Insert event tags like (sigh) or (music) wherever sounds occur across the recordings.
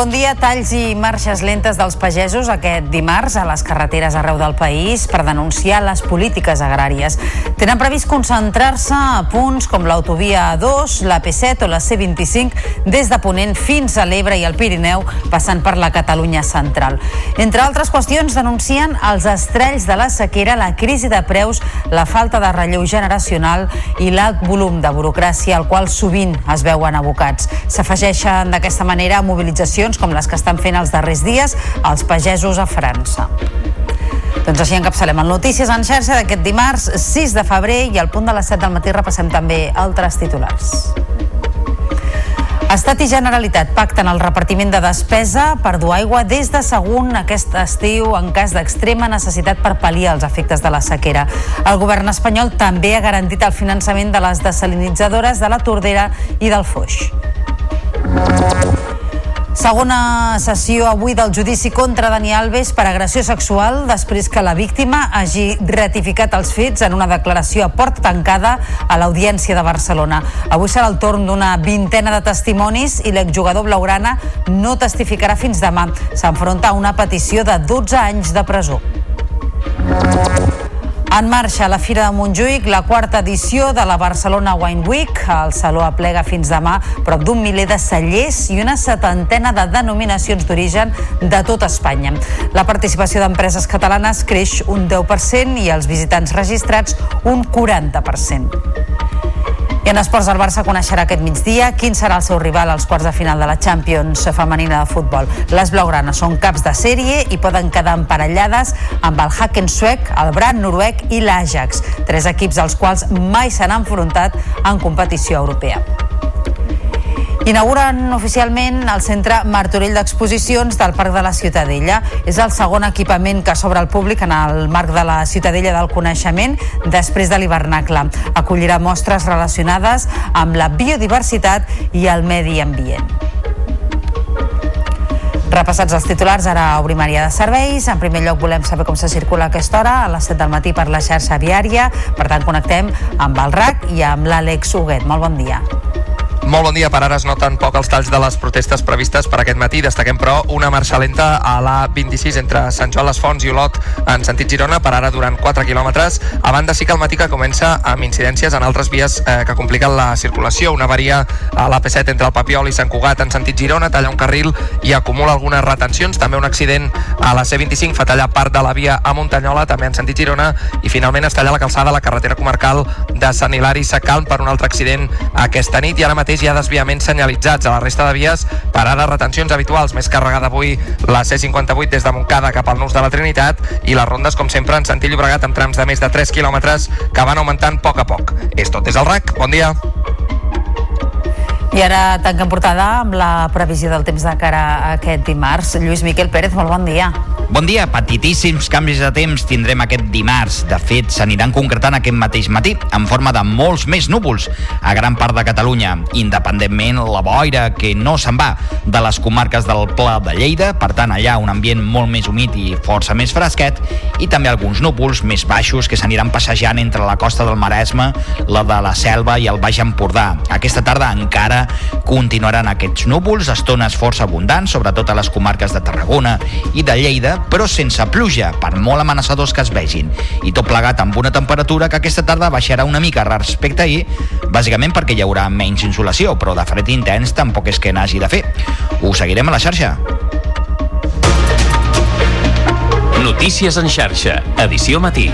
Bon dia. Talls i marxes lentes dels pagesos aquest dimarts a les carreteres arreu del país per denunciar les polítiques agràries. Tenen previst concentrar-se a punts com l'autovia A2, la P7 o la C25 des de Ponent fins a l'Ebre i el Pirineu, passant per la Catalunya central. Entre altres qüestions, denuncien els estrells de la sequera, la crisi de preus, la falta de relleu generacional i l'alt volum de burocràcia al qual sovint es veuen abocats. S'afegeixen d'aquesta manera mobilitzacions manifestacions com les que estan fent els darrers dies els pagesos a França. Doncs així encapçalem el Notícies en xarxa d'aquest dimarts 6 de febrer i al punt de les 7 del matí repassem també altres titulars. Estat i Generalitat pacten el repartiment de despesa per dur aigua des de segon aquest estiu en cas d'extrema necessitat per pal·liar els efectes de la sequera. El govern espanyol també ha garantit el finançament de les desalinitzadores de la Tordera i del Foix. Segona sessió avui del judici contra Dani Alves per agressió sexual després que la víctima hagi ratificat els fets en una declaració a porta tancada a l'Audiència de Barcelona. Avui serà el torn d'una vintena de testimonis i l'exjugador blaugrana no testificarà fins demà. S'enfronta a una petició de 12 anys de presó. En marxa la Fira de Montjuïc, la quarta edició de la Barcelona Wine Week. El saló aplega fins demà prop d'un miler de cellers i una setantena de denominacions d'origen de tot Espanya. La participació d'empreses catalanes creix un 10% i els visitants registrats un 40%. En esports, el Barça coneixerà aquest migdia quin serà el seu rival als quarts de final de la Champions femenina de futbol. Les blaugranes són caps de sèrie i poden quedar emparellades amb el Haken suec, el Brand noruec i l'Ajax, tres equips als quals mai s'han enfrontat en competició europea. Inauguren oficialment el centre Martorell d'Exposicions del Parc de la Ciutadella. És el segon equipament que s'obre al públic en el marc de la Ciutadella del Coneixement després de l'hivernacle. Acollirà mostres relacionades amb la biodiversitat i el medi ambient. Repassats els titulars, ara obrim àrea de serveis. En primer lloc volem saber com se circula a aquesta hora, a les 7 del matí per la xarxa viària. Per tant, connectem amb el RAC i amb l'Àlex Huguet. Molt bon dia. Molt bon dia. Per ara es noten poc els talls de les protestes previstes per aquest matí. Destaquem, però, una marxa lenta a la 26 entre Sant Joan les Fonts i Olot en sentit Girona, per ara durant 4 quilòmetres. A banda, sí que el matí que comença amb incidències en altres vies eh, que compliquen la circulació. Una avaria a l'AP7 entre el Papiol i Sant Cugat en sentit Girona, talla un carril i acumula algunes retencions. També un accident a la C25 fa tallar part de la via a Muntanyola, també en sentit Girona, i finalment es talla la calçada a la carretera comarcal de Sant Hilari Sacalm per un altre accident aquesta nit i ara mateix hi ha desviaments senyalitzats a la resta de vies, parades, retencions habituals, més carregada avui la C58 des de Montcada cap al Nus de la Trinitat i les rondes, com sempre, en sentit Llobregat amb trams de més de 3 quilòmetres que van augmentant a poc a poc. És tot des del RAC. Bon dia. I ara tanquem portada amb la previsió del temps de cara a aquest dimarts. Lluís Miquel Pérez, molt bon dia. Bon dia, petitíssims canvis de temps tindrem aquest dimarts. De fet, s'aniran concretant aquest mateix matí, en forma de molts més núvols a gran part de Catalunya, independentment la boira que no se'n va de les comarques del Pla de Lleida, per tant, allà un ambient molt més humit i força més fresquet, i també alguns núvols més baixos que s'aniran passejant entre la costa del Maresme, la de la Selva i el Baix Empordà. Aquesta tarda encara continuaran aquests núvols, estones força abundants, sobretot a les comarques de Tarragona i de Lleida, però sense pluja, per molt amenaçadors que es vegin. I tot plegat amb una temperatura que aquesta tarda baixarà una mica respecte ahir, bàsicament perquè hi haurà menys insolació, però de fred intens tampoc és que n'hagi de fer. Ho seguirem a la xarxa. Notícies en xarxa, edició matí.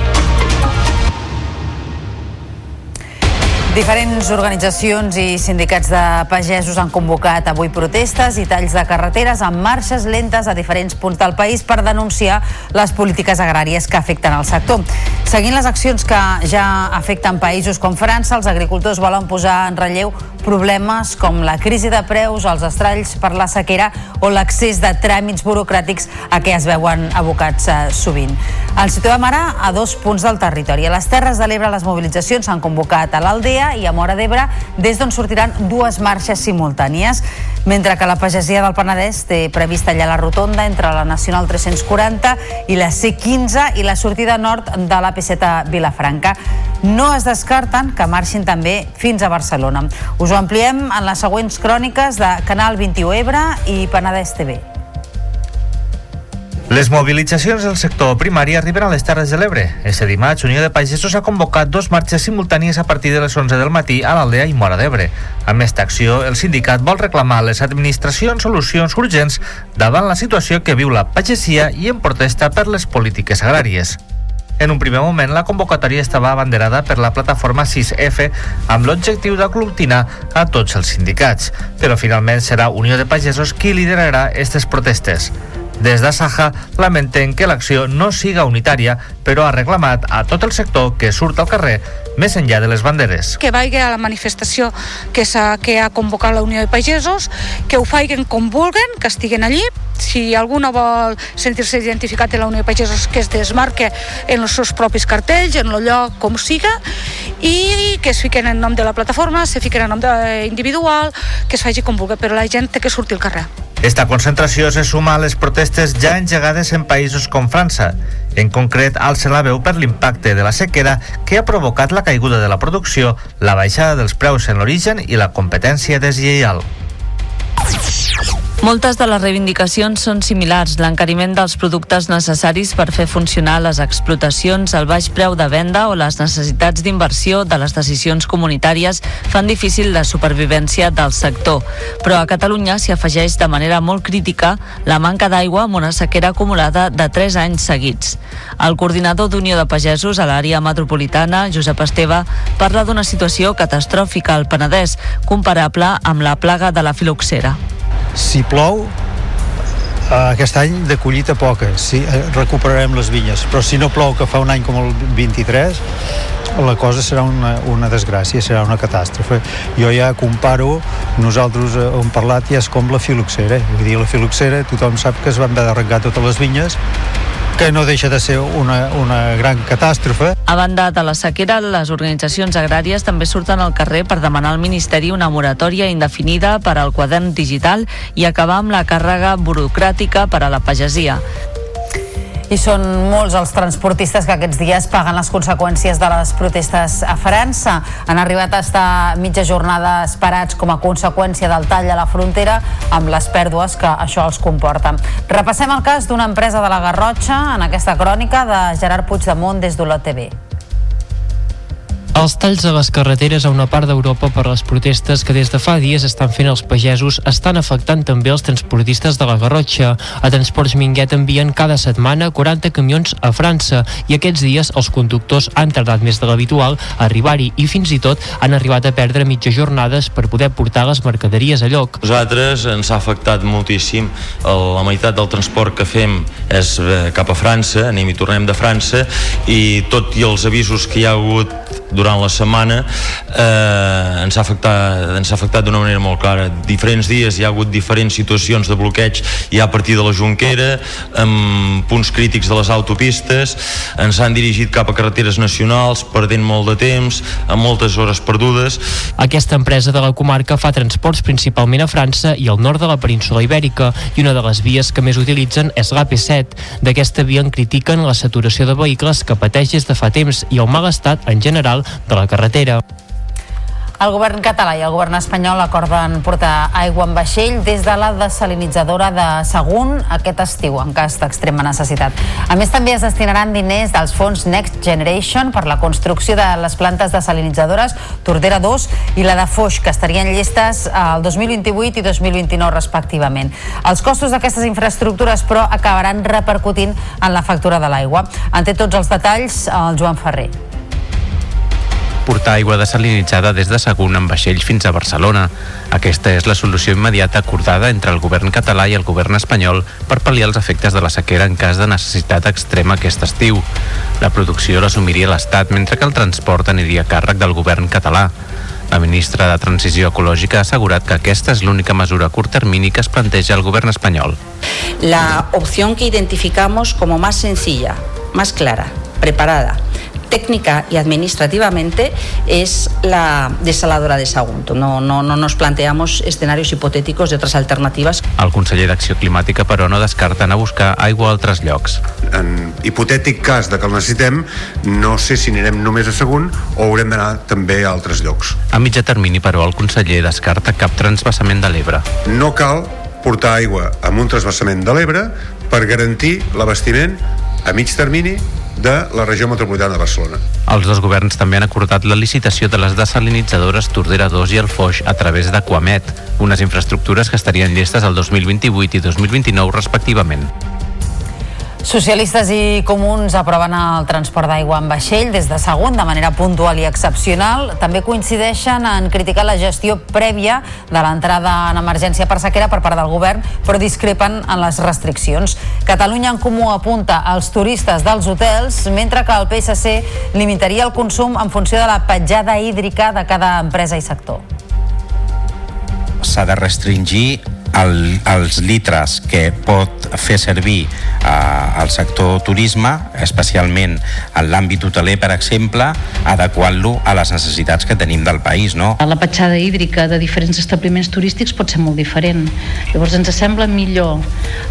Diferents organitzacions i sindicats de pagesos han convocat avui protestes i talls de carreteres amb marxes lentes a diferents punts del país per denunciar les polítiques agràries que afecten el sector. Seguint les accions que ja afecten països com França, els agricultors volen posar en relleu problemes com la crisi de preus, els estralls per la sequera o l'accés de tràmits burocràtics a què es veuen abocats eh, sovint. El situem ara a dos punts del territori. A les Terres de l'Ebre les mobilitzacions s'han convocat a l'Aldea i a Mora d'Ebre, des d'on sortiran dues marxes simultànies, mentre que la pagesia del Penedès té previst tallar la rotonda entre la Nacional 340 i la C15 i la sortida nord de l'AP7 Vilafranca. No es descarten que marxin també fins a Barcelona. Us ho ampliem en les següents cròniques de Canal 21 Ebre i Penedès TV. Les mobilitzacions del sector primari arriben a les Terres de l'Ebre. Este dimarts, Unió de Pagesos ha convocat dos marxes simultànies a partir de les 11 del matí a l'Aldea i Mora d'Ebre. Amb aquesta acció, el sindicat vol reclamar a les administracions solucions urgents davant la situació que viu la pagesia i en protesta per les polítiques agràries. En un primer moment, la convocatòria estava abanderada per la plataforma 6F amb l'objectiu d'aglutinar a tots els sindicats, però finalment serà Unió de Pagesos qui liderarà aquestes protestes. Des de Saja lamenten que l'acció no siga unitària, però ha reclamat a tot el sector que surt al carrer més enllà de les banderes. Que vagi a la manifestació que, ha, que ha convocat la Unió de Pagesos, que ho faiguen com vulguen, que estiguen allí, si alguna vol sentir-se identificat en la Unió de Pagesos que es desmarque en els seus propis cartells, en el lloc com siga i que es fiquen en nom de la plataforma, se fiquen en nom de, individual, que es faci com vulgui, però la gent té que sortir al carrer. Esta concentració se suma a les protestes ja engegades en països com França. En concret, alça la veu per l'impacte de la sequera que ha provocat la caiguda de la producció, la baixada dels preus en l'origen i la competència deslleial. Moltes de les reivindicacions són similars. L'encariment dels productes necessaris per fer funcionar les explotacions, el baix preu de venda o les necessitats d'inversió de les decisions comunitàries fan difícil la supervivència del sector. Però a Catalunya s'hi afegeix de manera molt crítica la manca d'aigua amb una sequera acumulada de 3 anys seguits. El coordinador d'Unió de Pagesos a l'àrea metropolitana, Josep Esteve, parla d'una situació catastròfica al Penedès, comparable amb la plaga de la filoxera. Si plou, eh, aquest any de collita poca, sí, eh, recuperarem les vinyes, però si no plou, que fa un any com el 23, la cosa serà una, una desgràcia, serà una catàstrofe. Jo ja comparo, nosaltres eh, hem parlat ja és com la filoxera, vull dir, la filoxera tothom sap que es van haver d'arrencar totes les vinyes que no deixa de ser una, una gran catàstrofe. A banda de la sequera, les organitzacions agràries també surten al carrer per demanar al Ministeri una moratòria indefinida per al quadern digital i acabar amb la càrrega burocràtica per a la pagesia. I són molts els transportistes que aquests dies paguen les conseqüències de les protestes a França. Han arribat a estar mitja jornada esperats com a conseqüència del tall a la frontera amb les pèrdues que això els comporta. Repassem el cas d'una empresa de la Garrotxa en aquesta crònica de Gerard Puigdemont des d'Olot TV. Els talls a les carreteres a una part d'Europa per les protestes que des de fa dies estan fent els pagesos estan afectant també els transportistes de la Garrotxa. A Transports Minguet envien cada setmana 40 camions a França i aquests dies els conductors han tardat més de l'habitual a arribar-hi i fins i tot han arribat a perdre mitja jornades per poder portar les mercaderies a lloc. Nosaltres ens ha afectat moltíssim. La meitat del transport que fem és eh, cap a França, anem i tornem de França i tot i els avisos que hi ha hagut durant la setmana eh, ens ha afectat, ens ha afectat d'una manera molt clara. Diferents dies hi ha hagut diferents situacions de bloqueig ja a partir de la Junquera, amb punts crítics de les autopistes, ens han dirigit cap a carreteres nacionals, perdent molt de temps, amb moltes hores perdudes. Aquesta empresa de la comarca fa transports principalment a França i al nord de la península Ibèrica i una de les vies que més utilitzen és l'AP7. D'aquesta via en critiquen la saturació de vehicles que pateix des de fa temps i el mal estat en general de la carretera. El govern català i el govern espanyol acorden portar aigua en vaixell des de la desalinitzadora de Sagunt aquest estiu, en cas d'extrema necessitat. A més, també es destinaran diners dels fons Next Generation per la construcció de les plantes desalinitzadores Tordera 2 i la de Foix, que estarien llestes el 2028 i 2029 respectivament. Els costos d'aquestes infraestructures, però, acabaran repercutint en la factura de l'aigua. En té tots els detalls el Joan Ferrer portar aigua desalinitzada des de Sagunt amb vaixells fins a Barcelona. Aquesta és la solució immediata acordada entre el govern català i el govern espanyol per pal·liar els efectes de la sequera en cas de necessitat extrema aquest estiu. La producció l'assumiria l'Estat, mentre que el transport aniria a càrrec del govern català. La ministra de Transició Ecològica ha assegurat que aquesta és l'única mesura a curt termini que es planteja el govern espanyol. La opción que identificamos como más sencilla, más clara, preparada, técnica y administrativamente es la desaladora de Sagunto. No, no, no nos planteamos escenarios hipotéticos de otras alternativas. El conseller d'Acció Climàtica, però, no descarta anar a buscar aigua a altres llocs. En hipotètic cas de que el necessitem, no sé si anirem només a Sagunt o haurem d'anar també a altres llocs. A mitjà termini, però, el conseller descarta cap transbassament de l'Ebre. No cal portar aigua amb un transbassament de l'Ebre per garantir l'abastiment a mig termini de la regió metropolitana de Barcelona. Els dos governs també han acordat la licitació de les desalinitzadores Tordera 2 i el Foix a través d'Aquamet, unes infraestructures que estarien llestes el 2028 i 2029 respectivament. Socialistes i comuns aproven el transport d'aigua en vaixell des de segon de manera puntual i excepcional. També coincideixen en criticar la gestió prèvia de l'entrada en emergència per sequera per part del govern, però discrepen en les restriccions. Catalunya en Comú apunta als turistes dels hotels, mentre que el PSC limitaria el consum en funció de la petjada hídrica de cada empresa i sector. S'ha de restringir el, els litres que pot fer servir eh, el sector turisme, especialment en l'àmbit hoteler, per exemple, adequant-lo a les necessitats que tenim del país. No? La petjada hídrica de diferents establiments turístics pot ser molt diferent. Llavors ens sembla millor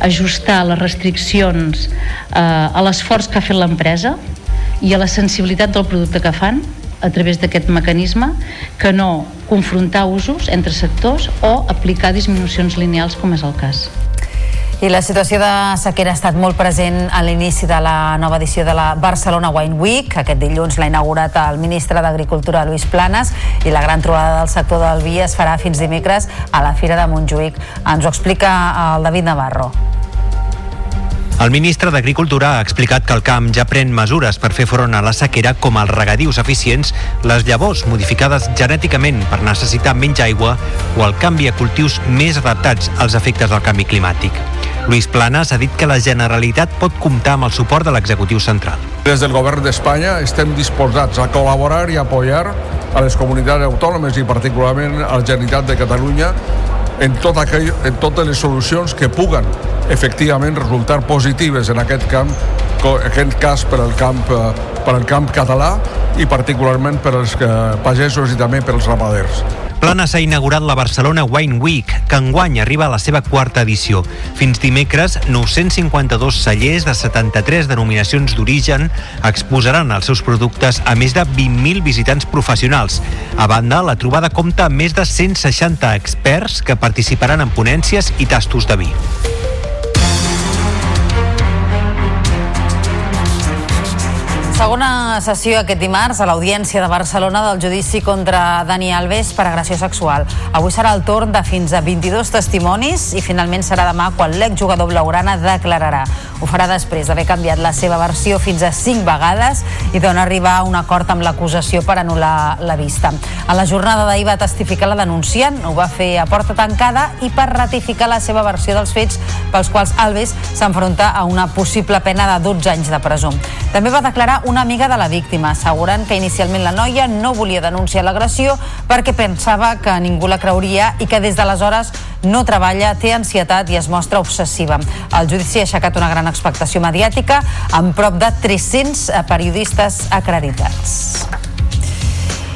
ajustar les restriccions eh, a l'esforç que ha fet l'empresa i a la sensibilitat del producte que fan a través d'aquest mecanisme que no confrontar usos entre sectors o aplicar disminucions lineals com és el cas. I la situació de sequera ha estat molt present a l'inici de la nova edició de la Barcelona Wine Week. Aquest dilluns l'ha inaugurat el ministre d'Agricultura, Lluís Planes, i la gran trobada del sector del vi es farà fins dimecres a la Fira de Montjuïc. Ens ho explica el David Navarro. El ministre d'Agricultura ha explicat que el camp ja pren mesures per fer front a la sequera com els regadius eficients, les llavors modificades genèticament per necessitar menys aigua o el canvi a cultius més adaptats als efectes del canvi climàtic. Luis Planas ha dit que la Generalitat pot comptar amb el suport de l'executiu central. Des del govern d'Espanya estem disposats a col·laborar i apoyar a les comunitats autònomes i particularment a la Generalitat de Catalunya en, tot aquell, en totes les solucions que puguen efectivament resultar positives en aquest camp, en aquest cas per al camp, eh, per al camp català i particularment per als eh, pagesos i també per als ramaders. Planes ha inaugurat la Barcelona Wine Week, que enguany arriba a la seva quarta edició. Fins dimecres, 952 cellers de 73 denominacions d'origen exposaran els seus productes a més de 20.000 visitants professionals. A banda, la trobada compta amb més de 160 experts que participaran en ponències i tastos de vi. Segona sessió aquest dimarts a l'Audiència de Barcelona del judici contra Dani Alves per agressió sexual. Avui serà el torn de fins a 22 testimonis i finalment serà demà quan l'exjugador blaugrana declararà. Ho farà després d'haver canviat la seva versió fins a 5 vegades i d'on arribar a un acord amb l'acusació per anul·lar la vista. A la jornada d'ahir va testificar la denunciant, ho va fer a porta tancada i per ratificar la seva versió dels fets pels quals Alves s'enfronta a una possible pena de 12 anys de presó. També va declarar una amiga de la víctima, assegurant que inicialment la noia no volia denunciar l'agressió perquè pensava que ningú la creuria i que des d'aleshores no treballa, té ansietat i es mostra obsessiva. El judici ha aixecat una gran expectació mediàtica amb prop de 300 periodistes acreditats.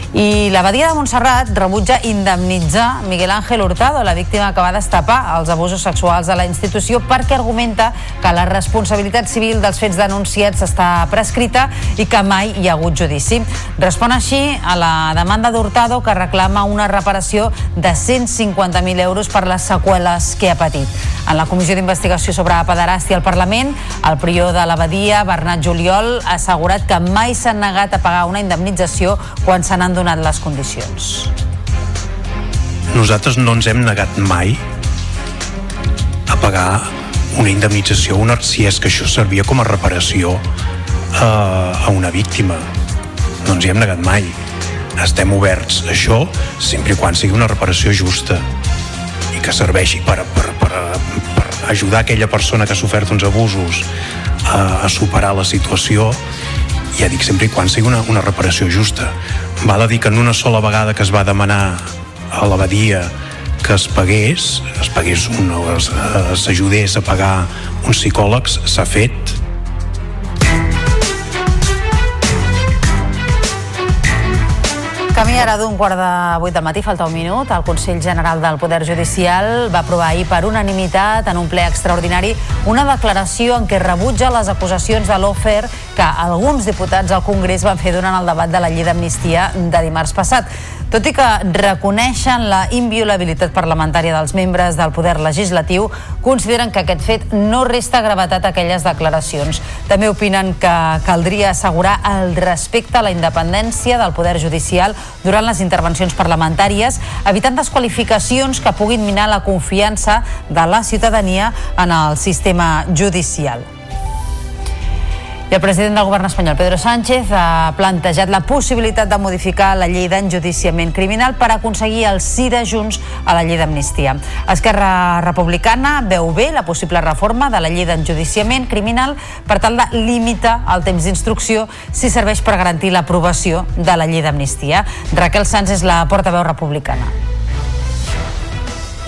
I l'abadia de Montserrat rebutja indemnitzar Miguel Ángel Hurtado, la víctima que va destapar els abusos sexuals de la institució perquè argumenta que la responsabilitat civil dels fets denunciats està prescrita i que mai hi ha hagut judici. Respon així a la demanda d'Hurtado que reclama una reparació de 150.000 euros per les seqüeles que ha patit. En la comissió d'investigació sobre pederàstia al Parlament, el prior de l'abadia, Bernat Juliol, ha assegurat que mai s'han negat a pagar una indemnització quan se n'han donat les condicions. Nosaltres no ens hem negat mai a pagar una indemnització, una, si és que això servia com a reparació a, a una víctima. No ens hi hem negat mai. Estem oberts a això sempre i quan sigui una reparació justa i que serveixi per, per, per, per ajudar aquella persona que ha sofert uns abusos a, a superar la situació ja dic sempre i quan sigui una, una reparació justa val a dir que en una sola vegada que es va demanar a l'abadia que es pagués, es pagués un, s'ajudés a pagar uns psicòlegs, s'ha fet. Camí ara d'un quart de vuit del matí, falta un minut. El Consell General del Poder Judicial va aprovar ahir per unanimitat en un ple extraordinari una declaració en què rebutja les acusacions de l'OFER que alguns diputats al Congrés van fer durant el debat de la llei d'amnistia de dimarts passat. Tot i que reconeixen la inviolabilitat parlamentària dels membres del poder legislatiu, consideren que aquest fet no resta gravetat a aquelles declaracions. També opinen que caldria assegurar el respecte a la independència del poder judicial durant les intervencions parlamentàries, evitant desqualificacions que puguin minar la confiança de la ciutadania en el sistema judicial. I el president del govern espanyol, Pedro Sánchez, ha plantejat la possibilitat de modificar la llei d'enjudiciament criminal per aconseguir el sí de Junts a la llei d'amnistia. Esquerra Republicana veu bé la possible reforma de la llei d'enjudiciament criminal per tal de limitar el temps d'instrucció si serveix per garantir l'aprovació de la llei d'amnistia. Raquel Sanz és la portaveu republicana.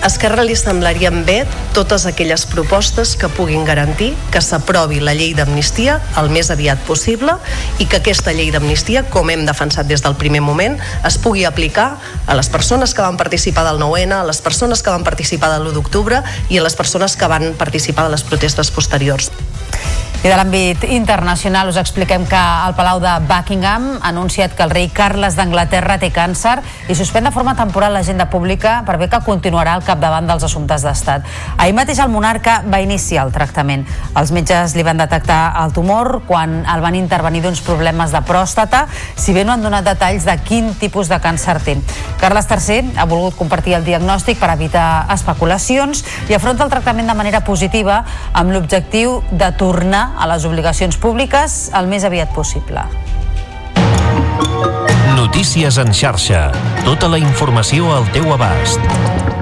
Esquerra li semblarien bé totes aquelles propostes que puguin garantir que s'aprovi la llei d'amnistia el més aviat possible i que aquesta llei d'amnistia, com hem defensat des del primer moment, es pugui aplicar a les persones que van participar del 9-N, a les persones que van participar de l'1 d'octubre i a les persones que van participar de les protestes posteriors. I de l'àmbit internacional us expliquem que el Palau de Buckingham ha anunciat que el rei Carles d'Anglaterra té càncer i suspèn de forma temporal l'agenda pública per bé que continuarà al capdavant dels assumptes d'estat. Ahir mateix el monarca va iniciar el tractament. Els metges li van detectar el tumor quan el van intervenir d'uns problemes de pròstata, si bé no han donat detalls de quin tipus de càncer té. Carles III ha volgut compartir el diagnòstic per evitar especulacions i afronta el tractament de manera positiva amb l'objectiu de tornar a les obligacions públiques el més aviat possible. Notícies en xarxa. Tota la informació al teu abast.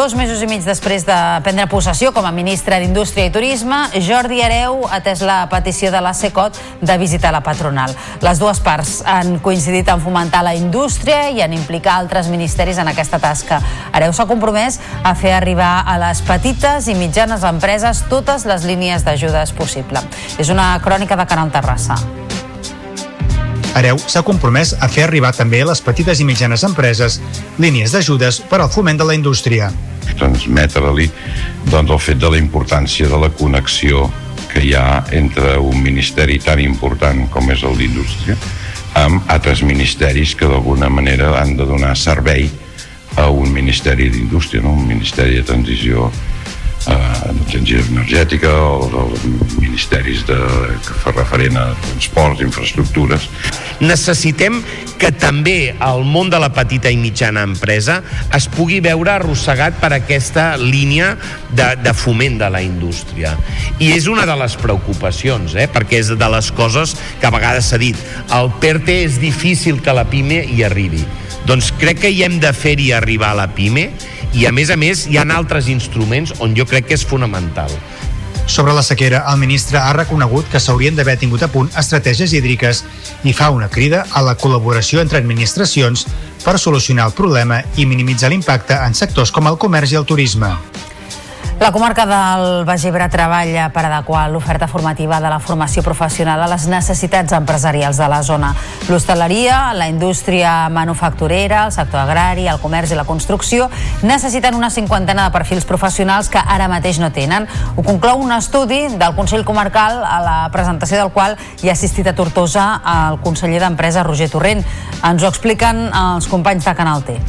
Dos mesos i mig després de prendre possessió com a ministre d'Indústria i Turisme, Jordi Hereu ha atès la petició de la SECOT de visitar la patronal. Les dues parts han coincidit en fomentar la indústria i en implicar altres ministeris en aquesta tasca. Hereu s'ha compromès a fer arribar a les petites i mitjanes empreses totes les línies d'ajudes possible. És una crònica de Canal Terrassa. Areu s'ha compromès a fer arribar també a les petites i mitjanes empreses línies d'ajudes per al foment de la indústria. Transmetre-li doncs, el fet de la importància de la connexió que hi ha entre un ministeri tan important com és el d'Indústria amb altres ministeris que d'alguna manera han de donar servei a un ministeri d'indústria, no? un ministeri de transició eh, de transició energètica o dels ministeris de, que fa referent a transports, infraestructures. Necessitem que també el món de la petita i mitjana empresa es pugui veure arrossegat per aquesta línia de, de foment de la indústria. I és una de les preocupacions, eh? perquè és de les coses que a vegades s'ha dit. El PERTE és difícil que la PIME hi arribi. Doncs crec que hi hem de fer-hi arribar a la PIME i a més a més hi ha altres instruments on jo crec que és fonamental. Sobre la sequera, el ministre ha reconegut que s'haurien d'haver tingut a punt estratègies hídriques i fa una crida a la col·laboració entre administracions per solucionar el problema i minimitzar l'impacte en sectors com el comerç i el turisme. La comarca del Baix Ebre treballa per adequar l'oferta formativa de la formació professional a les necessitats empresarials de la zona. L'hostaleria, la indústria manufacturera, el sector agrari, el comerç i la construcció necessiten una cinquantena de perfils professionals que ara mateix no tenen. Ho conclou un estudi del Consell Comarcal a la presentació del qual hi ha assistit a Tortosa el conseller d'Empresa Roger Torrent. Ens ho expliquen els companys de Canal T.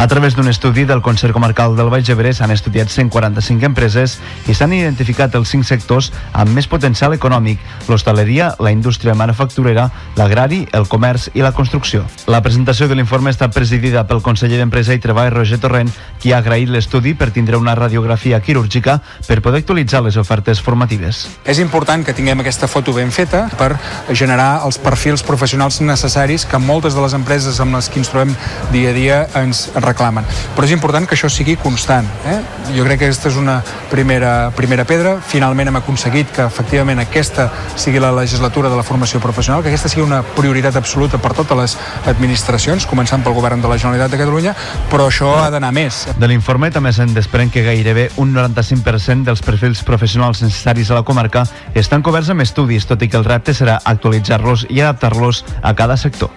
A través d'un estudi del Consell Comarcal del Baix Ebre s'han estudiat 145 empreses i s'han identificat els 5 sectors amb més potencial econòmic, l'hostaleria, la indústria manufacturera, l'agrari, el comerç i la construcció. La presentació de l'informe està presidida pel conseller d'Empresa i Treball Roger Torrent, qui ha agraït l'estudi per tindre una radiografia quirúrgica per poder actualitzar les ofertes formatives. És important que tinguem aquesta foto ben feta per generar els perfils professionals necessaris que moltes de les empreses amb les que ens trobem dia a dia ens reclamen. Però és important que això sigui constant. Eh? Jo crec que aquesta és una primera, primera pedra. Finalment hem aconseguit que efectivament aquesta sigui la legislatura de la formació professional, que aquesta sigui una prioritat absoluta per totes les administracions, començant pel govern de la Generalitat de Catalunya, però això ha d'anar més. De l'informe també se'n desprèn que gairebé un 95% dels perfils professionals necessaris a la comarca estan coberts amb estudis, tot i que el repte serà actualitzar-los i adaptar-los a cada sector.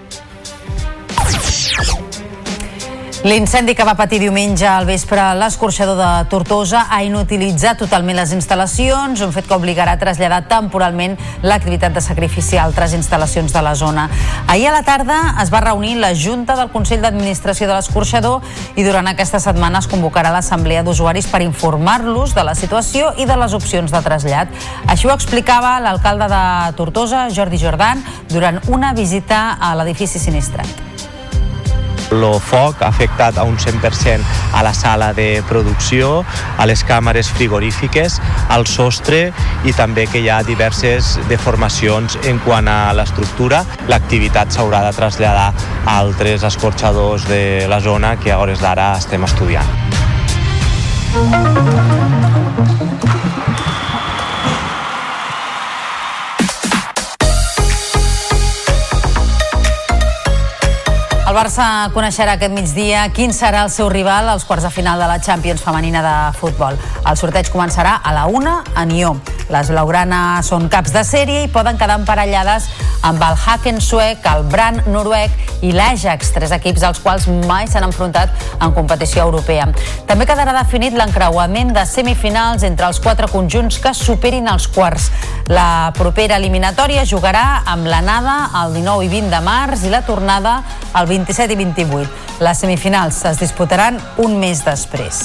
L'incendi que va patir diumenge al vespre l'escorxador de Tortosa ha inutilitzat totalment les instal·lacions, un fet que obligarà a traslladar temporalment l'activitat de sacrifici a altres instal·lacions de la zona. Ahir a la tarda es va reunir la Junta del Consell d'Administració de l'escorxador i durant aquesta setmana es convocarà l'Assemblea d'Usuaris per informar-los de la situació i de les opcions de trasllat. Així ho explicava l'alcalde de Tortosa, Jordi Jordan, durant una visita a l'edifici sinistrat. El foc ha afectat a un 100% a la sala de producció, a les càmeres frigorífiques, al sostre i també que hi ha diverses deformacions en quant a l'estructura. L'activitat s'haurà de traslladar a altres escorxadors de la zona que a hores d'ara estem estudiant. El Barça coneixerà aquest migdia quin serà el seu rival als quarts de final de la Champions femenina de futbol. El sorteig començarà a la una a Nió. Les blaugranes són caps de sèrie i poden quedar emparellades amb el Haken suec, el Brand noruec i l'Ajax, tres equips als quals mai s'han enfrontat en competició europea. També quedarà definit l'encreuament de semifinals entre els quatre conjunts que superin els quarts. La propera eliminatòria jugarà amb l'anada el 19 i 20 de març i la tornada el 27 i 28. Les semifinals es disputaran un mes després.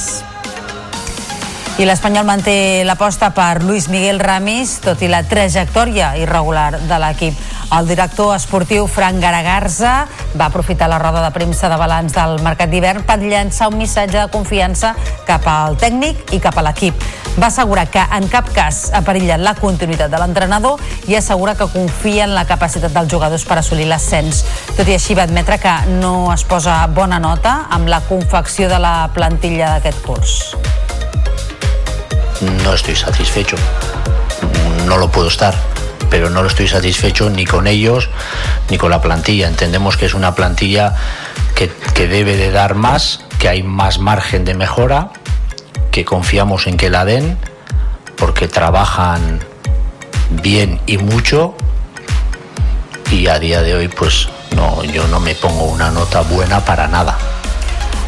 I l'Espanyol manté l'aposta per Luis Miguel Ramis, tot i la trajectòria irregular de l'equip. El director esportiu Frank Garagarza va aprofitar la roda de premsa de balanç del mercat d'hivern per llançar un missatge de confiança cap al tècnic i cap a l'equip. Va assegurar que en cap cas ha perillat la continuïtat de l'entrenador i assegura que confia en la capacitat dels jugadors per assolir l'ascens. Tot i així va admetre que no es posa bona nota amb la confecció de la plantilla d'aquest curs. No estoy satisfecho. No lo puedo estar, pero no lo estoy satisfecho ni con ellos ni con la plantilla. Entendemos que es una plantilla que, que debe de dar más, que hay más margen de mejora, que confiamos en que la den, porque trabajan bien y mucho y a día de hoy pues no, yo no me pongo una nota buena para nada.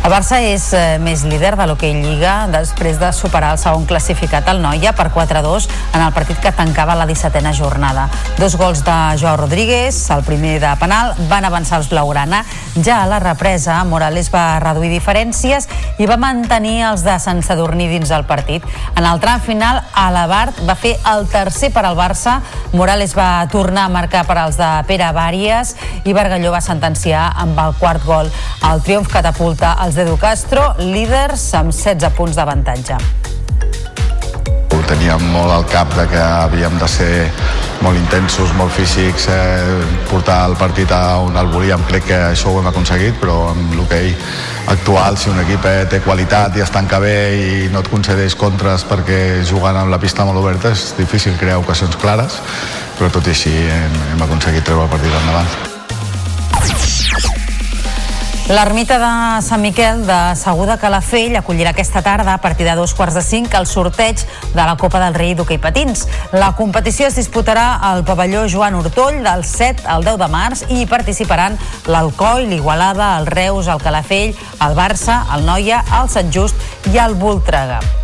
El Barça és eh, més líder de l'hoquei Lliga després de superar el segon classificat al Noia per 4-2 en el partit que tancava la 17a jornada. Dos gols de Joao Rodríguez, el primer de penal, van avançar els Blaugrana. Ja a la represa, Morales va reduir diferències i va mantenir els de Sant Sadurní dins del partit. En el tram final, Alabart va fer el tercer per al Barça. Morales va tornar a marcar per als de Pere Bàries i Bargalló va sentenciar amb el quart gol. El triomf catapulta els d'Edu Castro, líders amb 16 punts d'avantatge. Ho teníem molt al cap de que havíem de ser molt intensos, molt físics, eh, portar el partit a on el volíem. Crec que això ho hem aconseguit, però amb l'hoquei actual, si un equip eh, té qualitat i es tanca bé i no et concedeix contres perquè jugant amb la pista molt oberta és difícil crear ocasions clares, però tot i així hem, hem aconseguit treure el partit endavant. L'ermita de Sant Miquel de Segur de Calafell acollirà aquesta tarda a partir de dos quarts de cinc el sorteig de la Copa del Rei d'hoquei patins. La competició es disputarà al pavelló Joan Hortoll del 7 al 10 de març i hi participaran l'Alcoi, l'Igualada, el Reus, el Calafell, el Barça, el Noia, el Sant Just i el Voltregà.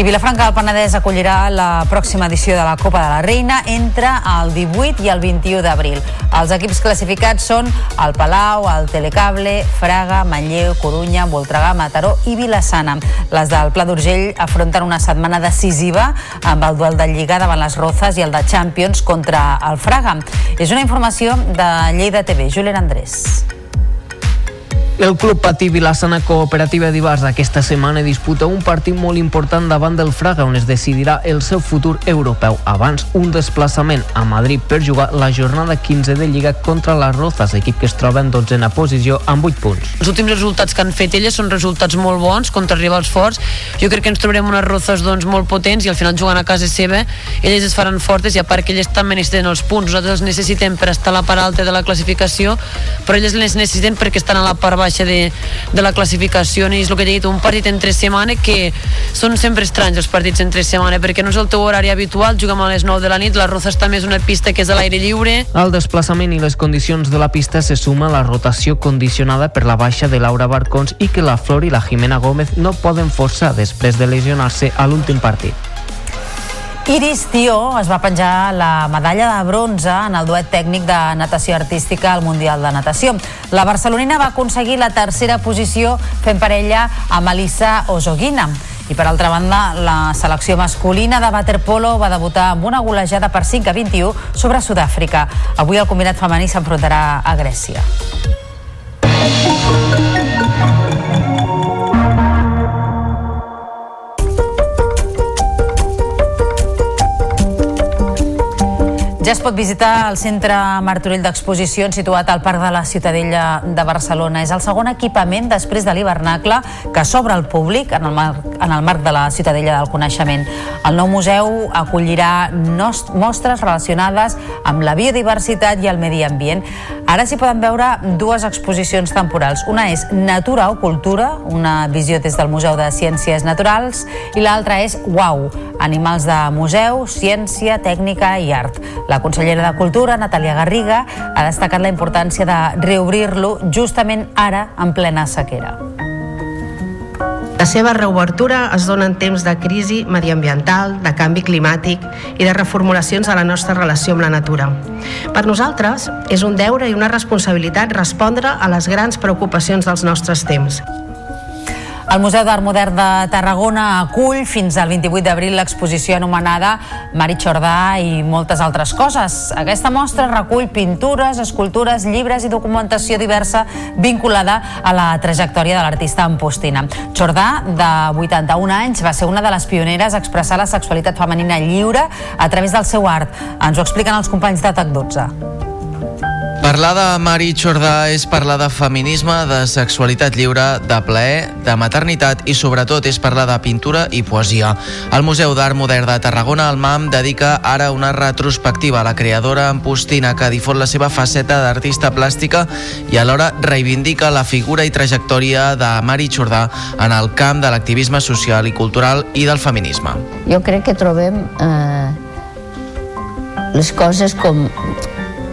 I Vilafranca del Penedès acollirà la pròxima edició de la Copa de la Reina entre el 18 i el 21 d'abril. Els equips classificats són el Palau, el Telecable, Fraga, Manlleu, Corunya, Voltregà, Mataró i Vilassana. Les del Pla d'Urgell afronten una setmana decisiva amb el duel de Lliga davant les Rozas i el de Champions contra el Fraga. És una informació de Lleida TV. Julen Andrés. El Club Patí Vilassana Cooperativa d'Ibars aquesta setmana disputa un partit molt important davant del Fraga on es decidirà el seu futur europeu. Abans, un desplaçament a Madrid per jugar la jornada 15 de Lliga contra les Rozas, equip que es troba en 12a posició amb 8 punts. Els últims resultats que han fet elles són resultats molt bons contra rivals forts. Jo crec que ens trobarem unes Rozas doncs, molt potents i al final jugant a casa seva elles es faran fortes i a part que elles també necessiten els punts. Nosaltres els necessitem per estar a la part alta de la classificació, però elles les necessiten perquè estan a la part baixa baixa de, de la classificació i és el que he dit, un partit entre setmana que són sempre estranys els partits entre setmana perquè no és el teu horari habitual, juguem a les 9 de la nit, la Rozas també és una pista que és a l'aire lliure. Al desplaçament i les condicions de la pista se suma la rotació condicionada per la baixa de Laura Barcons i que la Flor i la Jimena Gómez no poden forçar després de lesionar-se a l'últim partit. Iris Tió es va penjar la medalla de bronze en el duet tècnic de natació artística al Mundial de Natació. La barcelonina va aconseguir la tercera posició fent parella amb Melissa Ozoguina. I per altra banda, la selecció masculina de waterpolo va debutar amb una golejada per 5 a 21 sobre Sud-àfrica. Avui el combinat femení s'enfrontarà a Grècia. Ja es pot visitar el Centre Martorell d'Exposicions situat al Parc de la Ciutadella de Barcelona. És el segon equipament després de l'hivernacle que s'obre al públic en el, marc, en el marc de la Ciutadella del Coneixement. El nou museu acollirà mostres relacionades amb la biodiversitat i el medi ambient. Ara s'hi poden veure dues exposicions temporals. Una és Natura o Cultura, una visió des del Museu de Ciències Naturals, i l'altra és Wow, animals de museu, ciència, tècnica i art. La consellera de Cultura, Natàlia Garriga, ha destacat la importància de reobrir-lo justament ara, en plena sequera. La seva reobertura es dona en temps de crisi mediambiental, de canvi climàtic i de reformulacions a la nostra relació amb la natura. Per nosaltres, és un deure i una responsabilitat respondre a les grans preocupacions dels nostres temps. El Museu d'Art Modern de Tarragona acull fins al 28 d'abril l'exposició anomenada Mari Jordà i moltes altres coses. Aquesta mostra recull pintures, escultures, llibres i documentació diversa vinculada a la trajectòria de l'artista Ampostina. Jordà, de 81 anys, va ser una de les pioneres a expressar la sexualitat femenina lliure a través del seu art. Ens ho expliquen els companys de TAC12. Parlar de Mari Jordà és parlar de feminisme, de sexualitat lliure, de plaer, de maternitat i sobretot és parlar de pintura i poesia. El Museu d'Art Modern de Tarragona, el MAM, dedica ara una retrospectiva a la creadora Ampostina que difon la seva faceta d'artista plàstica i alhora reivindica la figura i trajectòria de Mari Jordà en el camp de l'activisme social i cultural i del feminisme. Jo crec que trobem eh, les coses com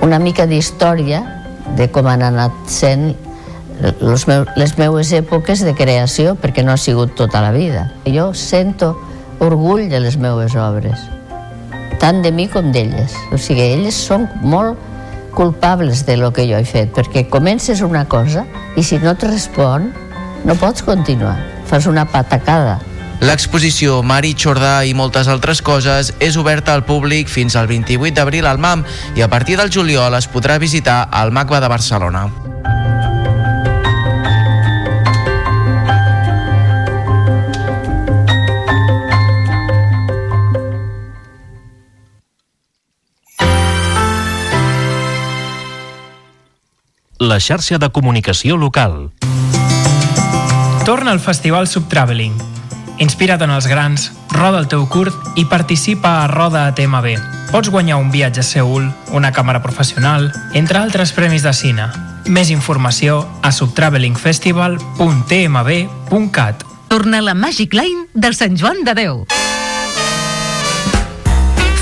una mica d'història de com han anat sent les, meu, les meues èpoques de creació, perquè no ha sigut tota la vida. Jo sento orgull de les meues obres, tant de mi com d'elles. O sigui, elles són molt culpables de lo que jo he fet, perquè comences una cosa i si no et respon, no pots continuar. Fas una patacada. L'exposició Mari Jordà i moltes altres coses és oberta al públic fins al 28 d'abril al MAM i a partir del juliol es podrà visitar al MACBA de Barcelona. La xarxa de comunicació local. Torna al Festival Subtraveling, Inspira't en els grans, roda el teu curt i participa a Roda a TMB. Pots guanyar un viatge a Seul, una càmera professional, entre altres premis de cine. Més informació a subtravelingfestival.tmb.cat Torna la Magic Line del Sant Joan de Déu.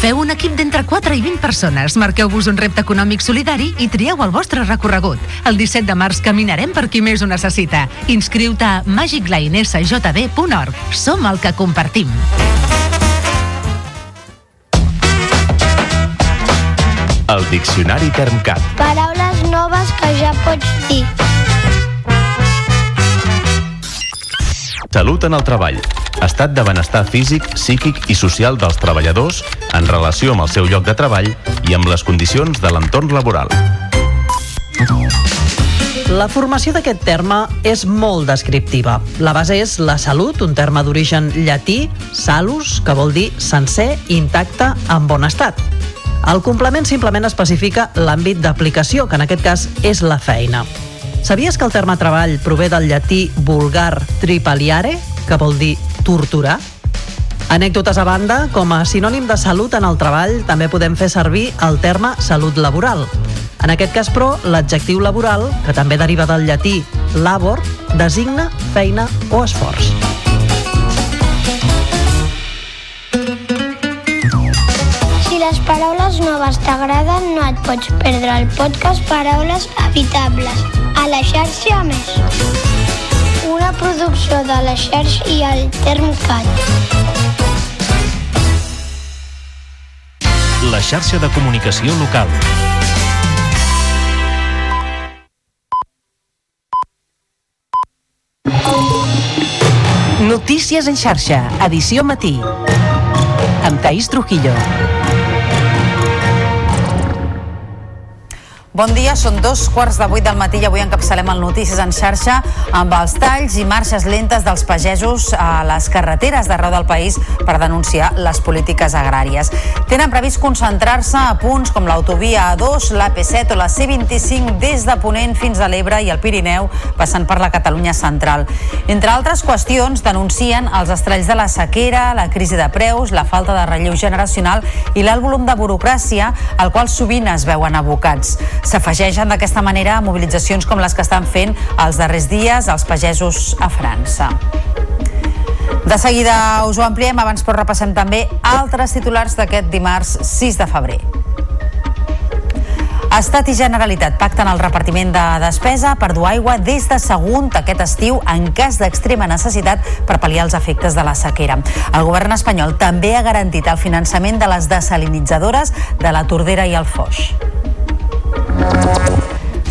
Feu un equip d'entre 4 i 20 persones, marqueu-vos un repte econòmic solidari i trieu el vostre recorregut. El 17 de març caminarem per qui més ho necessita. Inscriu-te a magiclinesjb.org. Som el que compartim. El Diccionari Termcat. Paraules noves que ja pots dir. Salut en el treball estat de benestar físic, psíquic i social dels treballadors en relació amb el seu lloc de treball i amb les condicions de l'entorn laboral. La formació d'aquest terme és molt descriptiva. La base és la salut, un terme d'origen llatí, salus, que vol dir sencer, intacte, en bon estat. El complement simplement especifica l'àmbit d'aplicació, que en aquest cas és la feina. Sabies que el terme treball prové del llatí vulgar tripaliare, que vol dir torturar? Anècdotes a banda, com a sinònim de salut en el treball, també podem fer servir el terme salut laboral. En aquest cas, però, l'adjectiu laboral, que també deriva del llatí labor, designa feina o esforç. Paraules noves t'agraden, no et pots perdre el podcast Paraules Habitables a la xarxa Més. Una producció de la xarxa i el Termcat. La xarxa de comunicació local. Notícies en xarxa, edició matí. Amb Taís Trujillo. Bon dia, són dos quarts de vuit del matí i avui encapçalem el Notícies en xarxa amb els talls i marxes lentes dels pagesos a les carreteres d'arreu del país per denunciar les polítiques agràries. Tenen previst concentrar-se a punts com l'autovia A2, l'AP7 o la C25 des de Ponent fins a l'Ebre i el Pirineu, passant per la Catalunya central. Entre altres qüestions, denuncien els estralls de la sequera, la crisi de preus, la falta de relleu generacional i l'alt volum de burocràcia al qual sovint es veuen abocats. S'afegeixen d'aquesta manera a mobilitzacions com les que estan fent els darrers dies els pagesos a França. De seguida us ho ampliem, abans però repassem també altres titulars d'aquest dimarts 6 de febrer. Estat i Generalitat pacten el repartiment de despesa per dur aigua des de Sagunt aquest estiu en cas d'extrema necessitat per pal·liar els efectes de la sequera. El govern espanyol també ha garantit el finançament de les desalinitzadores de la Tordera i el Foix.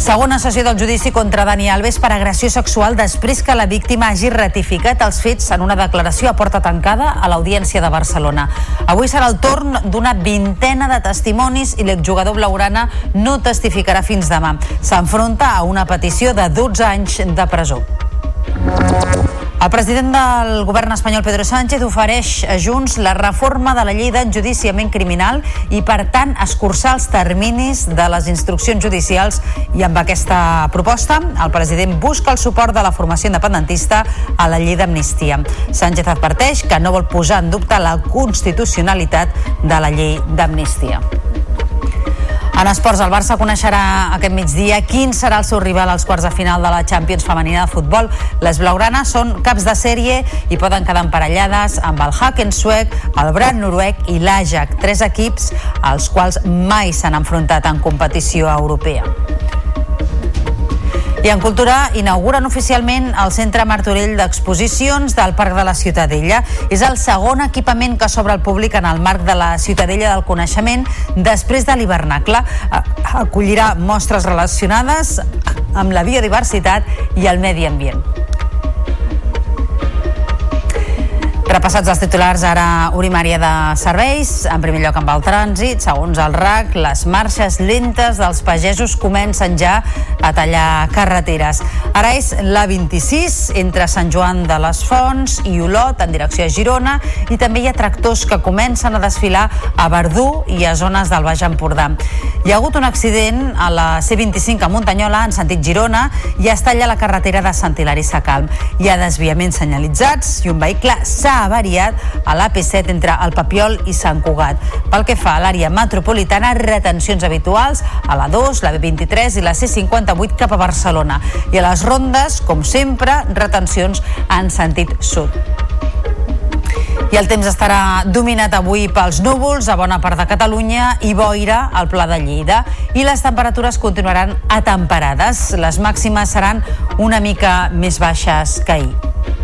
Segona sessió del judici contra Dani Alves per agressió sexual després que la víctima hagi ratificat els fets en una declaració a porta tancada a l'Audiència de Barcelona. Avui serà el torn d'una vintena de testimonis i l'exjugador blaugrana no testificarà fins demà. S'enfronta a una petició de 12 anys de presó. El president del govern espanyol, Pedro Sánchez, ofereix a Junts la reforma de la llei d'enjudiciament criminal i, per tant, escurçar els terminis de les instruccions judicials i amb aquesta proposta el president busca el suport de la formació independentista a la llei d'amnistia. Sánchez adverteix que no vol posar en dubte la constitucionalitat de la llei d'amnistia. En esports, el Barça coneixerà aquest migdia quin serà el seu rival als quarts de final de la Champions femenina de futbol. Les blaugranes són caps de sèrie i poden quedar emparellades amb el Haken suec, el Brand noruec i l'Ajax, tres equips als quals mai s'han enfrontat en competició europea. I en Cultura inauguren oficialment el Centre Martorell d'Exposicions del Parc de la Ciutadella. És el segon equipament que s'obre al públic en el marc de la Ciutadella del Coneixement després de l'hivernacle. Acollirà mostres relacionades amb la biodiversitat i el medi ambient. Repassats els titulars, ara Urimària de Serveis, en primer lloc amb el trànsit, segons el RAC, les marxes lentes dels pagesos comencen ja a tallar carreteres. Ara és la 26 entre Sant Joan de les Fonts i Olot en direcció a Girona i també hi ha tractors que comencen a desfilar a Verdú i a zones del Baix Empordà. Hi ha hagut un accident a la C25 a Muntanyola en sentit Girona i es talla la carretera de Sant Hilari Sacalm. Hi ha desviaments senyalitzats i un vehicle s'ha avariat a l'AP7 entre el Papiol i Sant Cugat. Pel que fa a l'àrea metropolitana, retencions habituals a la 2, la B23 i la C58 cap a Barcelona. I a les rondes, com sempre, retencions en sentit sud. I el temps estarà dominat avui pels núvols a bona part de Catalunya i boira al Pla de Lleida. I les temperatures continuaran atemperades. Les màximes seran una mica més baixes que ahir.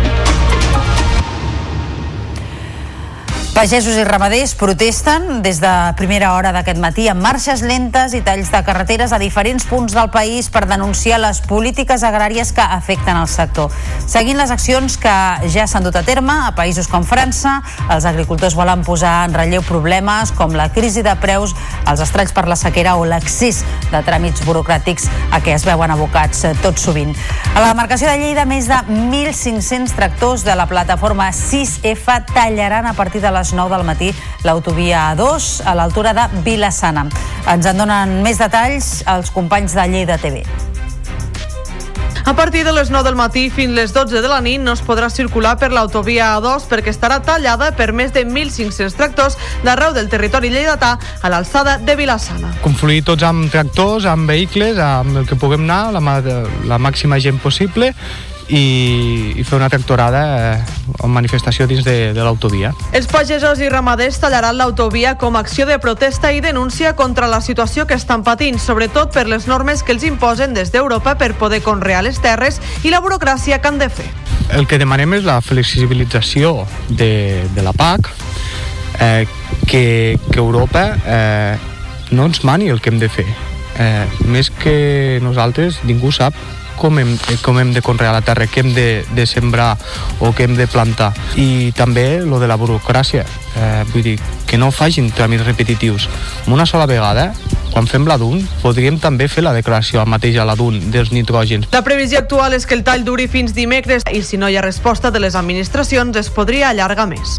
Pagesos i ramaders protesten des de primera hora d'aquest matí amb marxes lentes i talls de carreteres a diferents punts del país per denunciar les polítiques agràries que afecten el sector. Seguint les accions que ja s'han dut a terme a països com França, els agricultors volen posar en relleu problemes com la crisi de preus, els estralls per la sequera o l'accés de tràmits burocràtics a què es veuen abocats tot sovint. A la demarcació de Lleida, més de 1.500 tractors de la plataforma 6F tallaran a partir de les les 9 del matí l'autovia A2 a l'altura de Vilassana. Ens en donen més detalls els companys de Lleida TV. A partir de les 9 del matí fins les 12 de la nit no es podrà circular per l'autovia A2 perquè estarà tallada per més de 1.500 tractors d'arreu del territori lleidatà a l'alçada de Vilassana. Confluir tots amb tractors, amb vehicles, amb el que puguem anar, la, la màxima gent possible i, i fer una tractorada eh, o manifestació dins de, de l'autovia. Els pagesos i ramaders tallaran l'autovia com a acció de protesta i denúncia contra la situació que estan patint, sobretot per les normes que els imposen des d'Europa per poder conrear les terres i la burocràcia que han de fer. El que demanem és la flexibilització de, de la PAC, eh, que, que Europa eh, no ens mani el que hem de fer. Eh, més que nosaltres, ningú sap com hem, com hem de conrear la terra, què hem de, de sembrar o què hem de plantar. I també lo de la burocràcia, eh, vull dir, que no facin tràmits repetitius. Una sola vegada, quan fem la DUN, podríem també fer la declaració mateix a la DUN dels nitrògens. La previsió actual és que el tall duri fins dimecres i si no hi ha resposta de les administracions es podria allargar més.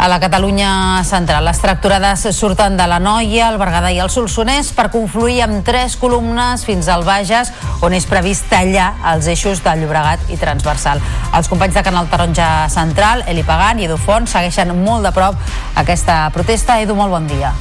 A la Catalunya central, les tracturades surten de la Noia, el Berguedà i el Solsonès per confluir amb tres columnes fins al Bages, on és previst tallar els eixos de Llobregat i transversal. Els companys de Canal Taronja Central, Eli Pagan i Edu Font, segueixen molt de prop aquesta protesta. Edu, molt bon dia.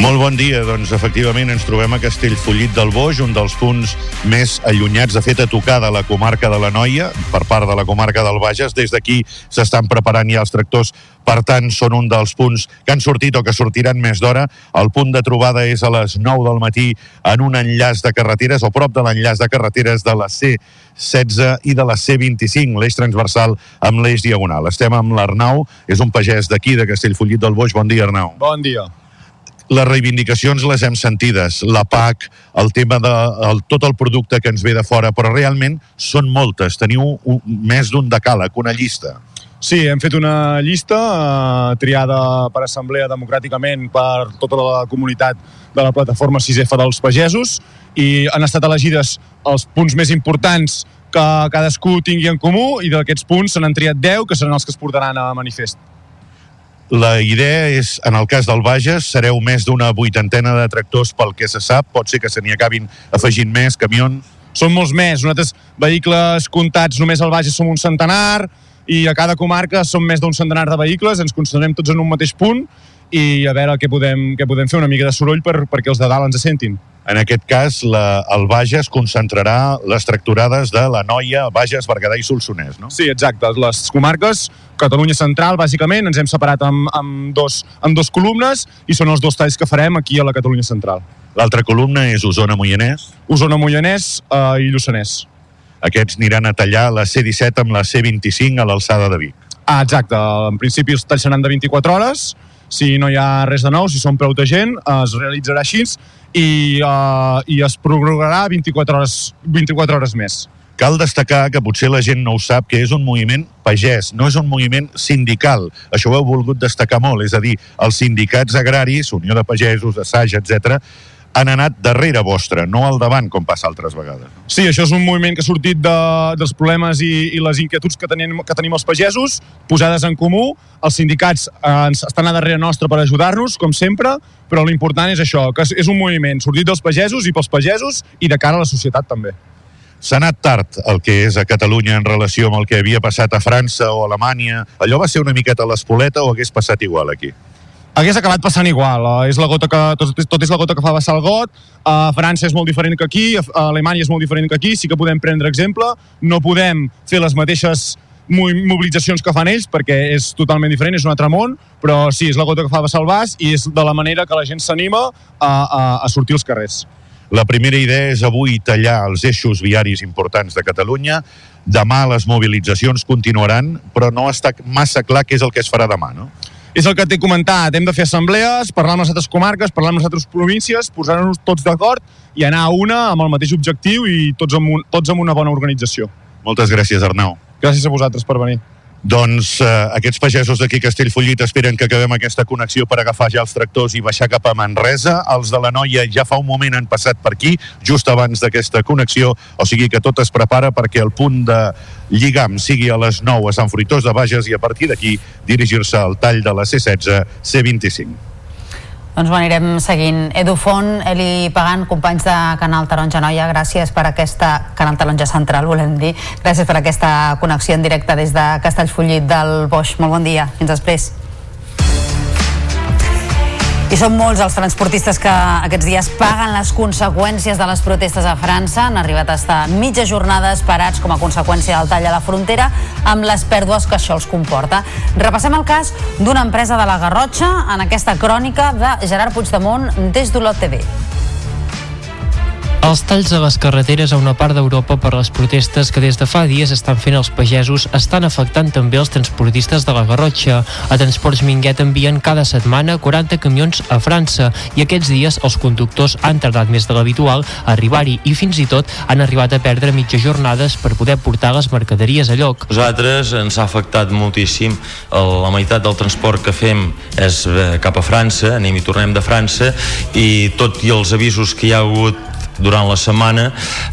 Molt bon dia. Doncs efectivament ens trobem a Castellfollit del Boix, un dels punts més allunyats, de fet a tocar de la comarca de la Noia, per part de la comarca del Bages. Des d'aquí s'estan preparant ja els tractors, per tant són un dels punts que han sortit o que sortiran més d'hora. El punt de trobada és a les 9 del matí en un enllaç de carreteres, o prop de l'enllaç de carreteres de la C16 i de la C25, l'eix transversal amb l'eix diagonal. Estem amb l'Arnau, és un pagès d'aquí, de Castellfollit del Boix. Bon dia, Arnau. Bon dia les reivindicacions les hem sentides, la PAC, el tema de el, tot el producte que ens ve de fora, però realment són moltes. Teniu un, més d'un decàleg, una llista. Sí, hem fet una llista eh, triada per assemblea democràticament per tota la comunitat de la plataforma 6F dels pagesos i han estat elegides els punts més importants que cadascú tingui en comú i d'aquests punts se n'han triat 10 que seran els que es portaran a manifest. La idea és, en el cas del Bages, sereu més d'una vuitantena de tractors pel que se sap. Pot ser que se n'hi acabin afegint més, camions... Són molts més. Nosaltres, vehicles comptats només al Bages som un centenar i a cada comarca som més d'un centenar de vehicles. Ens concentrem tots en un mateix punt i a veure què podem, què podem fer, una mica de soroll per, perquè els de dalt ens sentin. En aquest cas, la, el Bages concentrarà les tracturades de la Noia, Bages, Berguedà i Solsonès, no? Sí, exacte. Les comarques, Catalunya Central, bàsicament, ens hem separat amb, amb, dos, amb dos columnes i són els dos talls que farem aquí a la Catalunya Central. L'altra columna és Osona-Moianès? Osona-Moianès eh, i Lluçanès. Aquests aniran a tallar la C-17 amb la C-25 a l'alçada de Vic. Ah, exacte. En principi els talls seran de 24 hores, si no hi ha res de nou, si són prou de gent, es realitzarà així i, uh, i es prorrogarà 24 hores, 24 hores més. Cal destacar que potser la gent no ho sap, que és un moviment pagès, no és un moviment sindical. Això ho heu volgut destacar molt, és a dir, els sindicats agraris, Unió de Pagesos, Assaig, etc han anat darrere vostre, no al davant, com passa altres vegades. Sí, això és un moviment que ha sortit de, dels problemes i, i les inquietuds que tenim, que tenim els pagesos, posades en comú. Els sindicats eh, estan a darrere nostre per ajudar-nos, com sempre, però l'important és això, que és un moviment sortit dels pagesos i pels pagesos i de cara a la societat també. S'ha anat tard el que és a Catalunya en relació amb el que havia passat a França o a Alemanya. Allò va ser una miqueta l'espoleta o hagués passat igual aquí? Hagués acabat passant igual. Uh, és la gota que, tot, tot és la gota que fa vessar el got. Uh, França és molt diferent que aquí, uh, Alemanya és molt diferent que aquí, sí que podem prendre exemple. No podem fer les mateixes mobilitzacions que fan ells perquè és totalment diferent, és un altre món, però sí, és la gota que fa vessar el vas i és de la manera que la gent s'anima a, a, a sortir als carrers. La primera idea és avui tallar els eixos viaris importants de Catalunya. Demà les mobilitzacions continuaran, però no està massa clar què és el que es farà demà, no? És el que t'he comentat, hem de fer assemblees, parlar amb les altres comarques, parlar amb les altres províncies, posar-nos tots d'acord i anar a una amb el mateix objectiu i tots amb, un, tots amb una bona organització. Moltes gràcies, Arnau. Gràcies a vosaltres per venir. Doncs eh, aquests pagesos d'aquí Castellfollit esperen que acabem aquesta connexió per agafar ja els tractors i baixar cap a Manresa. Els de la Noia ja fa un moment han passat per aquí, just abans d'aquesta connexió, o sigui que tot es prepara perquè el punt de lligam sigui a les 9 a Sant Fruitós de Bages i a partir d'aquí dirigir-se al tall de la C16 C25. Doncs ho anirem seguint. Edu Font, Eli Pagant, companys de Canal Taronja Noia, gràcies per aquesta... Canal Taronja Central, volem dir. Gràcies per aquesta connexió en directe des de Castellfollit del Boix. Molt bon dia. Fins després. I són molts els transportistes que aquests dies paguen les conseqüències de les protestes a França. Han arribat a estar mitges jornades parats com a conseqüència del tall a la frontera amb les pèrdues que això els comporta. Repassem el cas d'una empresa de la Garrotxa en aquesta crònica de Gerard Puigdemont des d'Olot TV. Els talls a les carreteres a una part d'Europa per les protestes que des de fa dies estan fent els pagesos estan afectant també els transportistes de la Garrotxa. A Transports Minguet envien cada setmana 40 camions a França i aquests dies els conductors han tardat més de l'habitual a arribar-hi i fins i tot han arribat a perdre mitges jornades per poder portar les mercaderies a lloc. Nosaltres ens ha afectat moltíssim. La meitat del transport que fem és eh, cap a França, anem i tornem de França i tot i els avisos que hi ha hagut durant la setmana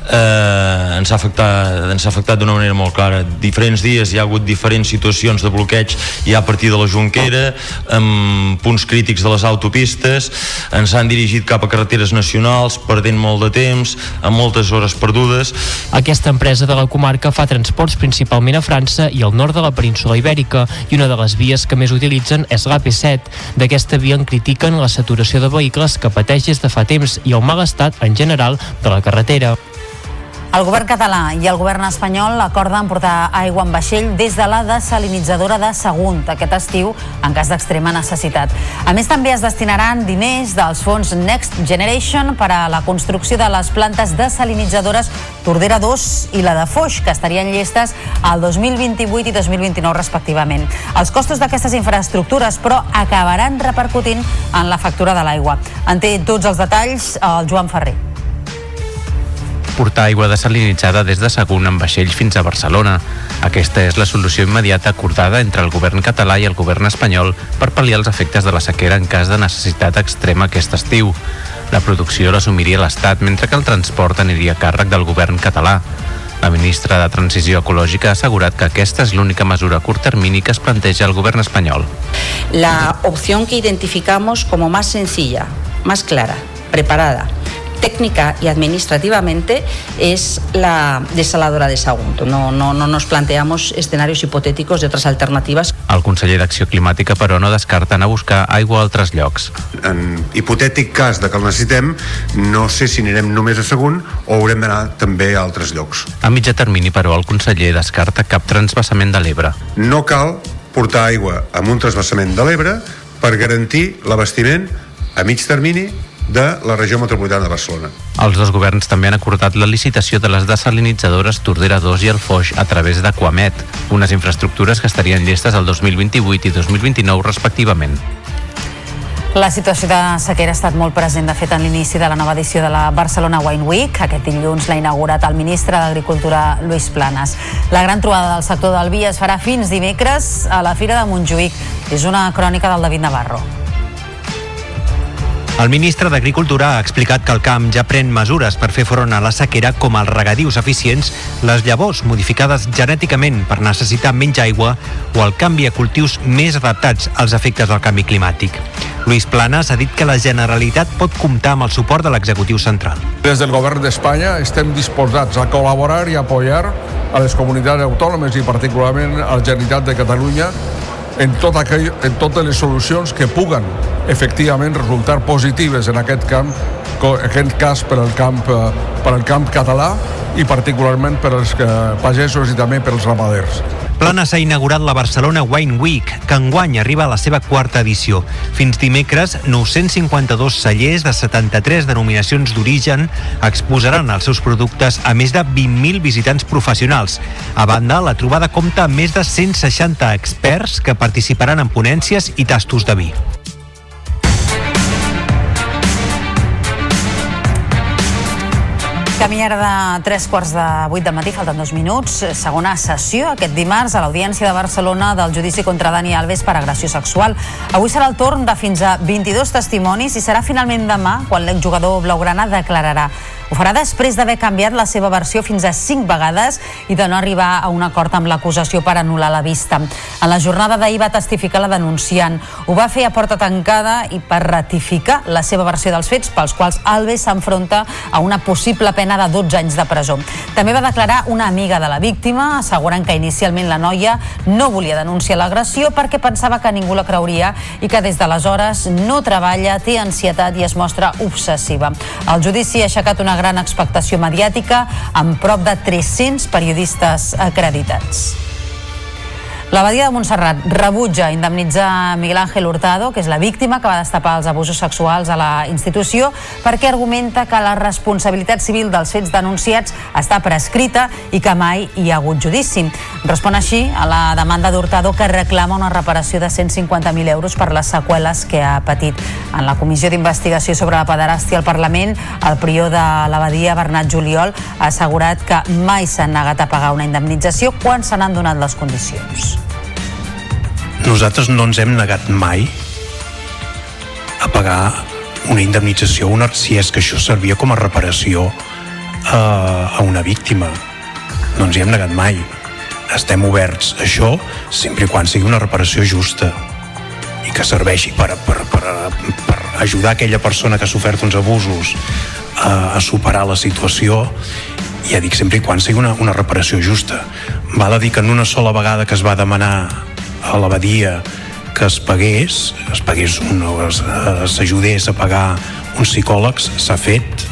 eh, ens ha afectat, ens ha afectat d'una manera molt clara. Diferents dies hi ha hagut diferents situacions de bloqueig ja a partir de la Junquera, amb punts crítics de les autopistes, ens han dirigit cap a carreteres nacionals, perdent molt de temps, amb moltes hores perdudes. Aquesta empresa de la comarca fa transports principalment a França i al nord de la península Ibèrica i una de les vies que més utilitzen és l'AP7. D'aquesta via en critiquen la saturació de vehicles que pateix des de fa temps i el mal estat en general de la carretera. El govern català i el govern espanyol acorden portar aigua en vaixell des de la desalinitzadora de Sagunt aquest estiu en cas d'extrema necessitat. A més, també es destinaran diners dels fons Next Generation per a la construcció de les plantes desalinitzadores Tordera 2 i la de Foix, que estarien llestes al 2028 i 2029 respectivament. Els costos d'aquestes infraestructures, però, acabaran repercutint en la factura de l'aigua. En té tots els detalls el Joan Ferrer portar aigua desalinitzada des de Sagunt amb vaixells fins a Barcelona. Aquesta és la solució immediata acordada entre el govern català i el govern espanyol per pal·liar els efectes de la sequera en cas de necessitat extrema aquest estiu. La producció l'assumiria l'Estat, mentre que el transport aniria a càrrec del govern català. La ministra de Transició Ecològica ha assegurat que aquesta és l'única mesura a curt termini que es planteja el govern espanyol. La opció que identificamos como más sencilla, más clara, preparada técnica y administrativamente es la desaladora de Sagunto. No, no, no nos planteamos escenarios hipotéticos de otras alternativas. El conseller d'Acció Climàtica, però, no descarta anar a buscar aigua a altres llocs. En hipotètic cas de que el necessitem, no sé si anirem només a Sagunt o haurem d'anar també a altres llocs. A mitjà termini, però, el conseller descarta cap transbassament de l'Ebre. No cal portar aigua amb un transbassament de l'Ebre per garantir l'abastiment a mig termini de la regió metropolitana de Barcelona. Els dos governs també han acordat la licitació de les desalinitzadores Tordera 2 i el Foix a través d'Aquamet, unes infraestructures que estarien llestes el 2028 i 2029 respectivament. La situació de sequera ha estat molt present, de fet, en l'inici de la nova edició de la Barcelona Wine Week. Aquest dilluns l'ha inaugurat el ministre d'Agricultura, Luis Planas. La gran trobada del sector del vi es farà fins dimecres a la Fira de Montjuïc. És una crònica del David Navarro. El ministre d'Agricultura ha explicat que el camp ja pren mesures per fer front a la sequera com els regadius eficients, les llavors modificades genèticament per necessitar menys aigua o el canvi a cultius més adaptats als efectes del canvi climàtic. Luis Planas ha dit que la Generalitat pot comptar amb el suport de l'executiu central. Des del govern d'Espanya estem disposats a col·laborar i apoyar a les comunitats autònomes i particularment a la Generalitat de Catalunya en, tot aquell, en totes les solucions que puguen efectivament resultar positives en aquest camp, en aquest cas per al camp, per al camp català i particularment per als pagesos i també per als ramaders. Plana s'ha inaugurat la Barcelona Wine Week, que enguany arriba a la seva quarta edició. Fins dimecres, 952 cellers de 73 denominacions d'origen exposaran els seus productes a més de 20.000 visitants professionals. A banda, la trobada compta amb més de 160 experts que participaran en ponències i tastos de vi. Camí ara de tres quarts de vuit del matí, falten dos minuts. Segona sessió aquest dimarts a l'Audiència de Barcelona del judici contra Dani Alves per agressió sexual. Avui serà el torn de fins a 22 testimonis i serà finalment demà quan l'exjugador blaugrana declararà. Ho farà després d'haver canviat la seva versió fins a cinc vegades i de no arribar a un acord amb l'acusació per anul·lar la vista. En la jornada d'ahir va testificar la denunciant. Ho va fer a porta tancada i per ratificar la seva versió dels fets pels quals Alves s'enfronta a una possible pena de 12 anys de presó. També va declarar una amiga de la víctima, assegurant que inicialment la noia no volia denunciar l'agressió perquè pensava que ningú la creuria i que des d'aleshores no treballa, té ansietat i es mostra obsessiva. El judici ha aixecat una gran expectació mediàtica amb prop de 300 periodistes acreditats. L'abadia de Montserrat rebutja indemnitzar Miguel Ángel Hurtado, que és la víctima que va destapar els abusos sexuals a la institució, perquè argumenta que la responsabilitat civil dels fets denunciats està prescrita i que mai hi ha hagut judici. Respon així a la demanda d'Hurtado que reclama una reparació de 150.000 euros per les seqüeles que ha patit. En la comissió d'investigació sobre la pederàstia al Parlament, el prior de l'abadia, Bernat Juliol, ha assegurat que mai s'han negat a pagar una indemnització quan se n'han donat les condicions. Nosaltres no ens hem negat mai a pagar una indemnització una, si és que això servia com a reparació a, a una víctima. No ens hi hem negat mai. Estem oberts a això sempre i quan sigui una reparació justa i que serveixi per, per, per, per ajudar aquella persona que ha sofert uns abusos a, a superar la situació ja dic sempre i quan sigui una, una reparació justa. Val a dir que en una sola vegada que es va demanar a l'abadia que es pagués, es pagués s'ajudés a pagar uns psicòlegs, s'ha fet.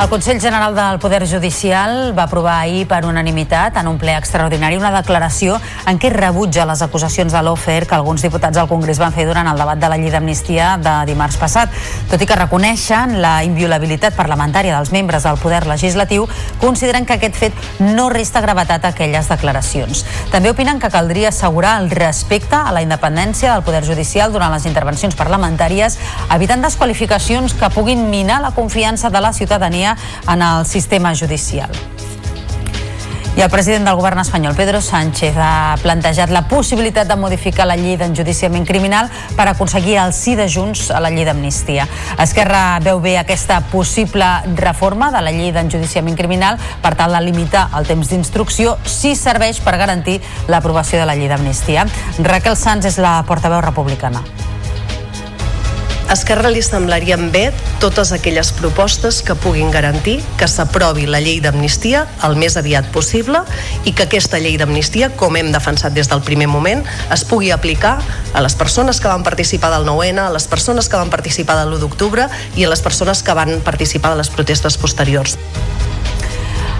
El Consell General del Poder Judicial va aprovar ahir per unanimitat en un ple extraordinari una declaració en què rebutja les acusacions de l'OFER que alguns diputats al Congrés van fer durant el debat de la llei d'amnistia de dimarts passat. Tot i que reconeixen la inviolabilitat parlamentària dels membres del Poder Legislatiu, consideren que aquest fet no resta gravetat a aquelles declaracions. També opinen que caldria assegurar el respecte a la independència del Poder Judicial durant les intervencions parlamentàries, evitant desqualificacions que puguin minar la confiança de la ciutadania en el sistema judicial. I el president del govern espanyol, Pedro Sánchez, ha plantejat la possibilitat de modificar la llei d'enjudiciament criminal per aconseguir el sí de Junts a la llei d'amnistia. Esquerra veu bé aquesta possible reforma de la llei d'enjudiciament criminal per tal de limitar el temps d'instrucció si serveix per garantir l'aprovació de la llei d'amnistia. Raquel Sanz és la portaveu republicana. Esquerra li semblarien bé totes aquelles propostes que puguin garantir que s'aprovi la llei d'amnistia el més aviat possible i que aquesta llei d'amnistia, com hem defensat des del primer moment, es pugui aplicar a les persones que van participar del 9-N, a les persones que van participar de l'1 d'octubre i a les persones que van participar de les protestes posteriors.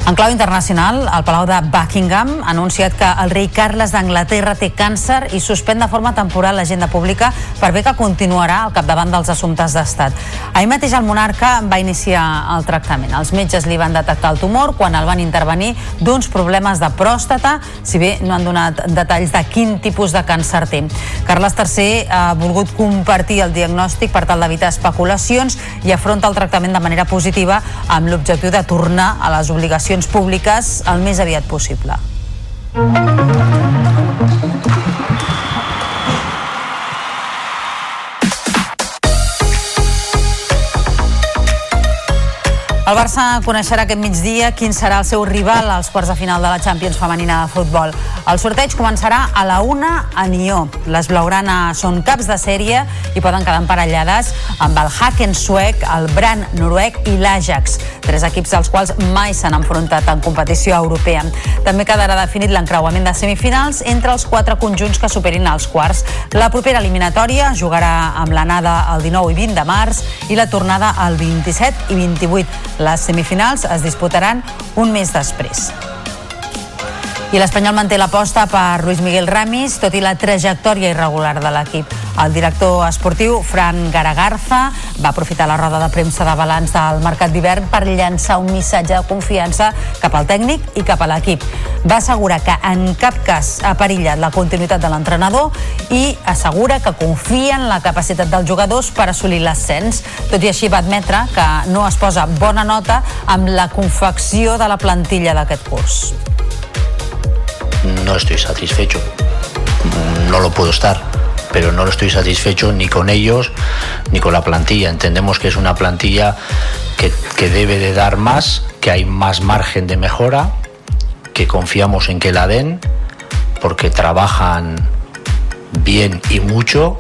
En clau internacional, el Palau de Buckingham ha anunciat que el rei Carles d'Anglaterra té càncer i suspèn de forma temporal l'agenda pública per bé que continuarà al capdavant dels assumptes d'estat. Ahir mateix el monarca va iniciar el tractament. Els metges li van detectar el tumor quan el van intervenir d'uns problemes de pròstata, si bé no han donat detalls de quin tipus de càncer té. Carles III ha volgut compartir el diagnòstic per tal d'evitar especulacions i afronta el tractament de manera positiva amb l'objectiu de tornar a les obligacions públiques el més aviat possible. El Barça coneixerà aquest migdia quin serà el seu rival als quarts de final de la Champions femenina de futbol. El sorteig començarà a la una a Nió. Les Blaugrana són caps de sèrie i poden quedar emparellades amb el Haken suec, el Bran noruec i l'Ajax, tres equips dels quals mai s'han enfrontat en competició europea. També quedarà definit l'encreuament de semifinals entre els quatre conjunts que superin els quarts. La propera eliminatòria jugarà amb l'anada el 19 i 20 de març i la tornada el 27 i 28. Les semifinals es disputaran un mes després. I l'Espanyol manté l'aposta per Luis Miguel Ramis, tot i la trajectòria irregular de l'equip. El director esportiu, Fran Garagarza, va aprofitar la roda de premsa de balanç del mercat d'hivern per llançar un missatge de confiança cap al tècnic i cap a l'equip. Va assegurar que en cap cas ha perillat la continuïtat de l'entrenador i assegura que confia en la capacitat dels jugadors per assolir l'ascens. Tot i així va admetre que no es posa bona nota amb la confecció de la plantilla d'aquest curs no estoy satisfecho. No lo puedo estar, pero no lo estoy satisfecho ni con ellos ni con la plantilla. Entendemos que es una plantilla que, que debe de dar más, que hay más margen de mejora, que confiamos en que la den, porque trabajan bien y mucho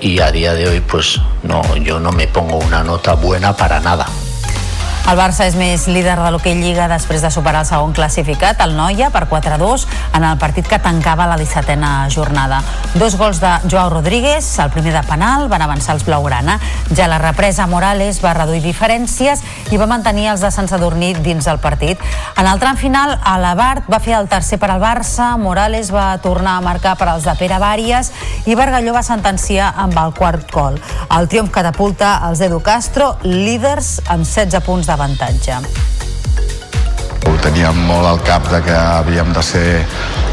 y a día de hoy pues no yo no me pongo una nota buena para nada. El Barça és més líder de l'Hockey Lliga després de superar el segon classificat, el Noia, per 4-2, en el partit que tancava la 17a jornada. Dos gols de Joao Rodríguez, el primer de penal, van avançar els Blaugrana. Ja la represa Morales va reduir diferències i va mantenir els de Sant Sadurní dins el partit. En el tram final, a l'Abart va fer el tercer per al Barça, Morales va tornar a marcar per als de Pere Bàries i Bargalló va sentenciar amb el quart gol. El triomf catapulta els Edu Castro, líders amb 16 punts de avantatge. Ho teníem molt al cap de que havíem de ser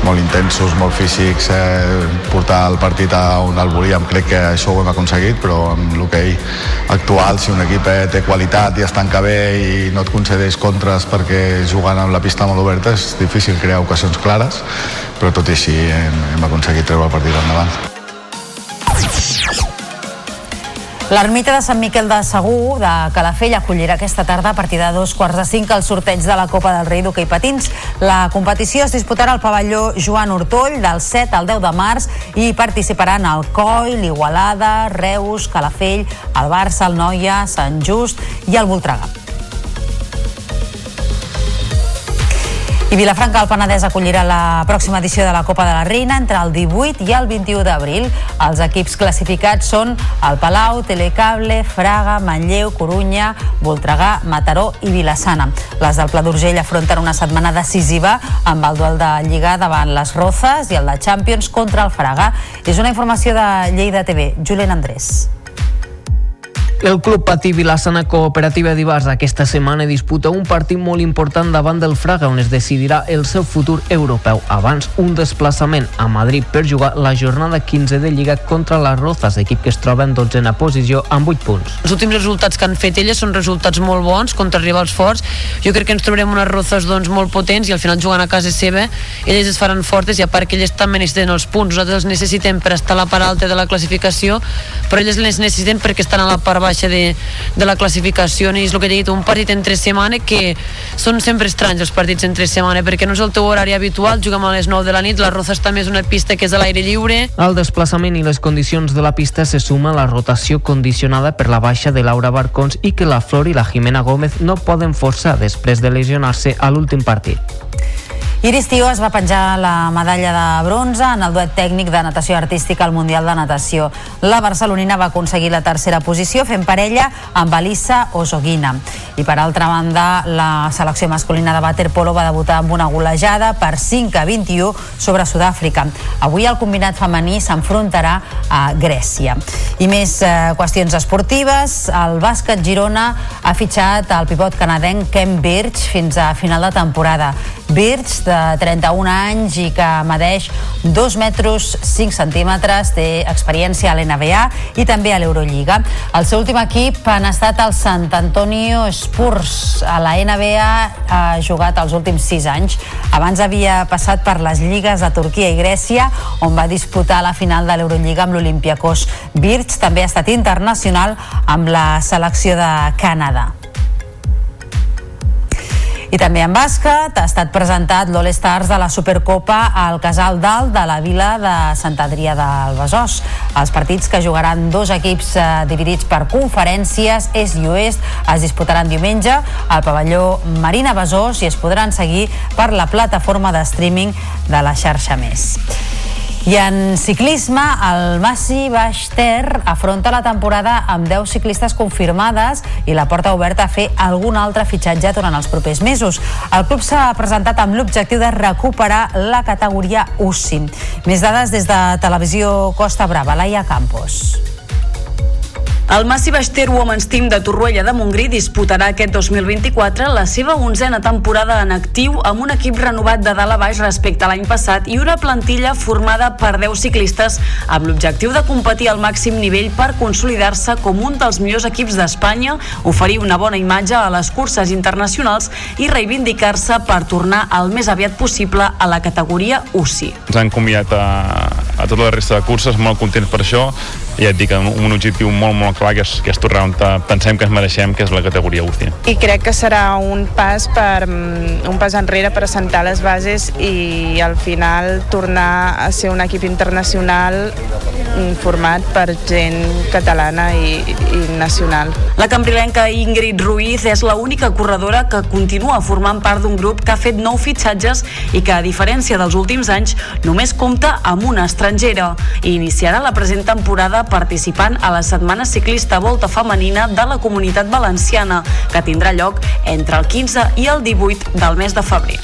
molt intensos, molt físics, eh, portar el partit a on el volíem. Crec que això ho hem aconseguit, però amb l'hoquei actual, si un equip eh, té qualitat i es tanca bé i no et concedeix contres perquè jugant amb la pista molt oberta és difícil crear ocasions clares, però tot i així hem, hem aconseguit treure el partit endavant. L'ermita de Sant Miquel de Segur de Calafell acollirà aquesta tarda a partir de dos quarts de cinc el sorteig de la Copa del Rei d'Hockey Patins. La competició es disputarà al pavelló Joan Hortoll del 7 al 10 de març i participaran el Coi, l'Igualada, Reus, Calafell, el Barça, el Noia, Sant Just i el Voltregà. I Vilafranca del Penedès acollirà la pròxima edició de la Copa de la Reina entre el 18 i el 21 d'abril. Els equips classificats són el Palau, Telecable, Fraga, Manlleu, Corunya, Voltregà, Mataró i Vilassana. Les del Pla d'Urgell afronten una setmana decisiva amb el duel de Lliga davant les Rozes i el de Champions contra el Fraga. És una informació de Lleida TV. Julen Andrés. El Club Patí Vilassana Cooperativa d'Ibars aquesta setmana disputa un partit molt important davant del Fraga on es decidirà el seu futur europeu. Abans, un desplaçament a Madrid per jugar la jornada 15 de Lliga contra les Rozas, equip que es troba en 12a posició amb 8 punts. Els últims resultats que han fet elles són resultats molt bons contra rivals forts. Jo crec que ens trobarem unes Rozas doncs, molt potents i al final jugant a casa seva elles es faran fortes i a part que elles també necessiten els punts. Nosaltres els necessitem per estar a la part alta de la classificació, però elles les necessiten perquè estan a la part baixa de, de la classificació i és el que he dit, un partit entre setmana que són sempre estranys els partits entre setmana perquè no és el teu horari habitual, juguem a les 9 de la nit, la Rozas també és una pista que és a l'aire lliure. Al desplaçament i les condicions de la pista se suma la rotació condicionada per la baixa de Laura Barcons i que la Flor i la Jimena Gómez no poden forçar després de lesionar-se a l'últim partit. Iris Tio es va penjar la medalla de bronze en el duet tècnic de natació artística al Mundial de Natació. La barcelonina va aconseguir la tercera posició fent parella amb Alissa Osoguina. I per altra banda, la selecció masculina de waterpolo va debutar amb una golejada per 5 a 21 sobre Sud-àfrica. Avui el combinat femení s'enfrontarà a Grècia. I més eh, qüestions esportives, el bàsquet Girona ha fitxat el pivot canadenc Ken Birch fins a final de temporada. Birch, de 31 anys i que medeix 2 metres 5 centímetres, té experiència a l'NBA i també a l'Eurolliga. El seu últim equip han estat el Sant Antonio Spurs. A la NBA ha jugat els últims 6 anys. Abans havia passat per les lligues de Turquia i Grècia, on va disputar la final de l'Eurolliga amb l'Olympiakos. Birch també ha estat internacional amb la selecció de Canadà. I també en bàsquet ha estat presentat l'All-Stars de la Supercopa al Casal Dalt de la vila de Sant Adrià del Besòs. Els partits que jugaran dos equips eh, dividits per conferències, est i oest, es disputaran diumenge al pavelló Marina Besòs i es podran seguir per la plataforma de streaming de la xarxa Més. I en ciclisme, el Massi Baix Ter afronta la temporada amb 10 ciclistes confirmades i la porta oberta a fer algun altre fitxatge durant els propers mesos. El club s'ha presentat amb l'objectiu de recuperar la categoria UCI. Més dades des de Televisió Costa Brava, Laia Campos. El Massi Baixter Women's Team de Torroella de Montgrí disputarà aquest 2024 la seva onzena temporada en actiu amb un equip renovat de dalt a baix respecte a l'any passat i una plantilla formada per 10 ciclistes amb l'objectiu de competir al màxim nivell per consolidar-se com un dels millors equips d'Espanya, oferir una bona imatge a les curses internacionals i reivindicar-se per tornar el més aviat possible a la categoria UCI. Ens han convidat a, a tota la resta de curses, molt contents per això, ja et dic, un, un objectiu molt, molt clar, que és, que és tornar on pensem que ens mereixem, que és la categoria UCI. I crec que serà un pas per mm, un pas enrere per assentar les bases i al final tornar a ser un equip internacional mm, format per gent catalana i, i nacional. La cambrilenca Ingrid Ruiz és l'única corredora que continua formant part d'un grup que ha fet nou fitxatges i que, a diferència dels últims anys, només compta amb una estrangera i iniciarà la present temporada participant a la Setmana Ciclista Volta Femenina de la Comunitat Valenciana, que tindrà lloc entre el 15 i el 18 del mes de febrer.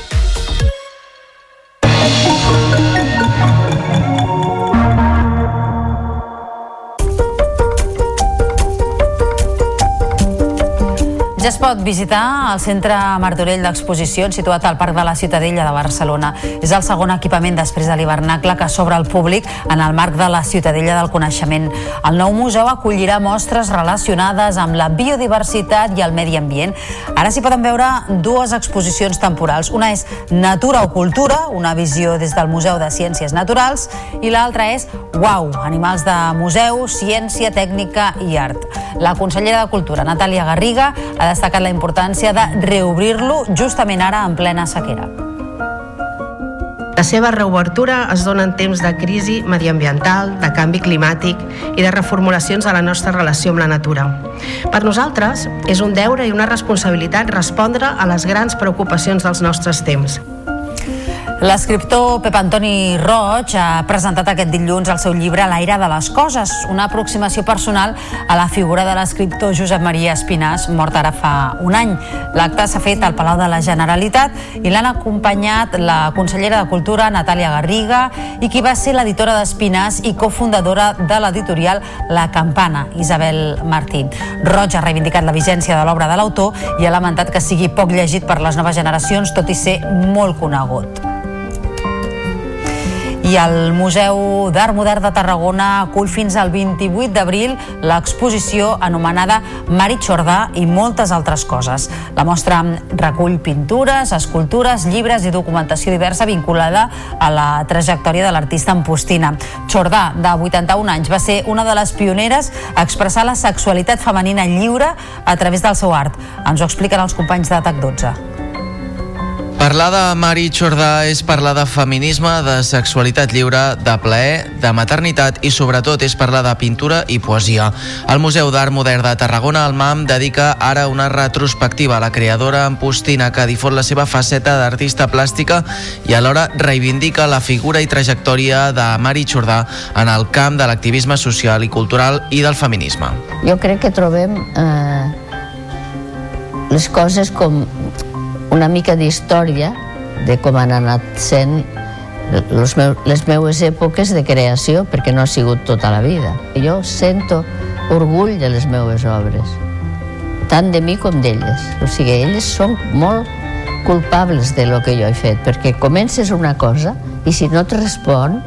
Ja es pot visitar el Centre Martorell d'Exposicions situat al Parc de la Ciutadella de Barcelona. És el segon equipament després de l'hivernacle que s'obre al públic en el marc de la Ciutadella del Coneixement. El nou museu acollirà mostres relacionades amb la biodiversitat i el medi ambient. Ara s'hi poden veure dues exposicions temporals. Una és Natura o Cultura, una visió des del Museu de Ciències Naturals, i l'altra és Uau, animals de museu, ciència, tècnica i art. La consellera de Cultura, Natàlia Garriga, ha destacat la importància de reobrir-lo justament ara en plena sequera. La seva reobertura es dona en temps de crisi mediambiental, de canvi climàtic i de reformulacions de la nostra relació amb la natura. Per nosaltres, és un deure i una responsabilitat respondre a les grans preocupacions dels nostres temps. L'escriptor Pep Antoni Roig ha presentat aquest dilluns el seu llibre L'aire de les coses, una aproximació personal a la figura de l'escriptor Josep Maria Espinàs, mort ara fa un any. L'acte s'ha fet al Palau de la Generalitat i l'han acompanyat la consellera de Cultura, Natàlia Garriga, i qui va ser l'editora d'Espinàs i cofundadora de l'editorial La Campana, Isabel Martí. Roig ha reivindicat la vigència de l'obra de l'autor i ha lamentat que sigui poc llegit per les noves generacions, tot i ser molt conegut. I el Museu d'Art Modern de Tarragona acull fins al 28 d'abril l'exposició anomenada Mari Xordà i moltes altres coses. La mostra recull pintures, escultures, llibres i documentació diversa vinculada a la trajectòria de l'artista Ampostina. Xordà, de 81 anys, va ser una de les pioneres a expressar la sexualitat femenina lliure a través del seu art. Ens ho expliquen els companys de TAC 12. Parlar de Mari Jordà és parlar de feminisme, de sexualitat lliure, de plaer, de maternitat i sobretot és parlar de pintura i poesia. El Museu d'Art Modern de Tarragona, el MAM, dedica ara una retrospectiva a la creadora Ampostina que difon la seva faceta d'artista plàstica i alhora reivindica la figura i trajectòria de Mari Jordà en el camp de l'activisme social i cultural i del feminisme. Jo crec que trobem eh, les coses com una mica d'història de com han anat sent meu, les meues èpoques de creació, perquè no ha sigut tota la vida. Jo sento orgull de les meues obres, tant de mi com d'elles. O sigui, elles són molt culpables de lo que jo he fet, perquè comences una cosa i si no et respon,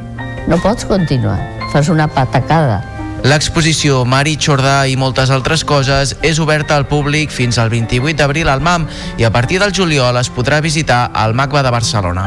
no pots continuar. Fas una patacada. L'exposició Mari Jordà i moltes altres coses és oberta al públic fins al 28 d'abril al MAM i a partir del juliol es podrà visitar al MACBA de Barcelona.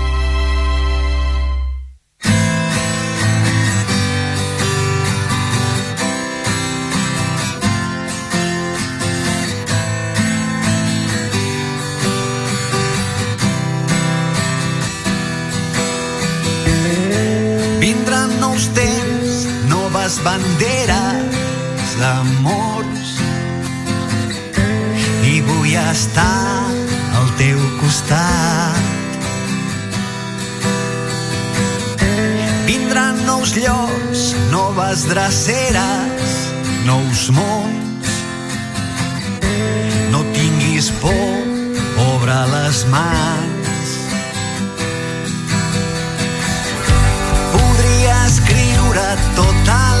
Noves banderes d'amors i vull estar al teu costat. Vindran nous llocs, noves dreceres, nous mons. No tinguis por, obre les mans. Escriure tota la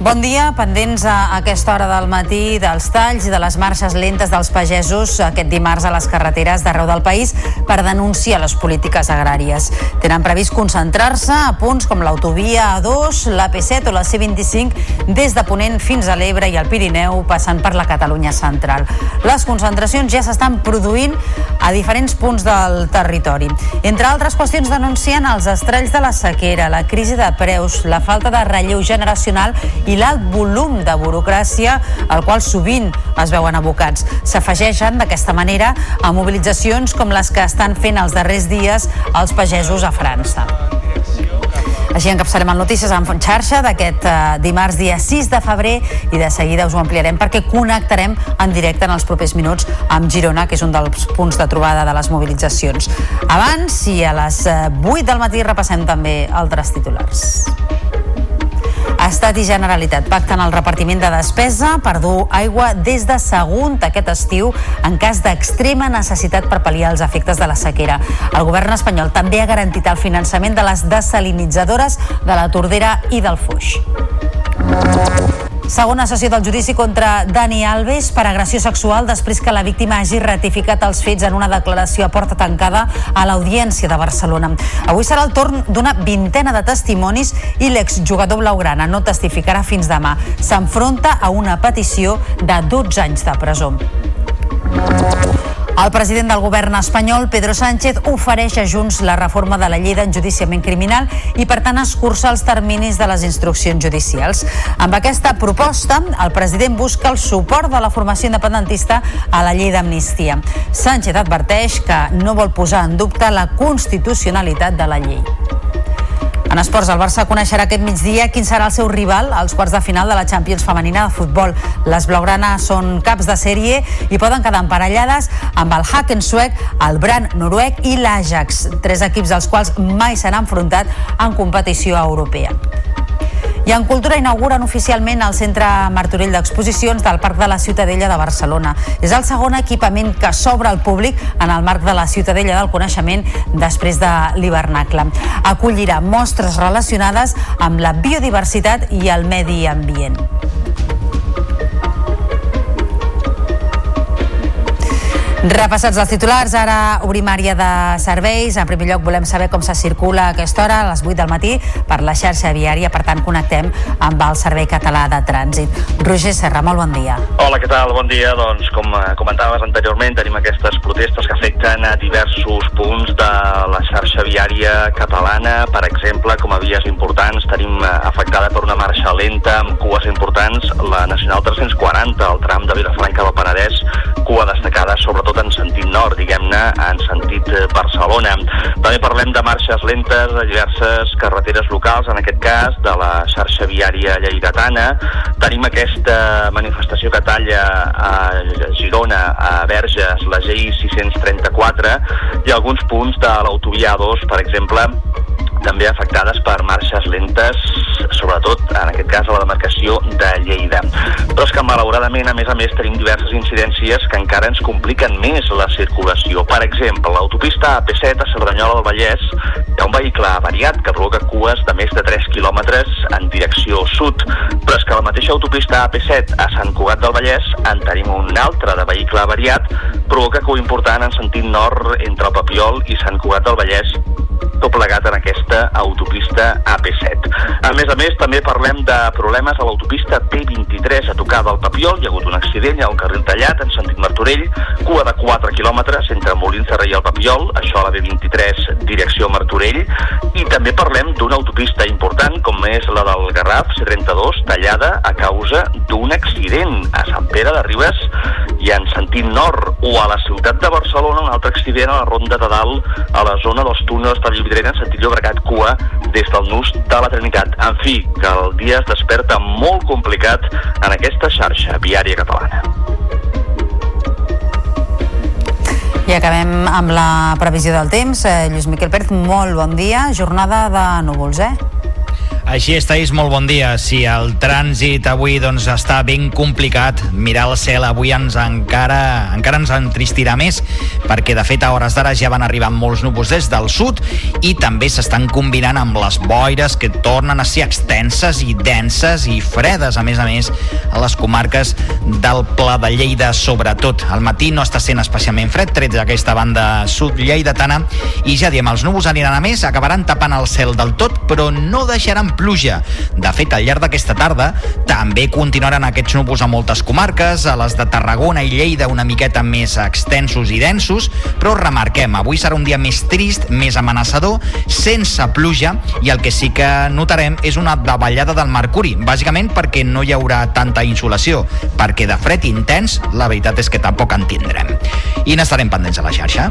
Bon dia, pendents a aquesta hora del matí dels talls i de les marxes lentes dels pagesos aquest dimarts a les carreteres d'arreu del país per denunciar les polítiques agràries. Tenen previst concentrar-se a punts com l'autovia A2, l'AP7 o la C25 des de Ponent fins a l'Ebre i el Pirineu passant per la Catalunya central. Les concentracions ja s'estan produint a diferents punts del territori. Entre altres qüestions denuncien els estralls de la sequera, la crisi de preus, la falta de relleu generacional l'alt volum de burocràcia al qual sovint es veuen abocats. S'afegeixen d'aquesta manera a mobilitzacions com les que estan fent els darrers dies els pagesos a França. Així encapçarem el Notícies en xarxa d'aquest eh, dimarts dia 6 de febrer i de seguida us ho ampliarem perquè connectarem en directe en els propers minuts amb Girona, que és un dels punts de trobada de les mobilitzacions. Abans, i a les eh, 8 del matí, repassem també altres titulars. Estat i Generalitat pacten el repartiment de despesa per dur aigua des de Sagunt aquest estiu en cas d'extrema necessitat per pal·liar els efectes de la sequera. El govern espanyol també ha garantit el finançament de les desalinitzadores de la Tordera i del Foix. Segona sessió del judici contra Dani Alves per agressió sexual després que la víctima hagi ratificat els fets en una declaració a porta tancada a l'Audiència de Barcelona. Avui serà el torn d'una vintena de testimonis i l'exjugador blaugrana no testificarà fins demà. S'enfronta a una petició de 12 anys de presó. El president del govern espanyol, Pedro Sánchez, ofereix a Junts la reforma de la llei d'enjudiciament criminal i, per tant, escurçar els terminis de les instruccions judicials. Amb aquesta proposta, el president busca el suport de la formació independentista a la llei d'amnistia. Sánchez adverteix que no vol posar en dubte la constitucionalitat de la llei. En esports, el Barça coneixerà aquest migdia quin serà el seu rival als quarts de final de la Champions femenina de futbol. Les blaugranes són caps de sèrie i poden quedar emparellades amb el Haken suec, el Bran noruec i l'Ajax, tres equips dels quals mai s'han enfrontat en competició europea. I en Cultura inauguren oficialment el Centre Martorell d'Exposicions del Parc de la Ciutadella de Barcelona. És el segon equipament que s'obre al públic en el marc de la Ciutadella del Coneixement després de l'hivernacle. Acollirà mostres relacionades amb la biodiversitat i el medi ambient. Repassats els titulars, ara obrim àrea de serveis. En primer lloc volem saber com se circula a aquesta hora, a les 8 del matí, per la xarxa viària. Per tant, connectem amb el Servei Català de Trànsit. Roger Serra, molt bon dia. Hola, què tal? Bon dia. Doncs, com eh, comentaves anteriorment, tenim aquestes protestes que afecten a diversos punts de la xarxa viària catalana. Per exemple, com a vies importants, tenim eh, afectada per una marxa lenta amb cues importants la Nacional 340, el tram de Vilafranca del Penedès, cua destacada sobretot sobretot en sentit nord, diguem-ne, en sentit eh, Barcelona. També parlem de marxes lentes de diverses carreteres locals, en aquest cas de la xarxa viària lleidatana. Tenim aquesta manifestació que talla a Girona, a Verges, la GI 634, i alguns punts de l'autovia 2, per exemple, també afectades per marxes lentes, sobretot en aquest cas a la demarcació de Lleida. Però és que malauradament, a més a més, tenim diverses incidències que encara ens compliquen més la circulació. Per exemple, l'autopista AP7 a Cerdanyola del Vallès hi ha un vehicle avariat que provoca cues de més de 3 quilòmetres en direcció sud, però és que la mateixa autopista AP7 a Sant Cugat del Vallès en tenim un altre de vehicle avariat, provoca cua important en sentit nord entre el Papiol i Sant Cugat del Vallès tot plegat en aquesta autopista AP7. A més a més, també parlem de problemes a l'autopista P23 a tocar del Papiol. Hi ha hagut un accident al carril tallat en sentit Martorell, cua de 4 quilòmetres entre Molins de Rei i el Papiol, això a la B23 direcció Martorell. I també parlem d'una autopista important, com és la del Garraf, C32, tallada a causa d'un accident a Sant Pere de Ribes i en sentit nord, o a la ciutat de Barcelona, un altre accident a la Ronda de Dalt, a la zona dels túnels de Vallvidrera en sentit Llobregat cua des del nus de la Trinitat. En fi, que el dia es desperta molt complicat en aquesta xarxa viària catalana. I acabem amb la previsió del temps. Eh, Lluís Miquel Pérez, molt bon dia. Jornada de núvols, eh? Així estáis, molt bon dia. Si el trànsit avui doncs, està ben complicat, mirar el cel avui ens encara, encara ens entristirà més, perquè de fet a hores d'ara ja van arribar molts núvols des del sud i també s'estan combinant amb les boires que tornen a ser extenses i denses i fredes, a més a més, a les comarques del Pla de Lleida, sobretot. Al matí no està sent especialment fred, tret d'aquesta banda sud lleidatana, i ja diem, els núvols aniran a més, acabaran tapant el cel del tot, però no deixaran pluja. De fet, al llarg d'aquesta tarda també continuaran aquests núvols a moltes comarques, a les de Tarragona i Lleida una miqueta més extensos i densos, però remarquem, avui serà un dia més trist, més amenaçador, sense pluja, i el que sí que notarem és una davallada del mercuri, bàsicament perquè no hi haurà tanta insolació, perquè de fred intens la veritat és que tampoc en tindrem. I n'estarem pendents a la xarxa.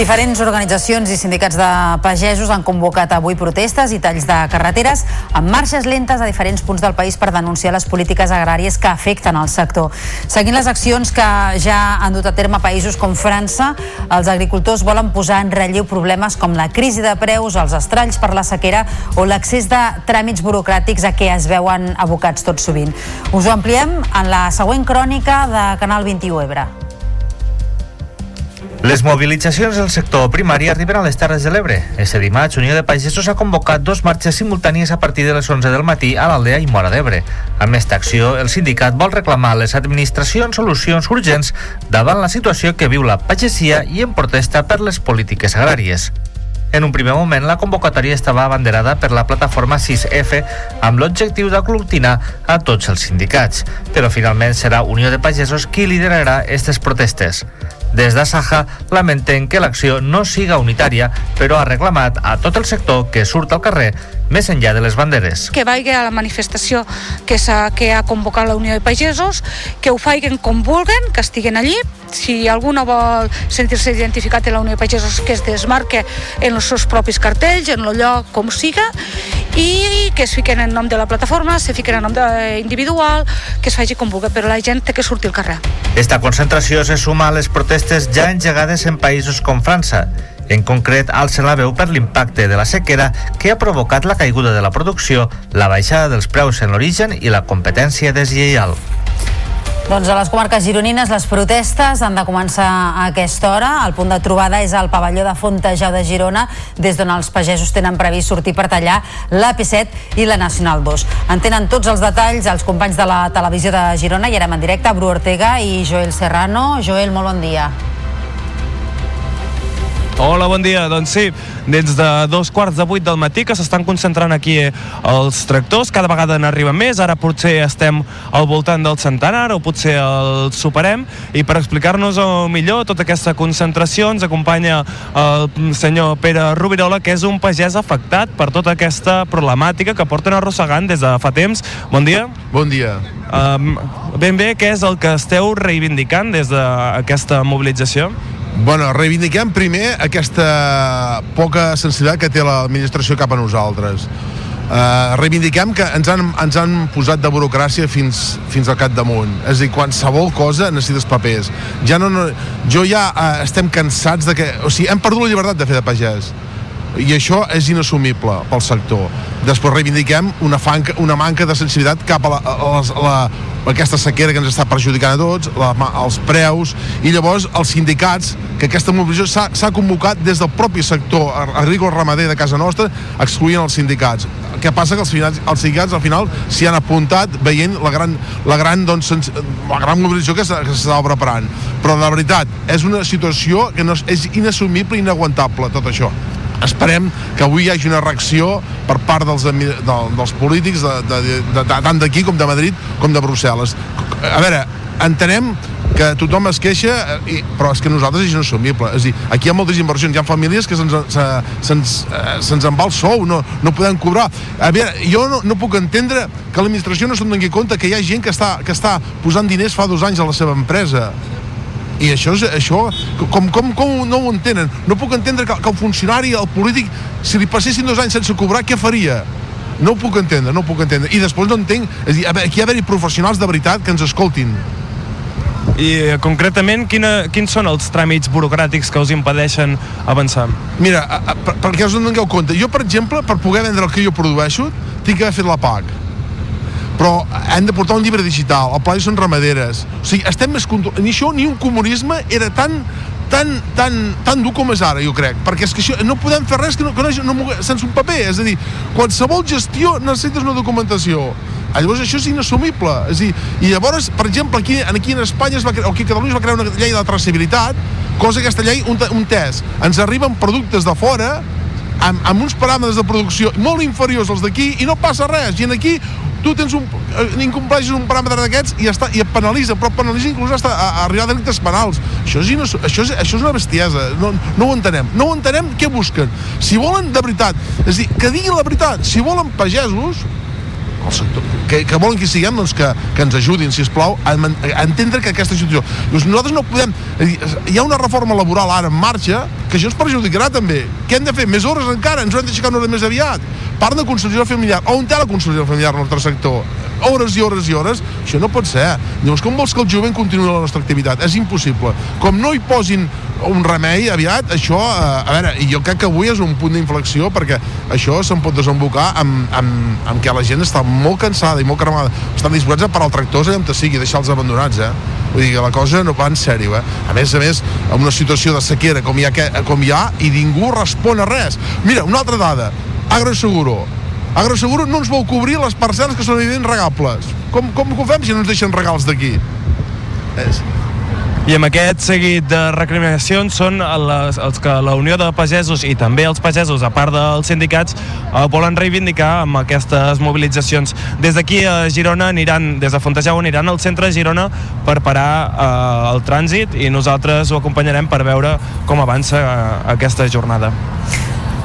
Diferents organitzacions i sindicats de pagesos han convocat avui protestes i talls de carreteres amb marxes lentes a diferents punts del país per denunciar les polítiques agràries que afecten el sector. Seguint les accions que ja han dut a terme països com França, els agricultors volen posar en relleu problemes com la crisi de preus, els estralls per la sequera o l'accés de tràmits burocràtics a què es veuen abocats tot sovint. Us ho ampliem en la següent crònica de Canal 21 Ebre. Les mobilitzacions del sector primari arriben a les Terres de l'Ebre. Este dimarts, Unió de Pagesos ha convocat dos marxes simultànies a partir de les 11 del matí a l'Aldea i Mora d'Ebre. Amb esta acció, el sindicat vol reclamar a les administracions solucions urgents davant la situació que viu la pagesia i en protesta per les polítiques agràries. En un primer moment, la convocatòria estava abanderada per la plataforma 6F amb l'objectiu d'aglutinar a tots els sindicats, però finalment serà Unió de Pagesos qui liderarà aquestes protestes. Des de Saja lamenten que l'acció no siga unitària, però ha reclamat a tot el sector que surt al carrer més enllà de les banderes. Que vagi a la manifestació que, ha, que ha convocat la Unió de Pagesos, que ho facin com vulguen, que estiguen allí, si alguna vol sentir-se identificat en la Unió de Pagesos que es desmarque en els seus propis cartells, en el lloc com siga i que es fiquen en nom de la plataforma, se fiquen en nom de, individual, que es faci com vulgui, però la gent té que sortir al carrer. Esta concentració se suma a les protestes ja engegades en països com França. En concret, alça la veu per l'impacte de la sequera que ha provocat la caiguda de la producció, la baixada dels preus en l'origen i la competència deslleial. Doncs a les comarques gironines les protestes han de començar a aquesta hora. El punt de trobada és al pavelló de Fontejau de Girona, des d'on els pagesos tenen previst sortir per tallar l'AP7 i la Nacional 2. En tenen tots els detalls els companys de la televisió de Girona i anem en directe Bru Ortega i Joel Serrano. Joel, molt bon dia. Hola, bon dia. Doncs sí, des de dos quarts de vuit del matí que s'estan concentrant aquí els tractors, cada vegada n'arriben més, ara potser estem al voltant del centenar o potser el superem, i per explicar-nos millor tota aquesta concentració ens acompanya el senyor Pere Rubirola, que és un pagès afectat per tota aquesta problemàtica que porten arrossegant des de fa temps. Bon dia. Bon dia. Um, ben bé, què és el que esteu reivindicant des d'aquesta mobilització? Bueno, reivindiquem primer aquesta poca sensibilitat que té l'administració cap a nosaltres. Uh, reivindiquem que ens han, ens han posat de burocràcia fins, fins al capdamunt. És a dir, qualsevol cosa necessites papers. Ja no, no, jo ja uh, estem cansats de que... O sigui, hem perdut la llibertat de fer de pagès i això és inassumible pel sector. Després reivindiquem una, fanca, una manca de sensibilitat cap a, la, a, la, a, la, a aquesta sequera que ens està perjudicant a tots, la, els preus, i llavors els sindicats, que aquesta mobilització s'ha convocat des del propi sector agrícola ramader de casa nostra, excluint els sindicats. Què passa que els, els sindicats al final s'hi han apuntat veient la gran, la gran, doncs, la gran mobilització que s'estava preparant. Però la veritat, és una situació que no és inassumible i inaguantable, tot això esperem que avui hi hagi una reacció per part dels, de, dels polítics de, de, de, de, tant d'aquí com de Madrid com de Brussel·les. A veure, entenem que tothom es queixa, i, però és que nosaltres és inassumible. És dir, aquí hi ha moltes inversions, hi ha famílies que se'ns se, se, se, se en va el sou, no, no podem cobrar. A veure, jo no, no puc entendre que l'administració no se'n doni compte que hi ha gent que està, que està posant diners fa dos anys a la seva empresa i això, és, això com, com, com no ho entenen? No puc entendre que, que el funcionari, el polític, si li passessin dos anys sense cobrar, què faria? No ho puc entendre, no ho puc entendre. I després no entenc, és dir, aquí hi ha d'haver professionals de veritat que ens escoltin. I eh, concretament, quina, quins són els tràmits burocràtics que us impedeixen avançar? Mira, a, a, per, perquè us en dongueu compte, jo, per exemple, per poder vendre el que jo produeixo, tinc que haver fet la PAC però hem de portar un llibre digital, el pla són ramaderes. O sigui, estem més control... Ni això ni un comunisme era tan tan, tan, tan dur com és ara, jo crec, perquè és que això, no podem fer res que no, que no, no, sense un paper, és a dir, qualsevol gestió necessites una documentació. Llavors això és inassumible. És dir, I llavors, per exemple, aquí, aquí en Espanya es va crear, o aquí a Catalunya es va crear una llei de traçabilitat, cosa que aquesta llei, un, un test, ens arriben productes de fora amb, amb uns paràmetres de producció molt inferiors als d'aquí i no passa res. I aquí tu tens un, eh, incompleixes un paràmetre d'aquests i, està, i et penalitza, però et penalitza inclús a, a arribar a delictes penals. Això és, això és, això és una bestiesa, no, no ho entenem. No ho entenem què busquen. Si volen de veritat, és dir, que diguin la veritat, si volen pagesos, el sector, que, que volen que siguem doncs que, que ens ajudin, si plau, a, a entendre que aquesta situació doncs nosaltres no podem, hi ha una reforma laboral ara en marxa que això ens perjudicarà també què hem de fer? Més hores encara, ens ho hem d'aixecar una hora més aviat part de conciliació familiar on té la conciliació familiar el nostre sector hores i hores i hores, això no pot ser. Llavors, com vols que el jovent continuï la nostra activitat? És impossible. Com no hi posin un remei aviat, això, eh, a veure, jo crec que avui és un punt d'inflexió perquè això se'n pot desembocar amb, amb, amb que la gent està molt cansada i molt cremada. Estan disposats a parar el tractor allà on sigui, deixar-los abandonats, eh? Vull dir que la cosa no va en sèrio, eh? A més a més, en una situació de sequera com hi ha, com hi ha i ningú respon a res. Mira, una altra dada. Agroseguro Agroseguro no ens vol cobrir les parcel·les que són evidents regables. Com, com ho fem si no ens deixen regals d'aquí? És... I amb aquest seguit de recriminacions són les, els que la Unió de Pagesos i també els pagesos, a part dels sindicats, eh, volen reivindicar amb aquestes mobilitzacions. Des d'aquí a Girona aniran, des de Fontejau aniran al centre de Girona per parar eh, el trànsit i nosaltres ho acompanyarem per veure com avança eh, aquesta jornada.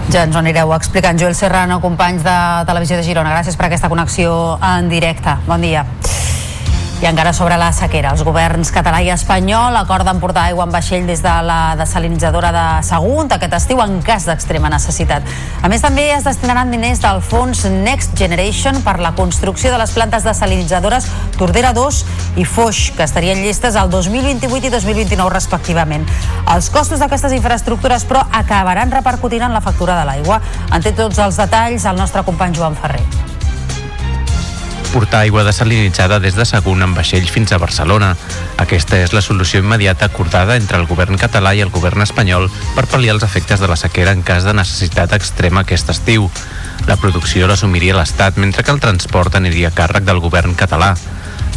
Ja ens ho anireu explicant. Joel Serrano, companys de Televisió de Girona, gràcies per aquesta connexió en directe. Bon dia. I encara sobre la sequera, els governs català i espanyol acorden portar aigua en vaixell des de la desalinitzadora de Sagunt aquest estiu en cas d'extrema necessitat. A més, també es destinaran diners del fons Next Generation per la construcció de les plantes desalinitzadores Tordera 2 i Foix, que estarien llestes al 2028 i 2029 respectivament. Els costos d'aquestes infraestructures, però, acabaran repercutint en la factura de l'aigua. En té tots els detalls el nostre company Joan Ferrer. Portar aigua desalinitzada des de Sagunt amb vaixell fins a Barcelona. Aquesta és la solució immediata acordada entre el govern català i el govern espanyol per pal·liar els efectes de la sequera en cas de necessitat extrema aquest estiu. La producció l'assumiria l'Estat, mentre que el transport aniria a càrrec del govern català.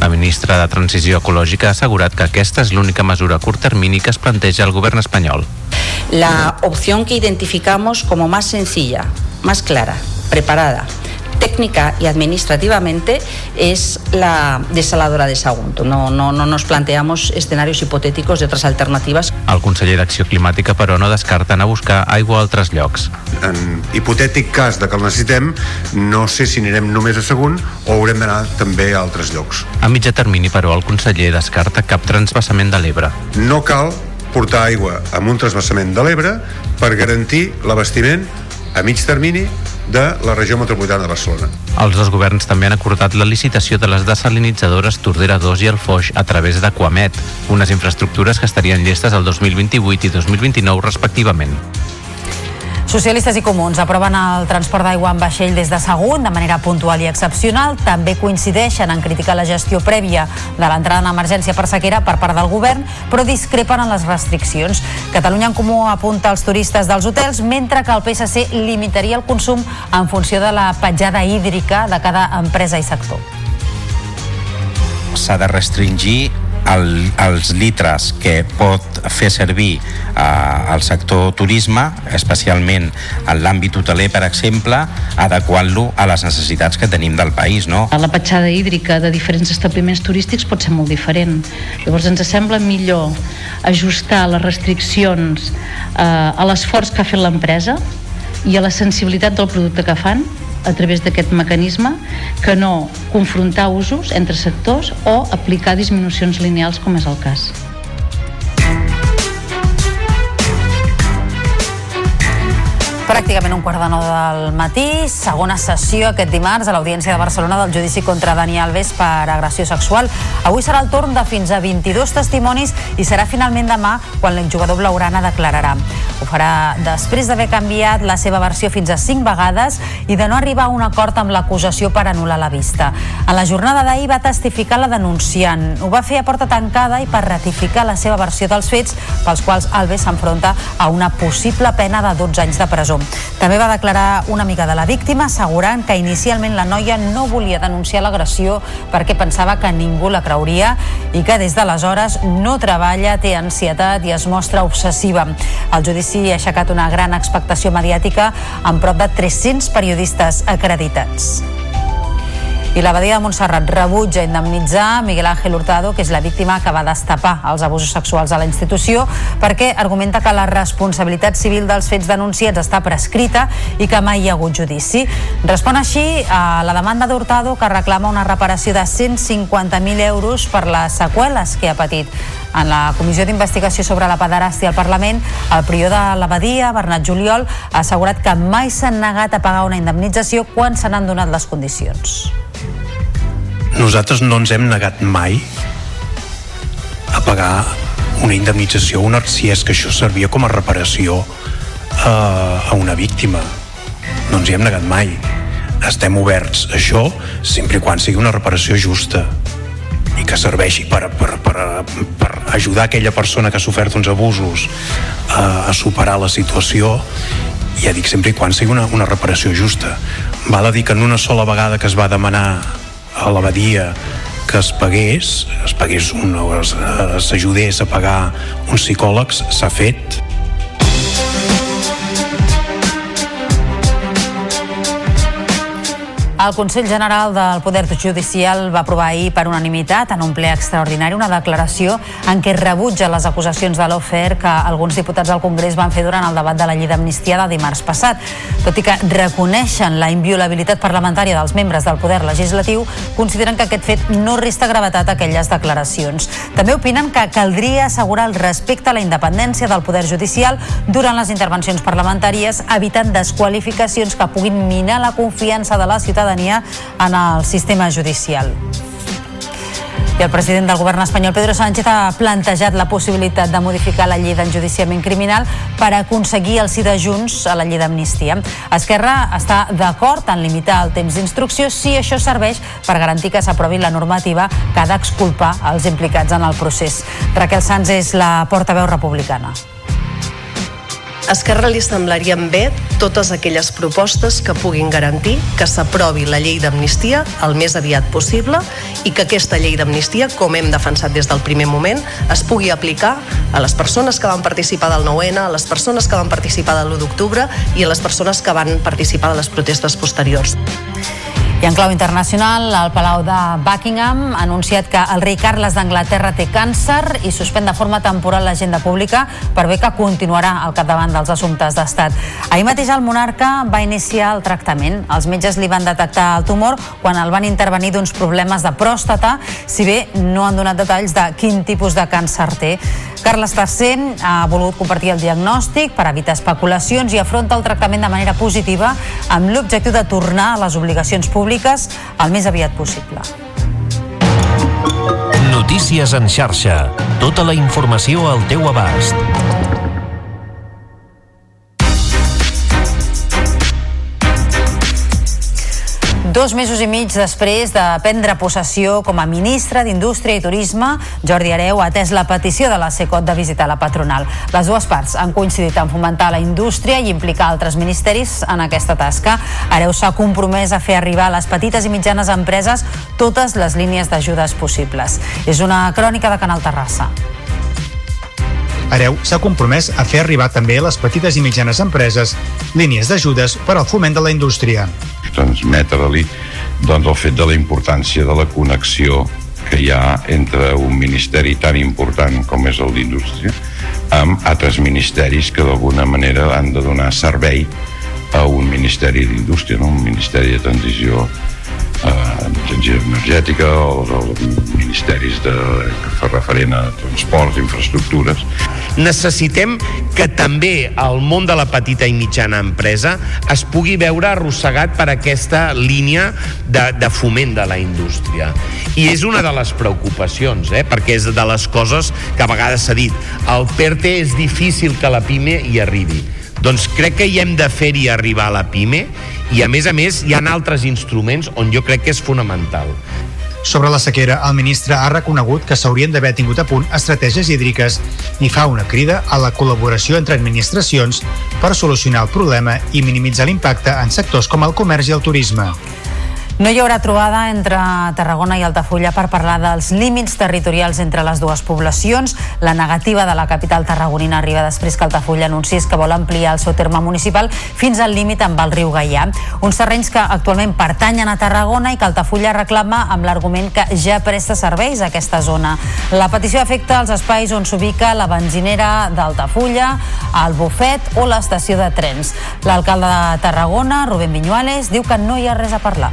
La ministra de Transició Ecològica ha assegurat que aquesta és l'única mesura a curt termini que es planteja el govern espanyol. La opción que identificamos como más sencilla, más clara, preparada, técnica y administrativamente es la desaladora de Sagunto. No, no, no nos planteamos escenarios hipotéticos de otras alternativas. El conseller d'Acció Climàtica, però, no descarta anar a buscar aigua a altres llocs. En hipotètic cas de que el necessitem, no sé si anirem només a Sagunt o haurem d'anar també a altres llocs. A mitjà termini, però, el conseller descarta cap transbassament de l'Ebre. No cal portar aigua amb un transbassament de l'Ebre per garantir l'abastiment a mig termini de la regió metropolitana de Barcelona. Els dos governs també han acordat la licitació de les desalinitzadores Tordera 2 i el Foix a través d'Aquamet, unes infraestructures que estarien llestes el 2028 i 2029 respectivament. Socialistes i comuns aproven el transport d'aigua en vaixell des de Sagunt de manera puntual i excepcional. També coincideixen en criticar la gestió prèvia de l'entrada en emergència per sequera per part del govern, però discrepen en les restriccions. Catalunya en Comú apunta als turistes dels hotels, mentre que el PSC limitaria el consum en funció de la petjada hídrica de cada empresa i sector. S'ha de restringir el, els litres que pot fer servir eh, el sector turisme, especialment en l'àmbit hoteler, per exemple, adequant-lo a les necessitats que tenim del país. No? La petjada hídrica de diferents establiments turístics pot ser molt diferent. Llavors ens sembla millor ajustar les restriccions eh, a l'esforç que ha fet l'empresa i a la sensibilitat del producte que fan a través d'aquest mecanisme que no confrontar usos entre sectors o aplicar disminucions lineals com és el cas. Pràcticament un quart de nou del matí, segona sessió aquest dimarts a l'Audiència de Barcelona del judici contra Dani Alves per agressió sexual. Avui serà el torn de fins a 22 testimonis i serà finalment demà quan l'exjugador blaugrana declararà. Ho farà després d'haver canviat la seva versió fins a 5 vegades i de no arribar a un acord amb l'acusació per anul·lar la vista. En la jornada d'ahir va testificar la denunciant. Ho va fer a porta tancada i per ratificar la seva versió dels fets pels quals Alves s'enfronta a una possible pena de 12 anys de presó. També va declarar una amiga de la víctima assegurant que inicialment la noia no volia denunciar l'agressió perquè pensava que ningú la creuria i que des d'aleshores no treballa, té ansietat i es mostra obsessiva. El judici ha aixecat una gran expectació mediàtica amb prop de 300 periodistes acreditats. I l'abadia de Montserrat rebutja indemnitzar Miguel Ángel Hurtado, que és la víctima que va destapar els abusos sexuals a la institució, perquè argumenta que la responsabilitat civil dels fets denunciats està prescrita i que mai hi ha hagut judici. Respon així a la demanda d'Hurtado, que reclama una reparació de 150.000 euros per les seqüeles que ha patit. En la comissió d'investigació sobre la pederàstia al Parlament, el prior de l'abadia, Bernat Juliol, ha assegurat que mai s'han negat a pagar una indemnització quan se n'han donat les condicions. Nosaltres no ens hem negat mai a pagar una indemnització, una, si és que això servia com a reparació a, a una víctima. No ens hi hem negat mai. Estem oberts a això sempre i quan sigui una reparació justa i que serveixi per, per, per, per ajudar aquella persona que ha sofert uns abusos a, a superar la situació ja dic sempre i quan sigui una, una reparació justa val a dir que en una sola vegada que es va demanar a l'abadia que es pagués, es pagués un, s'ajudés a pagar uns psicòlegs, s'ha fet. El Consell General del Poder Judicial va aprovar ahir per unanimitat en un ple extraordinari una declaració en què rebutja les acusacions de l'OFER que alguns diputats del Congrés van fer durant el debat de la llei d'amnistia de dimarts passat. Tot i que reconeixen la inviolabilitat parlamentària dels membres del Poder Legislatiu, consideren que aquest fet no resta gravetat a aquelles declaracions. També opinen que caldria assegurar el respecte a la independència del Poder Judicial durant les intervencions parlamentàries, evitant desqualificacions que puguin minar la confiança de la ciutadania ciutadania en el sistema judicial. I el president del govern espanyol, Pedro Sánchez, ha plantejat la possibilitat de modificar la llei d'enjudiciament criminal per aconseguir el sí de Junts a la llei d'amnistia. Esquerra està d'acord en limitar el temps d'instrucció si això serveix per garantir que s'aprovi la normativa que ha d'exculpar els implicats en el procés. Raquel Sanz és la portaveu republicana. Esquerra li semblarien bé totes aquelles propostes que puguin garantir que s'aprovi la llei d'amnistia el més aviat possible i que aquesta llei d'amnistia, com hem defensat des del primer moment, es pugui aplicar a les persones que van participar del 9-N, a les persones que van participar de l'1 d'octubre i a les persones que van participar de les protestes posteriors. I en clau internacional, el Palau de Buckingham ha anunciat que el rei Carles d'Anglaterra té càncer i suspèn de forma temporal l'agenda pública per bé que continuarà al capdavant dels assumptes d'estat. Ahir mateix el monarca va iniciar el tractament. Els metges li van detectar el tumor quan el van intervenir d'uns problemes de pròstata, si bé no han donat detalls de quin tipus de càncer té. Carles III ha volut compartir el diagnòstic per evitar especulacions i afronta el tractament de manera positiva amb l'objectiu de tornar a les obligacions públiques el més aviat possible. Notícies en xarxa. Tota la informació al teu abast. Dos mesos i mig després de prendre possessió com a ministre d'Indústria i Turisme, Jordi Areu ha atès la petició de la SECOT de visitar la patronal. Les dues parts han coincidit en fomentar la indústria i implicar altres ministeris en aquesta tasca. Areu s'ha compromès a fer arribar a les petites i mitjanes empreses totes les línies d'ajudes possibles. És una crònica de Canal Terrassa. Areu s'ha compromès a fer arribar també a les petites i mitjanes empreses línies d'ajudes per al foment de la indústria. Transmetre-li doncs, el fet de la importància de la connexió que hi ha entre un ministeri tan important com és el d'Indústria amb altres ministeris que d'alguna manera han de donar servei a un ministeri d'Indústria, no? un ministeri de transició eh, energètica o els ministeris de, que fa referent a transports, infraestructures necessitem que també el món de la petita i mitjana empresa es pugui veure arrossegat per aquesta línia de, de foment de la indústria. I és una de les preocupacions, eh? perquè és de les coses que a vegades s'ha dit. El PERTE és difícil que la PIME hi arribi. Doncs crec que hi hem de fer-hi arribar a la PIME i a més a més hi ha altres instruments on jo crec que és fonamental. Sobre la sequera, el ministre ha reconegut que s'haurien d'haver tingut a punt estratègies hídriques i fa una crida a la col·laboració entre administracions per solucionar el problema i minimitzar l'impacte en sectors com el comerç i el turisme. No hi haurà trobada entre Tarragona i Altafulla per parlar dels límits territorials entre les dues poblacions. La negativa de la capital tarragonina arriba després que Altafulla anunciés que vol ampliar el seu terme municipal fins al límit amb el riu Gaià. Uns terrenys que actualment pertanyen a Tarragona i que Altafulla reclama amb l'argument que ja presta serveis a aquesta zona. La petició afecta els espais on s'ubica la benzinera d'Altafulla, el bufet o l'estació de trens. L'alcalde de Tarragona, Rubén Viñuales, diu que no hi ha res a parlar.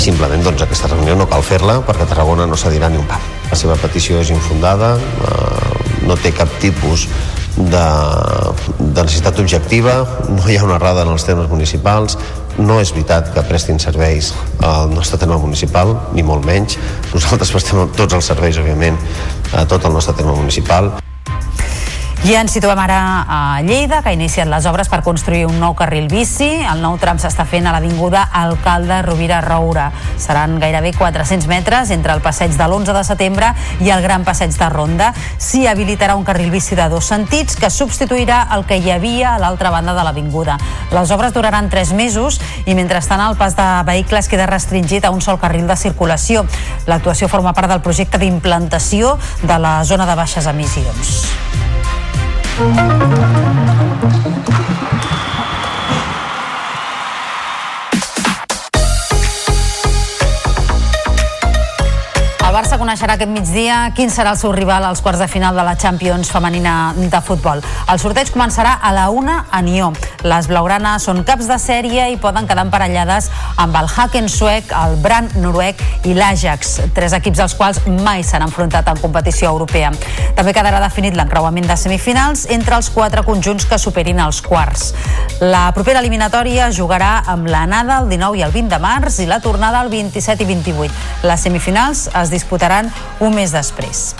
Simplement doncs, aquesta reunió no cal fer-la perquè Tarragona no cedirà ni un pam. La seva petició és infundada, eh, no té cap tipus de, de necessitat objectiva, no hi ha una errada en els termes municipals, no és veritat que prestin serveis al nostre terme municipal, ni molt menys. Nosaltres (laughs) prestem tots els serveis, òbviament, a tot el nostre terme municipal. I ens situem ara a Lleida, que ha iniciat les obres per construir un nou carril bici. El nou tram s'està fent a l'Avinguda Alcalde Rovira Roura. Seran gairebé 400 metres entre el passeig de l'11 de setembre i el gran passeig de Ronda. S'hi habilitarà un carril bici de dos sentits que substituirà el que hi havia a l'altra banda de l'avinguda. Les obres duraran 3 mesos i mentrestant el pas de vehicles queda restringit a un sol carril de circulació. L'actuació forma part del projecte d'implantació de la zona de baixes emissions. Thank you. Barça coneixerà aquest migdia quin serà el seu rival als quarts de final de la Champions femenina de futbol. El sorteig començarà a la una a Nió. Les blaugranes són caps de sèrie i poden quedar emparellades amb el Haken suec, el Brand noruec i l'Ajax, tres equips als quals mai s'han enfrontat en competició europea. També quedarà definit l'encreuament de semifinals entre els quatre conjunts que superin els quarts. La propera eliminatòria jugarà amb l'anada el 19 i el 20 de març i la tornada el 27 i 28. Les semifinals es disputaran un mes després.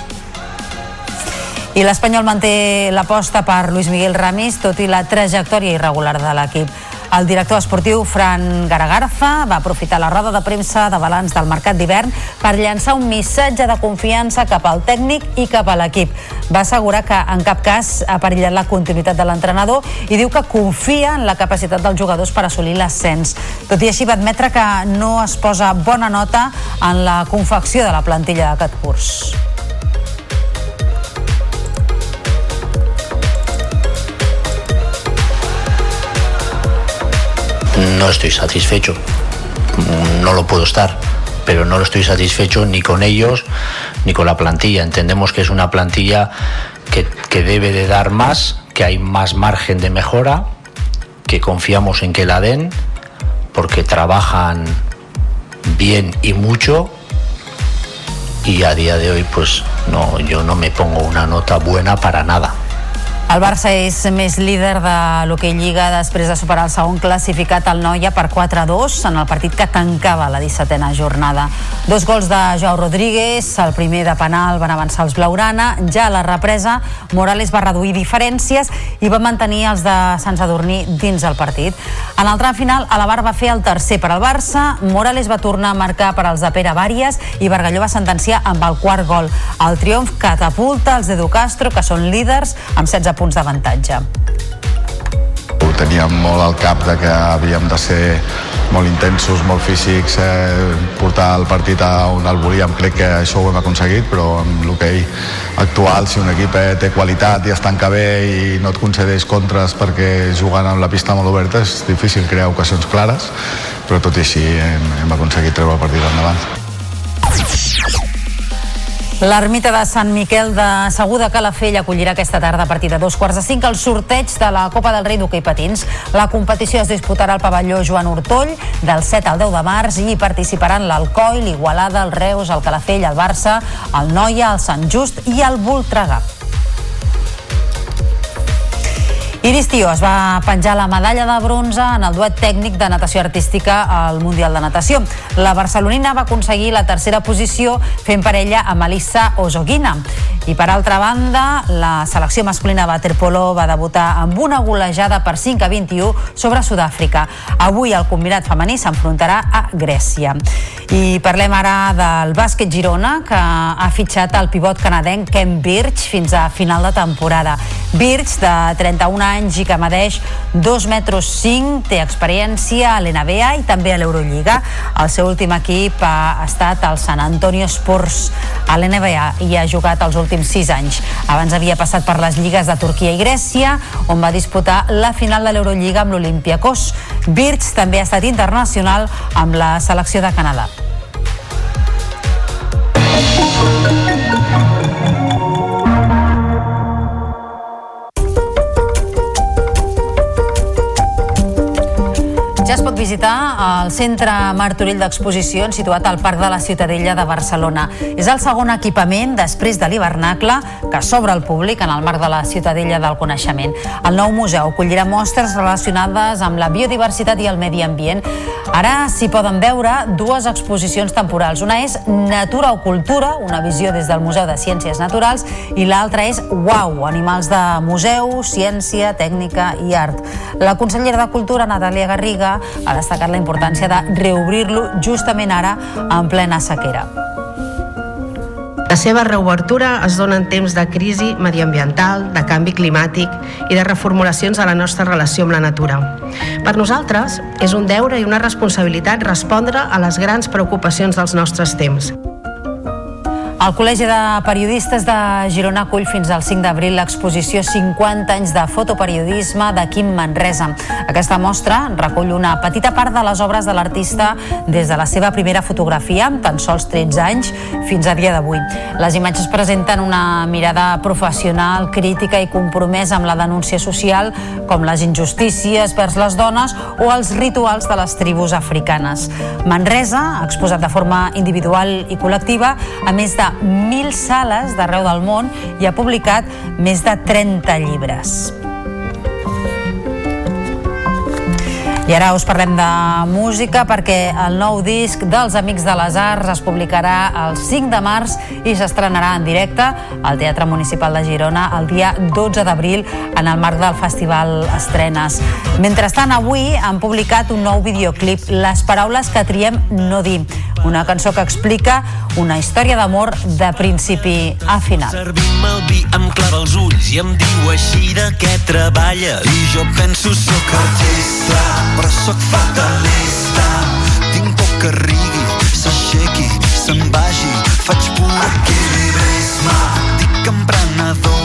I l'Espanyol manté l'aposta per Luis Miguel Ramis, tot i la trajectòria irregular de l'equip. El director esportiu Fran Garagarza va aprofitar la roda de premsa de balanç del mercat d'hivern per llançar un missatge de confiança cap al tècnic i cap a l'equip. Va assegurar que en cap cas ha perillat la continuïtat de l'entrenador i diu que confia en la capacitat dels jugadors per assolir l'ascens. Tot i així va admetre que no es posa bona nota en la confecció de la plantilla d'aquest curs. No estoy satisfecho. No lo puedo estar, pero no lo estoy satisfecho ni con ellos ni con la plantilla. Entendemos que es una plantilla que, que debe de dar más, que hay más margen de mejora, que confiamos en que la den, porque trabajan bien y mucho. Y a día de hoy, pues no, yo no me pongo una nota buena para nada. El Barça és més líder de l'Hockey Lliga després de superar el segon classificat al Noia per 4-2 en el partit que tancava la 17a jornada. Dos gols de Joao Rodríguez, el primer de penal van avançar els Blaurana, ja a la represa Morales va reduir diferències i va mantenir els de Sant Sadurní dins el partit. En el tram final, Alabar va fer el tercer per al Barça, Morales va tornar a marcar per als de Pere Vàries i Bargalló va sentenciar amb el quart gol. El triomf catapulta els d'Edu Castro, que són líders, amb 16 punts d'avantatge. Ho teníem molt al cap de que havíem de ser molt intensos, molt físics, eh, portar el partit a on el volíem. Crec que això ho hem aconseguit, però amb l'hoquei actual, si un equip eh, té qualitat i es tanca bé i no et concedeix contres perquè jugant amb la pista molt oberta és difícil crear ocasions clares, però tot i així hem, hem aconseguit treure el partit endavant. L'ermita de Sant Miquel de Segur de Calafell acollirà aquesta tarda a partir de dos quarts de cinc el sorteig de la Copa del Rei d'Hockey Patins. La competició es disputarà al pavelló Joan Hortoll del 7 al 10 de març i hi participaran l'Alcoi, l'Igualada, el Reus, el Calafell, el Barça, el Noia, el Sant Just i el Voltregà. Iris Tio es va penjar la medalla de bronze en el duet tècnic de natació artística al Mundial de Natació. La barcelonina va aconseguir la tercera posició fent parella amb Melissa Ozogina. I per altra banda, la selecció masculina waterpolo va debutar amb una golejada per 5 a 21 sobre Sud-àfrica. Avui el combinat femení s'enfrontarà a Grècia. I parlem ara del bàsquet Girona, que ha fitxat el pivot canadenc Ken Birch fins a final de temporada. Birch, de 31 anys i que medeix 2 metres 5, té experiència a l'NBA i també a l'Eurolliga. El seu últim equip ha estat el San Antonio Spurs a l'NBA i ha jugat els últims 6 anys. Abans havia passat per les lligues de Turquia i Grècia, on va disputar la final de l'Eurolliga amb l'Olympiakos. Birch també ha estat internacional amb la selecció de Canadà. Ja es pot visitar el Centre Martorell d'Exposicions situat al Parc de la Ciutadella de Barcelona. És el segon equipament després de l'hivernacle que s'obre al públic en el marc de la Ciutadella del Coneixement. El nou museu acollirà mostres relacionades amb la biodiversitat i el medi ambient. Ara s'hi poden veure dues exposicions temporals. Una és Natura o Cultura, una visió des del Museu de Ciències Naturals, i l'altra és Uau, animals de museu, ciència, tècnica i art. La consellera de Cultura, Natàlia Garriga, ha destacat la importància de reobrir-lo justament ara en plena sequera. La seva reobertura es dona en temps de crisi mediambiental, de canvi climàtic i de reformulacions de la nostra relació amb la natura. Per nosaltres, és un deure i una responsabilitat respondre a les grans preocupacions dels nostres temps. El Col·legi de Periodistes de Girona acull fins al 5 d'abril l'exposició 50 anys de fotoperiodisme de Quim Manresa. Aquesta mostra recull una petita part de les obres de l'artista des de la seva primera fotografia, amb tan sols 13 anys, fins a dia d'avui. Les imatges presenten una mirada professional, crítica i compromesa amb la denúncia social, com les injustícies vers les dones o els rituals de les tribus africanes. Manresa exposat de forma individual i col·lectiva a més de de 1.000 sales d'arreu del món i ha publicat més de 30 llibres. I ara us parlem de música perquè el nou disc dels Amics de les Arts es publicarà el 5 de març i s'estrenarà en directe al Teatre Municipal de Girona el dia 12 d'abril en el marc del Festival Estrenes. Mentrestant, avui han publicat un nou videoclip, Les paraules que triem no dir, una cançó que explica una història d'amor de principi a final. Servim el vi, em clava els ulls i em diu així de què treballa i jo penso sóc artista però sóc fatalista. Tinc por que rigui, s'aixequi se'n vagi, faig pur equilibrisme. Dic emprenedor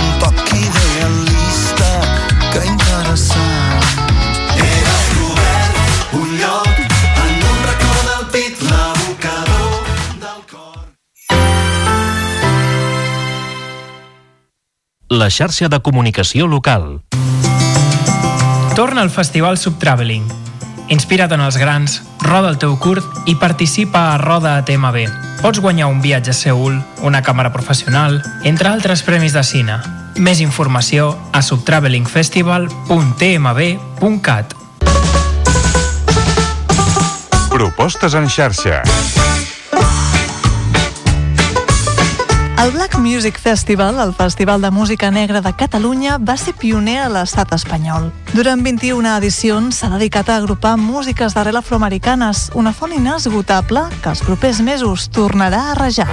un toc idealista. Que interessant. He descobert un lloc en un racó del pit l'abocador del cor. La xarxa de comunicació local. Torna al Festival Subtraveling. Inspira't en els grans, roda el teu curt i participa a Roda a TMB. Pots guanyar un viatge a Seul, una càmera professional, entre altres premis de cine. Més informació a subtravelingfestival.tmb.cat Propostes en xarxa. El Black Music Festival, el festival de música negra de Catalunya, va ser pioner a l'estat espanyol. Durant 21 edicions s'ha dedicat a agrupar músiques d'arrel afroamericanes, una font inesgotable que els propers mesos tornarà a rajar.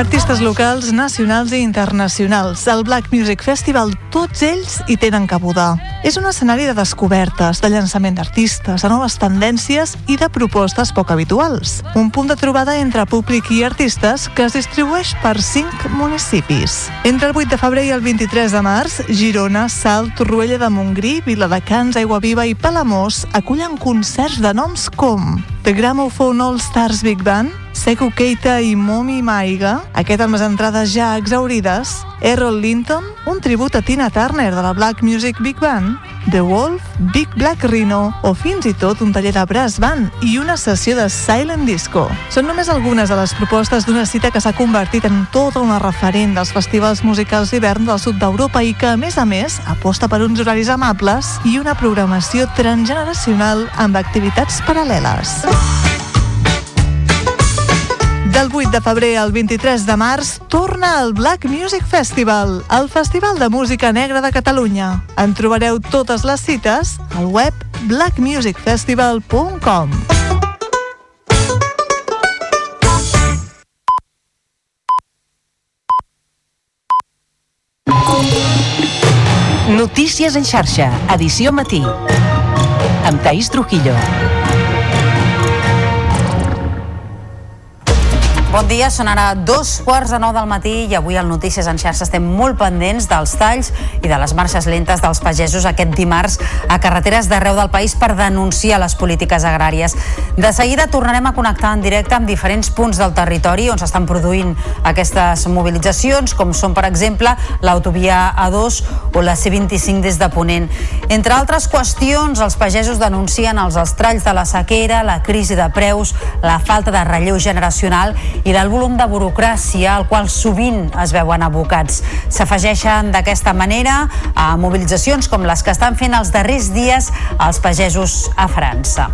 Artistes locals, nacionals i internacionals. El Black Music Festival, tots ells hi tenen cabuda. És un escenari de descobertes, de llançament d'artistes, de noves tendències i de propostes poc habituals. Un punt de trobada entre públic i artistes que es distribueix per cinc municipis. Entre el 8 de febrer i el 23 de març, Girona, Salt, Torroella de Montgrí, Viladecans, Aiguaviva i Palamós acullen concerts de noms com The Gramophone All Stars Big Band, Seku Keita i Momi Maiga, aquest amb les entrades ja exaurides, Errol Linton, un tribut a Tina Turner de la Black Music Big Band, The Wolf, Big Black Rhino o fins i tot un taller de brass band i una sessió de Silent Disco. Són només algunes de les propostes d'una cita que s'ha convertit en tota una referent dels festivals musicals d'hivern del sud d'Europa i que, a més a més, aposta per uns horaris amables i una programació transgeneracional amb activitats paral·leles. Del 8 de febrer al 23 de març torna el Black Music Festival, el festival de música negra de Catalunya. En trobareu totes les cites al web blackmusicfestival.com. Notícies en xarxa, edició matí. Amb Taís Trujillo. Bon dia, són ara dos quarts de nou del matí i avui al Notícies en xarxa estem molt pendents dels talls i de les marxes lentes dels pagesos aquest dimarts a carreteres d'arreu del país per denunciar les polítiques agràries. De seguida tornarem a connectar en directe amb diferents punts del territori on s'estan produint aquestes mobilitzacions, com són, per exemple, l'autovia A2 o la C25 des de Ponent. Entre altres qüestions, els pagesos denuncien els estralls de la sequera, la crisi de preus, la falta de relleu generacional i del volum de burocràcia al qual sovint es veuen abocats. S'afegeixen d'aquesta manera a mobilitzacions com les que estan fent els darrers dies els pagesos a França.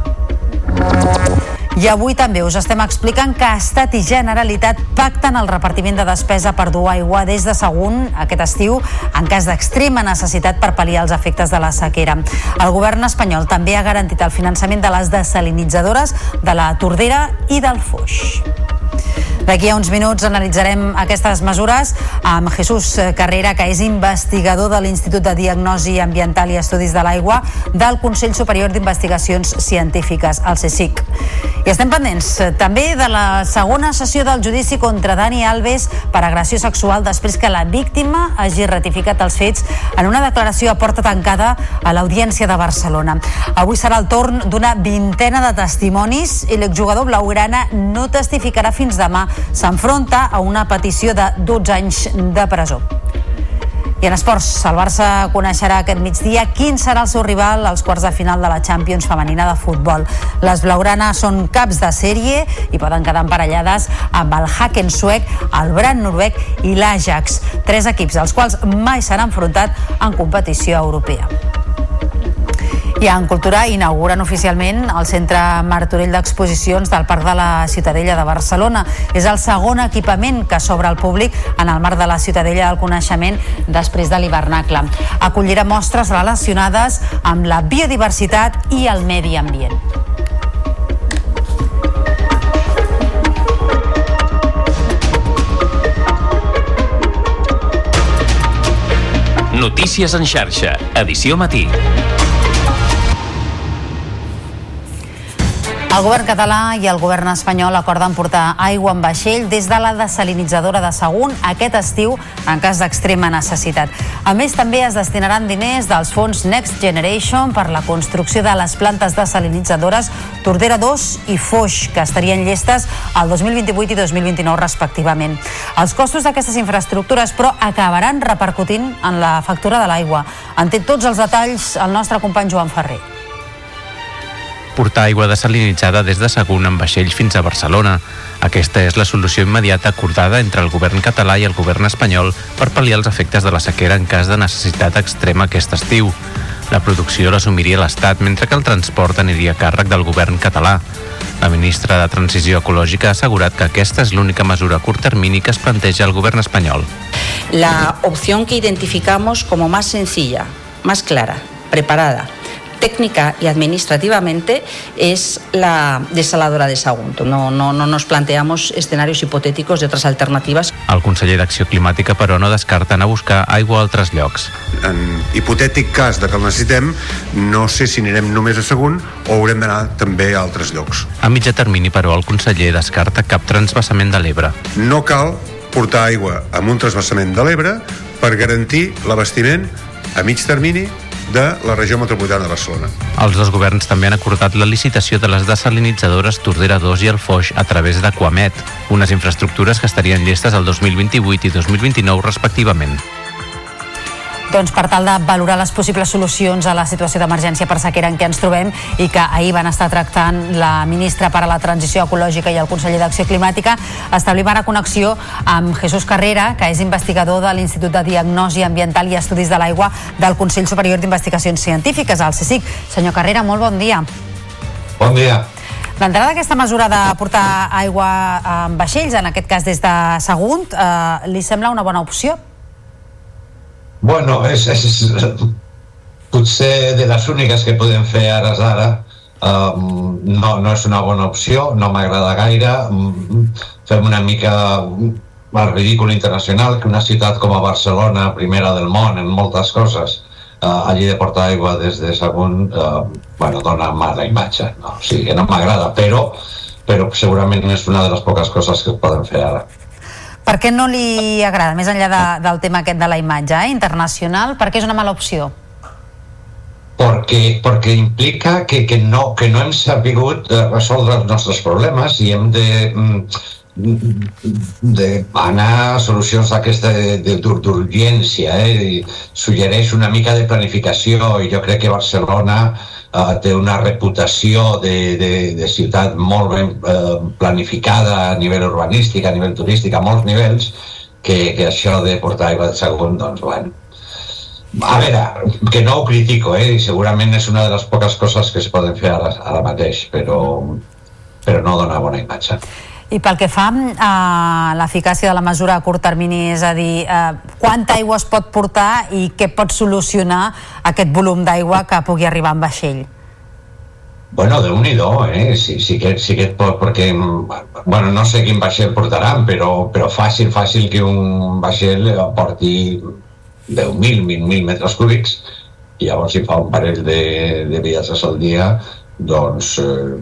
I avui també us estem explicant que Estat i Generalitat pacten el repartiment de despesa per dur aigua des de Sagunt aquest estiu en cas d'extrema necessitat per pal·liar els efectes de la sequera. El govern espanyol també ha garantit el finançament de les desalinitzadores de la Tordera i del Foix. D'aquí a uns minuts analitzarem aquestes mesures amb Jesús Carrera, que és investigador de l'Institut de Diagnosi Ambiental i Estudis de l'Aigua del Consell Superior d'Investigacions Científiques, el CSIC. I estem pendents eh, també de la segona sessió del judici contra Dani Alves per agressió sexual després que la víctima hagi ratificat els fets en una declaració a porta tancada a l'Audiència de Barcelona. Avui serà el torn d'una vintena de testimonis i l'exjugador blaugrana no testificarà fins demà. S'enfronta a una petició de 12 anys de presó. I en esports, el Barça coneixerà aquest migdia quin serà el seu rival als quarts de final de la Champions femenina de futbol. Les blaugranes són caps de sèrie i poden quedar emparellades amb el Haken suec, el Brand noruec i l'Ajax, tres equips dels quals mai s'han enfrontat en competició europea. I en Cultura inauguren oficialment el Centre Martorell d'Exposicions del Parc de la Ciutadella de Barcelona. És el segon equipament que s'obre al públic en el marc de la Ciutadella del Coneixement després de l'hivernacle. Acollirà mostres relacionades amb la biodiversitat i el medi ambient. Notícies en xarxa, edició matí. El govern català i el govern espanyol acorden portar aigua en vaixell des de la desalinitzadora de Sagunt aquest estiu en cas d'extrema necessitat. A més, també es destinaran diners dels fons Next Generation per la construcció de les plantes desalinitzadores Tordera 2 i Foix, que estarien llestes el 2028 i 2029 respectivament. Els costos d'aquestes infraestructures, però, acabaran repercutint en la factura de l'aigua. En té tots els detalls el nostre company Joan Ferrer portar aigua desalinitzada des de Sagunt amb vaixells fins a Barcelona. Aquesta és la solució immediata acordada entre el govern català i el govern espanyol per pal·liar els efectes de la sequera en cas de necessitat extrema aquest estiu. La producció l'assumiria l'Estat, mentre que el transport aniria a càrrec del govern català. La ministra de Transició Ecològica ha assegurat que aquesta és l'única mesura a curt termini que es planteja el govern espanyol. La opción que identificamos como más sencilla, más clara, preparada técnica y administrativamente es la desaladora de Sagunto. No, no, no nos planteamos escenarios hipotéticos de otras alternativas. El conseller d'Acció Climàtica, però, no descarta anar a buscar aigua a altres llocs. En hipotètic cas de que el necessitem, no sé si anirem només a Sagunt o haurem d'anar també a altres llocs. A mitjà termini, però, el conseller descarta cap transvasament de l'Ebre. No cal portar aigua amb un transvasament de l'Ebre per garantir l'abastiment a mig termini de la regió metropolitana de Barcelona. Els dos governs també han acordat la licitació de les desalinitzadores Tordera 2 i el Foix a través d'Aquamet, unes infraestructures que estarien llestes el 2028 i 2029 respectivament. Doncs, per tal de valorar les possibles solucions a la situació d'emergència per sequera en què ens trobem i que ahir van estar tractant la ministra per a la transició ecològica i el conseller d'Acció Climàtica, establim ara connexió amb Jesús Carrera, que és investigador de l'Institut de Diagnosi Ambiental i Estudis de l'Aigua del Consell Superior d'Investigacions Científiques, el CSIC. Senyor Carrera, molt bon dia. Bon dia. D'entrada, aquesta mesura de portar aigua amb vaixells, en aquest cas des de Sagunt, eh, li sembla una bona opció? Bueno, és, és, potser de les úniques que podem fer ara ara um, no, no és una bona opció, no m'agrada gaire um, fem una mica el ridícul internacional que una ciutat com a Barcelona, primera del món en moltes coses, uh, allí de portar aigua des de Sagunt uh, bueno, dona mala imatge no? o sigui que no m'agrada, però però segurament és una de les poques coses que podem fer ara per què no li agrada, més enllà de, del tema aquest de la imatge eh, internacional, per què és una mala opció? Perquè, perquè implica que, que, no, que no hem sabut eh, resoldre els nostres problemes i hem de, mm, de anar a solucions d'aquesta d'urgència eh? suggereix una mica de planificació i jo crec que Barcelona eh, té una reputació de, de, de ciutat molt ben eh, planificada a nivell urbanístic, a nivell turístic, a molts nivells, que, que això de portar aigua de segon, doncs, bueno, a veure, que no ho critico, eh? i segurament és una de les poques coses que es poden fer ara, ara mateix, però, però no dona bona imatge. I pel que fa a l'eficàcia de la mesura a curt termini, és a dir, eh, quanta aigua es pot portar i què pot solucionar aquest volum d'aigua que pugui arribar en vaixell? Bueno, de nhi eh? Sí, sí, que, sí que et pot, perquè, bueno, no sé quin vaixell portaran, però, però fàcil, fàcil que un vaixell porti 10.000, 20.000 metres cúbics, i llavors si fa un parell de, de viatges al dia, doncs eh,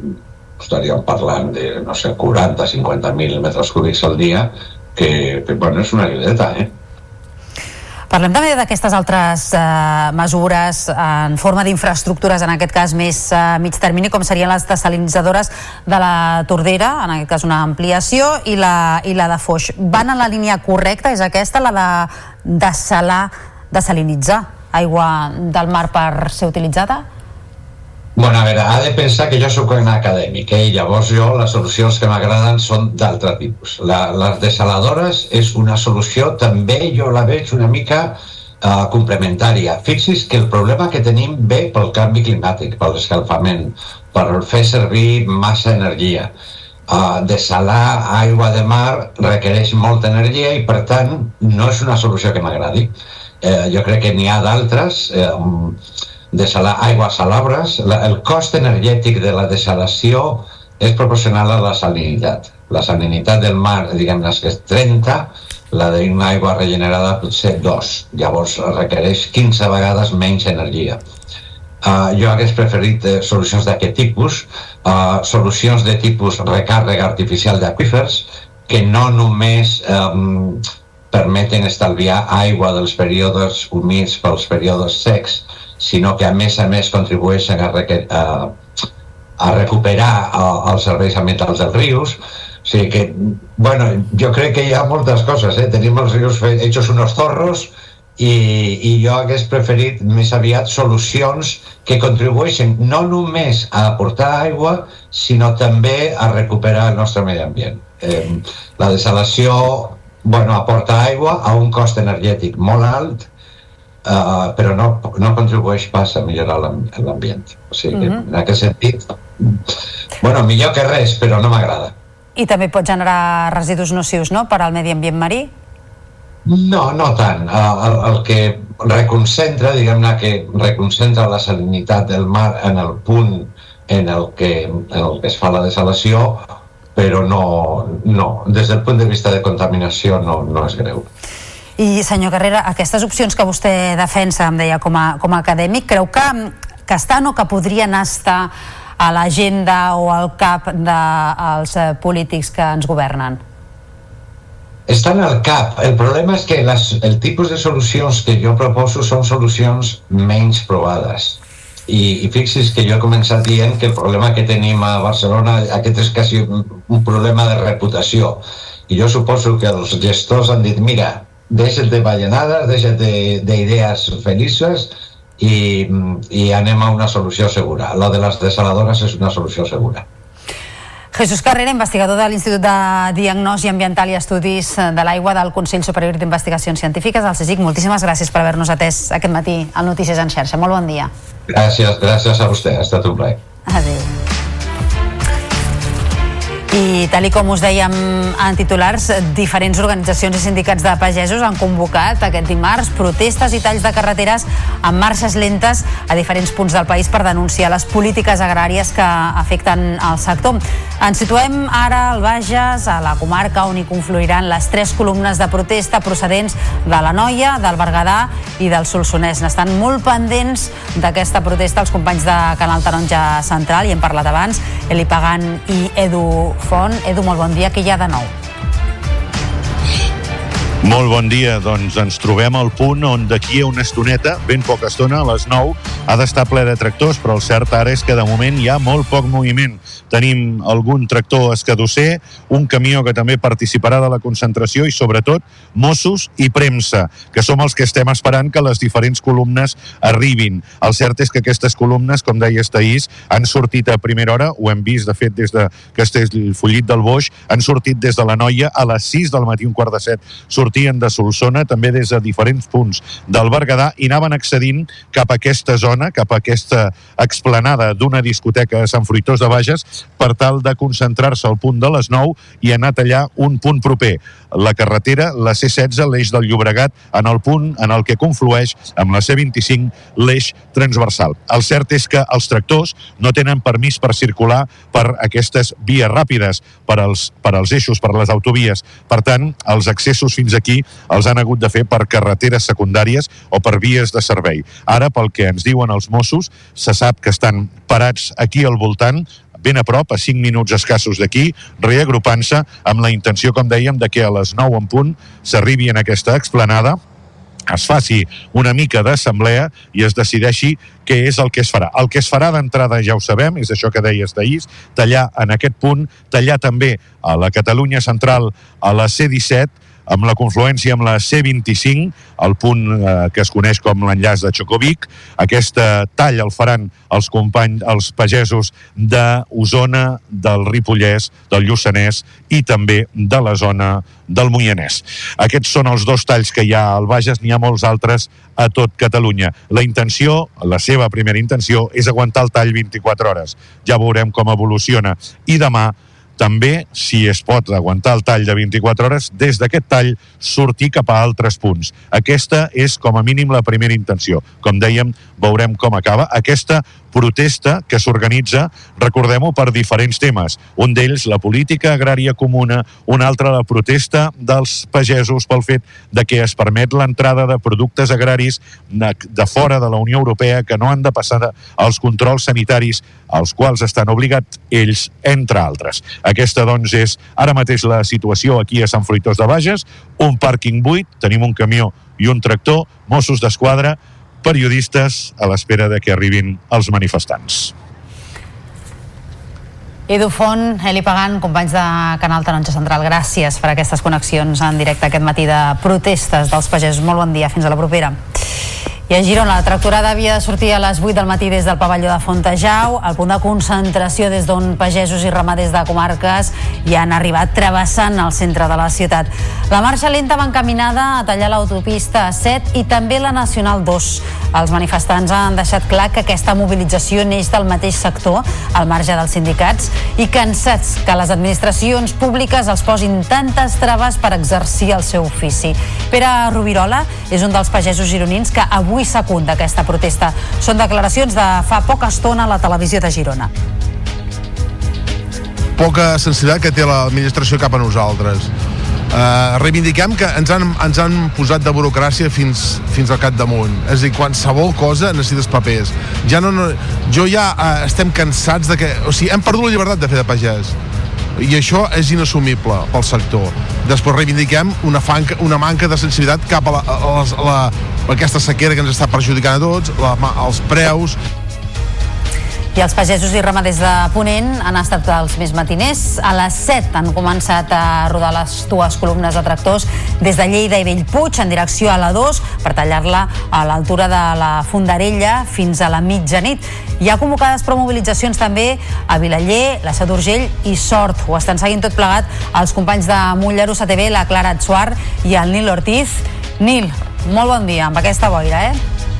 estaríem parlant de, no sé, 40, 50.000 metres cúbics al dia, que, que bueno, és una ajuda, eh? Parlem també d'aquestes altres eh, mesures en forma d'infraestructures, en aquest cas més eh, mig termini, com serien les desalinitzadores de la Tordera, en aquest cas una ampliació, i la, i la de Foix. Van en la línia correcta? És aquesta, la de desalar, desalinitzar aigua del mar per ser utilitzada? Bueno, a veure, ha de pensar que jo sóc un acadèmic, eh? i llavors jo les solucions que m'agraden són d'altre tipus. La, les desaladores és una solució, també jo la veig una mica uh, complementària. Fixis que el problema que tenim ve pel canvi climàtic, per l'escalfament, per fer servir massa energia. Uh, desalar aigua de mar requereix molta energia i per tant no és una solució que m'agradi. Uh, jo crec que n'hi ha d'altres. Uh, desalar aigües salabres, la, el cost energètic de la desalació és proporcional a la salinitat. La salinitat del mar, diguem-ne, que és 30, la d'una aigua regenerada potser 2. Llavors requereix 15 vegades menys energia. Uh, jo hagués preferit uh, solucions d'aquest tipus, uh, solucions de tipus recàrrega artificial d'aquífers, que no només um, permeten estalviar aigua dels períodes humits pels períodes secs, sinó que a més a més contribueixen a, a, a recuperar els serveis ambientals dels rius, o sigui que, bueno, jo crec que hi ha moltes coses, eh? tenim els rius hechos unos zorros i, i jo hagués preferit més aviat solucions que contribueixen no només a aportar aigua, sinó també a recuperar el nostre medi ambient. Eh, la desalació bueno, aporta aigua a un cost energètic molt alt, uh, però no, no contribueix pas a millorar l'ambient. O sigui, que, uh -huh. en aquest sentit, bueno, millor que res, però no m'agrada. I també pot generar residus nocius, no?, per al medi ambient marí? No, no tant. El, el, el que reconcentra, diguem-ne que reconcentra la salinitat del mar en el punt en el que, en el que es fa la desalació, però no, no, des del punt de vista de contaminació no, no és greu. I, senyor Carrera, aquestes opcions que vostè defensa, em deia, com a, com a acadèmic, creu que, que estan o que podrien estar a l'agenda o al cap dels de, eh, polítics que ens governen? Estan al cap. El problema és que les, el tipus de solucions que jo proposo són solucions menys provades. I, i fixis que jo he començat dient que el problema que tenim a Barcelona aquest és quasi un problema de reputació. I jo suposo que els gestors han dit, mira, deixa't de ballenades, deixa't d'idees felices i, i anem a una solució segura. Lo de les desaladores és una solució segura. Jesús Carrera, investigador de l'Institut de Diagnosi Ambiental i Estudis de l'Aigua del Consell Superior d'Investigacions Científiques, al CSIC. Moltíssimes gràcies per haver-nos atès aquest matí al Notícies en xarxa. Molt bon dia. Gràcies, gràcies a vostè. Ha estat un plaer. Adéu. I tal i com us dèiem en titulars, diferents organitzacions i sindicats de pagesos han convocat aquest dimarts protestes i talls de carreteres amb marxes lentes a diferents punts del país per denunciar les polítiques agràries que afecten el sector. Ens situem ara al Bages, a la comarca on hi confluiran les tres columnes de protesta procedents de la Noia, del Berguedà i del Solsonès. N'estan molt pendents d'aquesta protesta els companys de Canal Taronja Central, i hem parlat abans, Eli Pagan i Edu Font. Edu, molt bon dia, que hi ha de nou? Molt bon dia, doncs ens trobem al punt on d'aquí a una estoneta, ben poca estona, a les 9, ha d'estar ple de tractors, però el cert ara és que de moment hi ha molt poc moviment. Tenim algun tractor escadusser, un camió que també participarà de la concentració i sobretot Mossos i premsa, que som els que estem esperant que les diferents columnes arribin. El cert és que aquestes columnes, com deia Estaís, han sortit a primera hora, ho hem vist de fet des de Castellfollit del Boix, han sortit des de la Noia a les 6 del matí, un quart de set, sortien de Solsona, també des de diferents punts del Berguedà, i anaven accedint cap a aquesta zona, cap a aquesta explanada d'una discoteca a Sant Fruitós de Bages, per tal de concentrar-se al punt de les 9 i anar a tallar un punt proper, la carretera, la C16, l'eix del Llobregat, en el punt en el que conflueix amb la C25 l'eix transversal. El cert és que els tractors no tenen permís per circular per aquestes vies ràpides, per als, per als eixos, per les autovies. Per tant, els accessos fins aquí els han hagut de fer per carreteres secundàries o per vies de servei. Ara, pel que ens diuen els Mossos, se sap que estan parats aquí al voltant, ben a prop, a 5 minuts escassos d'aquí, reagrupant-se amb la intenció, com dèiem, de que a les 9 en punt s'arribi en aquesta explanada es faci una mica d'assemblea i es decideixi què és el que es farà. El que es farà d'entrada ja ho sabem, és això que deies d'ahir, tallar en aquest punt, tallar també a la Catalunya central a la C-17, amb la confluència amb la C25, el punt eh, que es coneix com l'enllaç de Xocovic. Aquesta tall el faran els companys, els pagesos d'Osona, del Ripollès, del Lluçanès i també de la zona del Moianès. Aquests són els dos talls que hi ha al Bages, n'hi ha molts altres a tot Catalunya. La intenció, la seva primera intenció, és aguantar el tall 24 hores. Ja veurem com evoluciona. I demà també, si es pot aguantar el tall de 24 hores, des d'aquest tall sortir cap a altres punts. Aquesta és, com a mínim, la primera intenció. Com dèiem, veurem com acaba. Aquesta protesta que s'organitza, recordem-ho, per diferents temes. Un d'ells, la política agrària comuna, un altre, la protesta dels pagesos pel fet de que es permet l'entrada de productes agraris de fora de la Unió Europea que no han de passar els controls sanitaris als quals estan obligats ells, entre altres. Aquesta, doncs, és ara mateix la situació aquí a Sant Fruitós de Bages, un pàrquing buit, tenim un camió i un tractor, Mossos d'Esquadra, periodistes a l'espera de que arribin els manifestants. Edu Font, Eli Pagant, companys de Canal Taronja Central, gràcies per aquestes connexions en directe aquest matí de protestes dels pagesos. Molt bon dia, fins a la propera. I a Girona, la tractorada havia de sortir a les 8 del matí des del pavelló de Fontejau, al punt de concentració des d'on pagesos i ramaders de comarques hi han arribat travessant el centre de la ciutat. La marxa lenta va encaminada a tallar l'autopista 7 i també la Nacional 2. Els manifestants han deixat clar que aquesta mobilització neix del mateix sector, al marge dels sindicats, i cansats que les administracions públiques els posin tantes traves per exercir el seu ofici. Pere Rubirola és un dels pagesos gironins que avui avui secunda aquesta protesta. Són declaracions de fa poca estona a la televisió de Girona. Poca sensibilitat que té l'administració cap a nosaltres. Uh, reivindiquem que ens han, ens han posat de burocràcia fins, fins al capdamunt. És a dir, qualsevol cosa necessites papers. Ja no, no, jo ja uh, estem cansats de que... O sigui, hem perdut la llibertat de fer de pagès i això és inassumible pel sector. Després reivindiquem una, fanca, una manca de sensibilitat cap a, la, a, la, a, la, a aquesta sequera que ens està perjudicant a tots, la, els preus, i els pagesos i ramaders de Ponent han estat els més matiners. A les 7 han començat a rodar les dues columnes de tractors des de Lleida i Bellpuig en direcció a la 2 per tallar-la a l'altura de la Fondarella fins a la mitjanit. Hi ha convocades pro mobilitzacions també a Vilaller, la Seu d'Urgell i Sort. Ho estan seguint tot plegat els companys de Molleros ATV, la Clara Atsuar i el Nil Ortiz. Nil, molt bon dia amb aquesta boira, eh?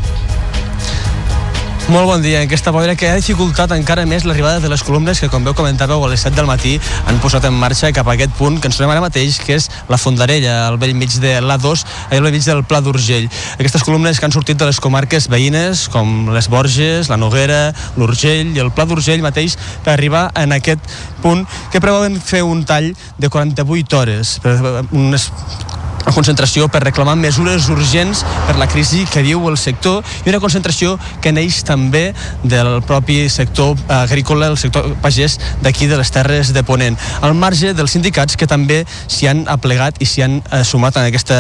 Molt bon dia. Aquesta boira que ha dificultat encara més l'arribada de les columnes que, com veu comentàveu, a les 7 del matí han posat en marxa cap a aquest punt que ens trobem ara mateix, que és la Fondarella, al vell mig de l'A2, al vell mig del Pla d'Urgell. Aquestes columnes que han sortit de les comarques veïnes, com les Borges, la Noguera, l'Urgell i el Pla d'Urgell mateix, per arribar en aquest punt que preveuen fer un tall de 48 hores, per unes una concentració per reclamar mesures urgents per la crisi que viu el sector i una concentració que neix també del propi sector agrícola, el sector pagès d'aquí de les Terres de Ponent, al marge dels sindicats que també s'hi han aplegat i s'hi han eh, sumat en aquesta,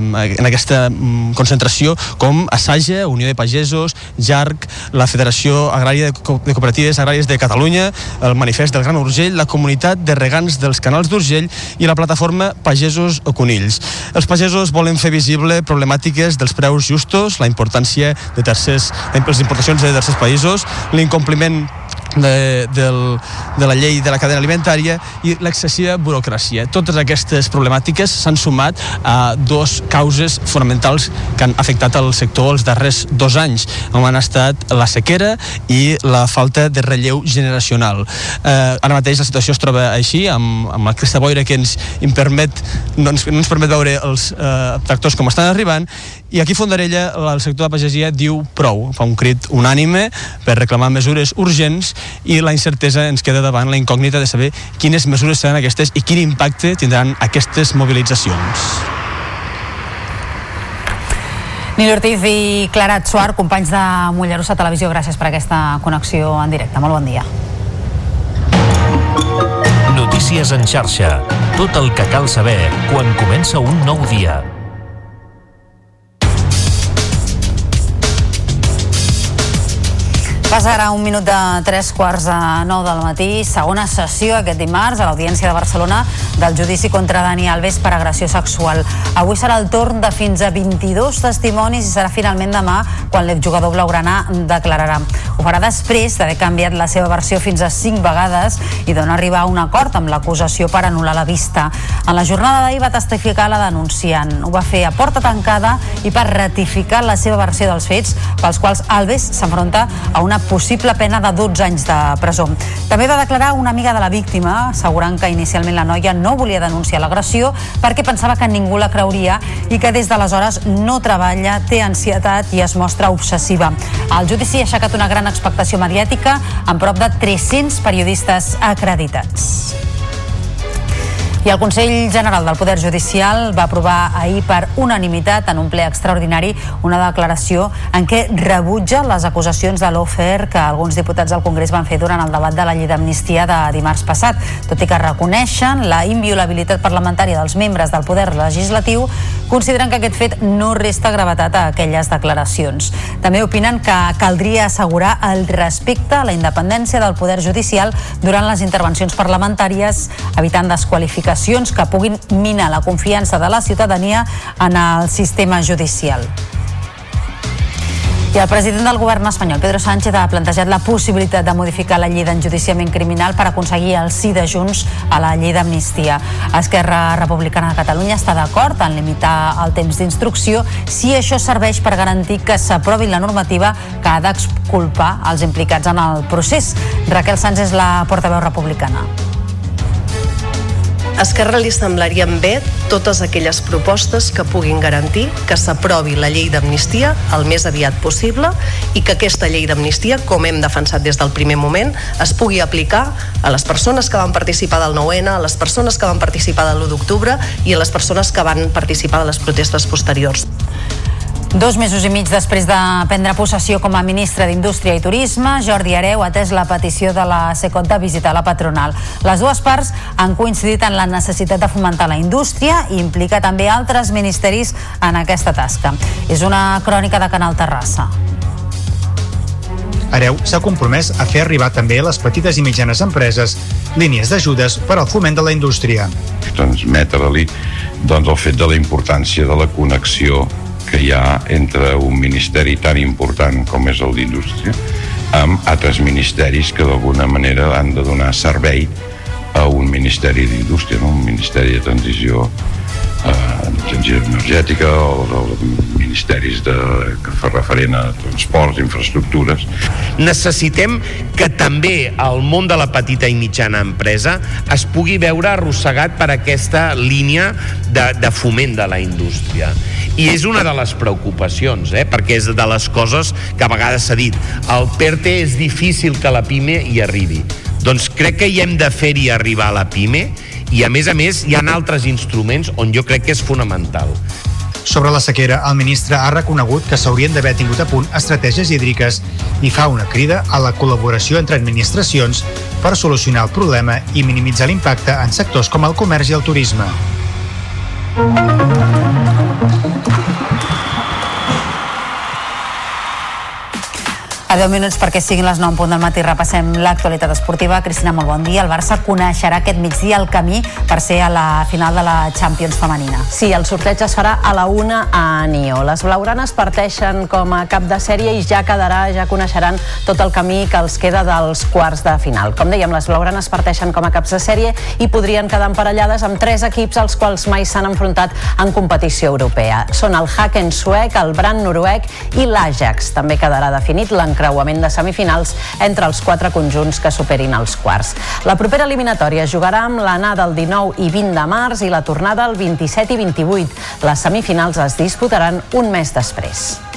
eh, en aquesta mm, concentració com Assaja, Unió de Pagesos, JARC, la Federació Agrària de, Co de Cooperatives Agràries de Catalunya, el Manifest del Gran Urgell, la Comunitat de Regants dels Canals d'Urgell i la plataforma Pagesos o Conills. Els pagesos volen fer visible problemàtiques dels preus justos, la importància de tercers, les importacions de tercers països, l'incompliment de, del, de la llei de la cadena alimentària i l'excessiva burocràcia. Totes aquestes problemàtiques s'han sumat a dos causes fonamentals que han afectat el sector els darrers dos anys, com han estat la sequera i la falta de relleu generacional. Eh, ara mateix la situació es troba així, amb, amb la cresta boira que ens permet, no ens, no ens permet veure els eh, tractors com estan arribant, i aquí a Fondarella el sector de la pagesia diu prou, fa un crit unànime per reclamar mesures urgents i la incertesa ens queda davant la incògnita de saber quines mesures seran aquestes i quin impacte tindran aquestes mobilitzacions. Nil Ortiz i Clara Atsuar, companys de Mollerussa Televisió, gràcies per aquesta connexió en directe. Molt bon dia. Notícies en xarxa. Tot el que cal saber quan comença un nou dia. Passa ara un minut de tres quarts de nou del matí, segona sessió aquest dimarts a l'Audiència de Barcelona del judici contra Dani Alves per agressió sexual. Avui serà el torn de fins a 22 testimonis i serà finalment demà quan l'exjugador blaugrana declararà. Ho farà després d'haver canviat la seva versió fins a 5 vegades i d'on arribar a un acord amb l'acusació per anul·lar la vista. En la jornada d'ahir va testificar la denunciant. Ho va fer a porta tancada i per ratificar la seva versió dels fets pels quals Alves s'enfronta a una possible pena de 12 anys de presó. També va declarar una amiga de la víctima, assegurant que inicialment la noia no volia denunciar l'agressió perquè pensava que ningú la creuria i que des d'aleshores no treballa, té ansietat i es mostra obsessiva. El judici ha aixecat una gran expectació mediàtica amb prop de 300 periodistes acreditats. I el Consell General del Poder Judicial va aprovar ahir per unanimitat en un ple extraordinari una declaració en què rebutja les acusacions de l'OFER que alguns diputats del Congrés van fer durant el debat de la llei d'amnistia de dimarts passat. Tot i que reconeixen la inviolabilitat parlamentària dels membres del Poder Legislatiu, consideren que aquest fet no resta gravetat a aquelles declaracions. També opinen que caldria assegurar el respecte a la independència del Poder Judicial durant les intervencions parlamentàries, evitant desqualificacions que puguin minar la confiança de la ciutadania en el sistema judicial. I el president del govern espanyol, Pedro Sánchez, ha plantejat la possibilitat de modificar la llei d'enjudiciament criminal per aconseguir el sí de Junts a la llei d'amnistia. Esquerra Republicana de Catalunya està d'acord en limitar el temps d'instrucció si això serveix per garantir que s'aprovi la normativa que ha d'exculpar els implicats en el procés. Raquel Sánchez la portaveu republicana. Esquerra li semblarien bé totes aquelles propostes que puguin garantir que s'aprovi la llei d'amnistia el més aviat possible i que aquesta llei d'amnistia, com hem defensat des del primer moment, es pugui aplicar a les persones que van participar del 9-N, a les persones que van participar de l'1 d'octubre i a les persones que van participar de les protestes posteriors. Dos mesos i mig després de prendre possessió com a ministre d'Indústria i Turisme, Jordi Areu ha atès la petició de la Secot de visitar la patronal. Les dues parts han coincidit en la necessitat de fomentar la indústria i implica també altres ministeris en aquesta tasca. És una crònica de Canal Terrassa. Areu s'ha compromès a fer arribar també a les petites i mitjanes empreses línies d'ajudes per al foment de la indústria. Transmetre-li doncs, el fet de la importància de la connexió que hi ha entre un ministeri tan important com és el d'Indústria amb altres ministeris que d'alguna manera han de donar servei a un ministeri d'Indústria, no? un ministeri de transició eh, energètica o, o ministeris de, que fa referent a transports, infraestructures. Necessitem que també el món de la petita i mitjana empresa es pugui veure arrossegat per aquesta línia de, de foment de la indústria. I és una de les preocupacions, eh? perquè és de les coses que a vegades s'ha dit. El PERTE és difícil que la PIME hi arribi. Doncs crec que hi hem de fer-hi arribar a la PIME i a més a més hi ha altres instruments on jo crec que és fonamental. Sobre la sequera, el ministre ha reconegut que s'haurien d'haver tingut a punt estratègies hídriques i fa una crida a la col·laboració entre administracions per solucionar el problema i minimitzar l'impacte en sectors com el comerç i el turisme. A 10 minuts perquè siguin les 9 en punt del matí repassem l'actualitat esportiva. Cristina, molt bon dia. El Barça coneixerà aquest migdia el camí per ser a la final de la Champions femenina. Sí, el sorteig es farà a la una a Nió. Les blaugranes parteixen com a cap de sèrie i ja quedarà, ja coneixeran tot el camí que els queda dels quarts de final. Com dèiem, les blaugranes parteixen com a caps de sèrie i podrien quedar emparellades amb tres equips als quals mai s'han enfrontat en competició europea. Són el Haken suec, el Brand noruec i l'Ajax. També quedarà definit l'encarregat encreuament de semifinals entre els quatre conjunts que superin els quarts. La propera eliminatòria jugarà amb l'anada el 19 i 20 de març i la tornada el 27 i 28. Les semifinals es disputaran un mes després.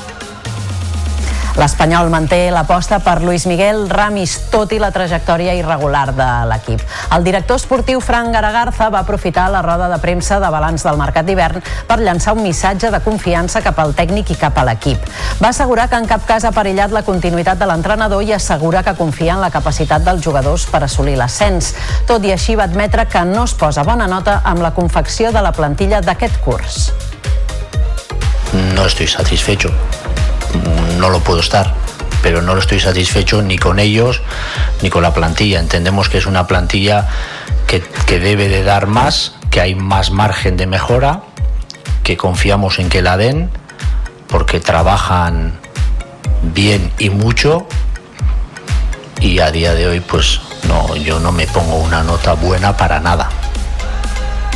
L'Espanyol manté l'aposta per Luis Miguel Ramis, tot i la trajectòria irregular de l'equip. El director esportiu Frank Garagarza va aprofitar la roda de premsa de balanç del mercat d'hivern per llançar un missatge de confiança cap al tècnic i cap a l'equip. Va assegurar que en cap cas ha perillat la continuïtat de l'entrenador i assegura que confia en la capacitat dels jugadors per assolir l'ascens. Tot i així va admetre que no es posa bona nota amb la confecció de la plantilla d'aquest curs. No estoy satisfecho. No lo puedo estar, pero no lo estoy satisfecho ni con ellos ni con la plantilla. Entendemos que es una plantilla que, que debe de dar más, que hay más margen de mejora, que confiamos en que la den, porque trabajan bien y mucho y a día de hoy pues no yo no me pongo una nota buena para nada.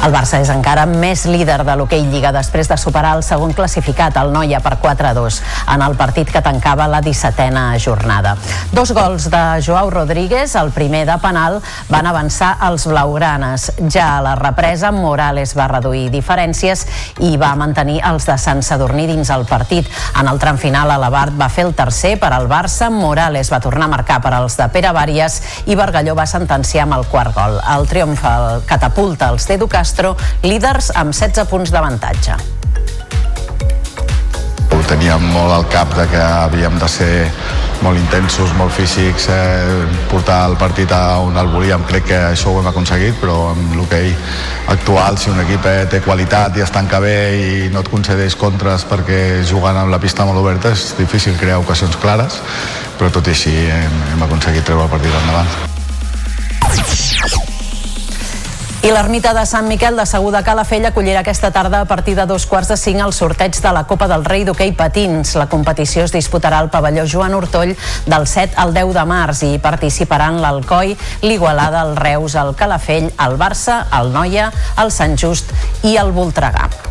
El Barça és encara més líder de l'hoquei Lliga després de superar el segon classificat, el Noia, per 4-2, en el partit que tancava la 17a jornada. Dos gols de Joao Rodríguez, el primer de penal, van avançar els blaugranes. Ja a la represa, Morales va reduir diferències i va mantenir els de Sant Sadurní dins el partit. En el tram final, Alabart va fer el tercer per al Barça, Morales va tornar a marcar per als de Pere Vàries i Bargalló va sentenciar amb el quart gol. El triomf el catapulta els d'Edu Castro, líders amb 16 punts d'avantatge. Ho teníem molt al cap de que havíem de ser molt intensos, molt físics, eh, portar el partit a on el volíem. Crec que això ho hem aconseguit, però amb l'hoquei actual, si un equip eh, té qualitat i es tanca bé i no et concedeix contres perquè jugant amb la pista molt oberta és difícil crear ocasions clares, però tot i així hem, hem aconseguit treure el partit endavant. I l'ermita de Sant Miquel de Segur de Calafell acollirà aquesta tarda a partir de dos quarts de cinc el sorteig de la Copa del Rei d'hoquei patins. La competició es disputarà al pavelló Joan Hortoll del 7 al 10 de març i hi participaran l'Alcoi, l'Igualada, el Reus, el Calafell, el Barça, el Noia, el Sant Just i el Voltregà.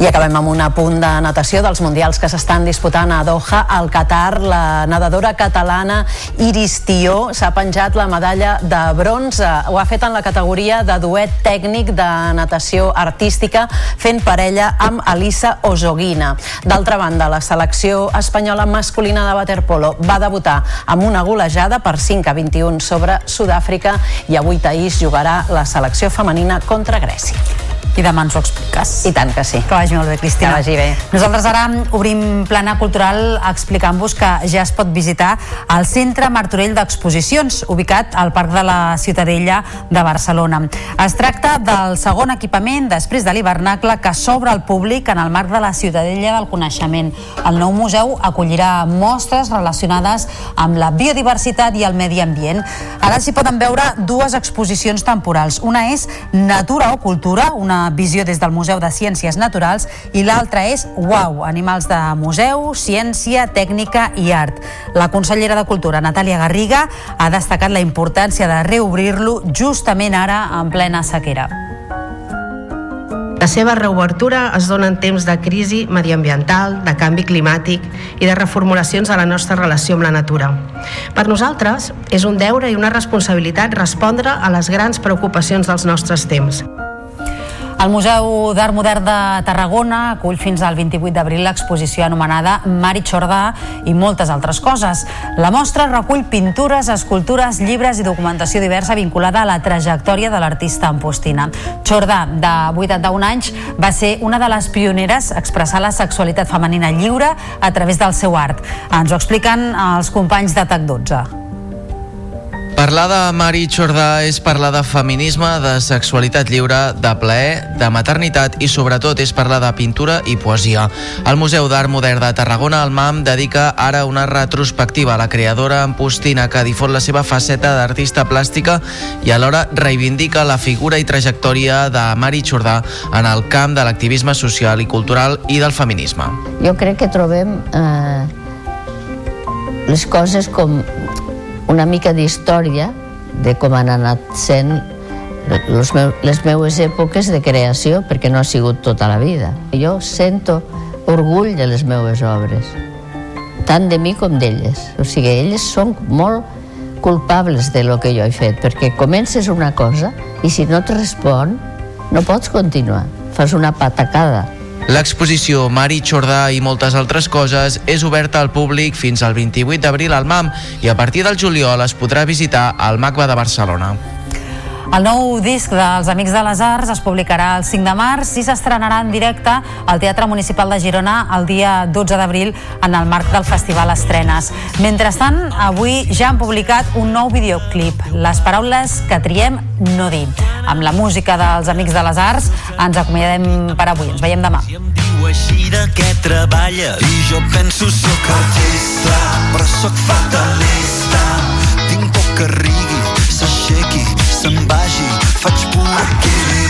I acabem amb un apunt de natació dels mundials que s'estan disputant a Doha, al Qatar. La nedadora catalana Iris Tió s'ha penjat la medalla de bronze. Ho ha fet en la categoria de duet tècnic de natació artística, fent parella amb Elisa Ozoguina. D'altra banda, la selecció espanyola masculina de waterpolo va debutar amb una golejada per 5 a 21 sobre Sud-àfrica i avui Taís jugarà la selecció femenina contra Grècia. I demà ens ho expliques. I tant que sí. Que vagi molt bé, Cristina. Que vagi bé. Nosaltres ara obrim plana cultural explicant-vos que ja es pot visitar el Centre Martorell d'Exposicions, ubicat al Parc de la Ciutadella de Barcelona. Es tracta del segon equipament després de l'hivernacle que s'obre al públic en el marc de la Ciutadella del Coneixement. El nou museu acollirà mostres relacionades amb la biodiversitat i el medi ambient. Ara s'hi poden veure dues exposicions temporals. Una és Natura o Cultura, una visió des del Museu de Ciències Naturals i l'altra és UAU, Animals de Museu, Ciència, Tècnica i Art. La consellera de Cultura, Natàlia Garriga, ha destacat la importància de reobrir-lo justament ara en plena sequera. La seva reobertura es dona en temps de crisi mediambiental, de canvi climàtic i de reformulacions a la nostra relació amb la natura. Per nosaltres, és un deure i una responsabilitat respondre a les grans preocupacions dels nostres temps. El Museu d'Art Modern de Tarragona acull fins al 28 d'abril l'exposició anomenada Mari Xordà i moltes altres coses. La mostra recull pintures, escultures, llibres i documentació diversa vinculada a la trajectòria de l'artista ampostina. Xordà, de 81 anys, va ser una de les pioneres a expressar la sexualitat femenina lliure a través del seu art. Ens ho expliquen els companys de TAC 12. Parlar de Mari Jordà és parlar de feminisme, de sexualitat lliure, de plaer, de maternitat i sobretot és parlar de pintura i poesia. El Museu d'Art Modern de Tarragona, el MAM, dedica ara una retrospectiva a la creadora Postina que difon la seva faceta d'artista plàstica i alhora reivindica la figura i trajectòria de Mari Jordà en el camp de l'activisme social i cultural i del feminisme. Jo crec que trobem eh, les coses com una mica d'història de com han anat sent les, meu, les meues èpoques de creació, perquè no ha sigut tota la vida. Jo sento orgull de les meues obres, tant de mi com d'elles. O sigui, elles són molt culpables de lo que jo he fet, perquè comences una cosa i si no et respon, no pots continuar. Fas una patacada. L'exposició Mari Jordà i moltes altres coses és oberta al públic fins al 28 d'abril al MAM i a partir del juliol es podrà visitar al MACBA de Barcelona. El nou disc dels Amics de les Arts es publicarà el 5 de març i s'estrenarà en directe al Teatre Municipal de Girona el dia 12 d'abril en el marc del Festival Estrenes. Mentrestant, avui ja han publicat un nou videoclip, Les paraules que triem no dir. Amb la música dels Amics de les Arts ens acomiadem per avui. Ens veiem demà. diu així de què treballa i jo penso sóc artista però sóc fatalista tinc por que rigui faig pur equilibrisme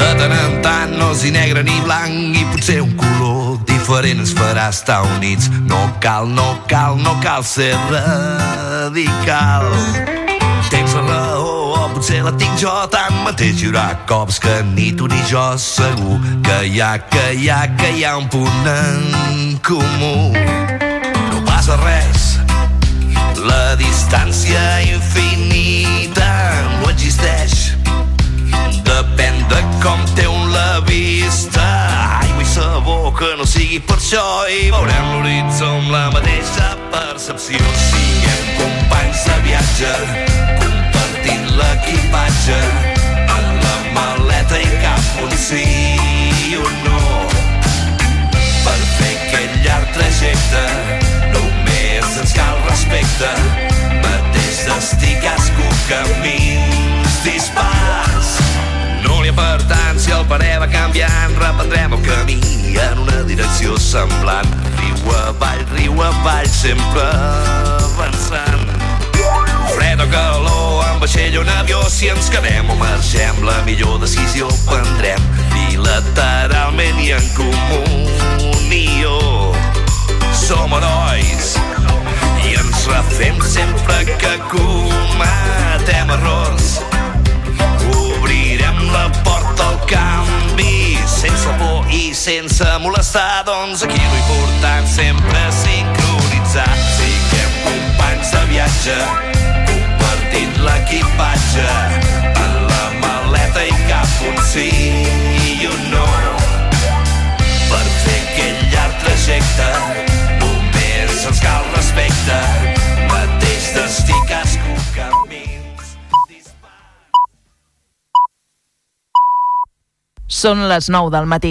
De tant en tant no és negre ni blanc i potser un color diferent ens farà estar units. No cal, no cal, no cal ser radical. Tens la raó, o potser la tinc jo, tanmateix hi haurà cops que ni tu ni jo segur que hi ha, que hi ha, que hi ha un punt en comú. No passa res, la distància infinita no existeix Depèn de com té un la vista. Aigua i sabó que no sigui per això. I veurem l'horitzó amb la mateixa percepció. Siguem companys de viatge Compartint l'equipatge En la maleta i cap un sí i un no. Per fer aquest llarg trajecte Només ens cal respecte. Mateix destí cadascú camins dispars ha per tant, si el parer va canviant, reprendrem el camí en una direcció semblant. Riu avall, riu avall, sempre avançant. Fred o calor, en vaixell o en avió, si ens quedem o marxem, la millor decisió prendrem bilateralment i en comunió. Som herois i ens refem sempre que cometem errors la porta al canvi. Sense por i sense molestar doncs aquí l'important sempre és sincronitzar siguem companys de viatge compartint l'equipatge. En la maleta i cap un sí i un no. Per fer aquell llarg trajecte només ens cal respecte Són les 9 del matí.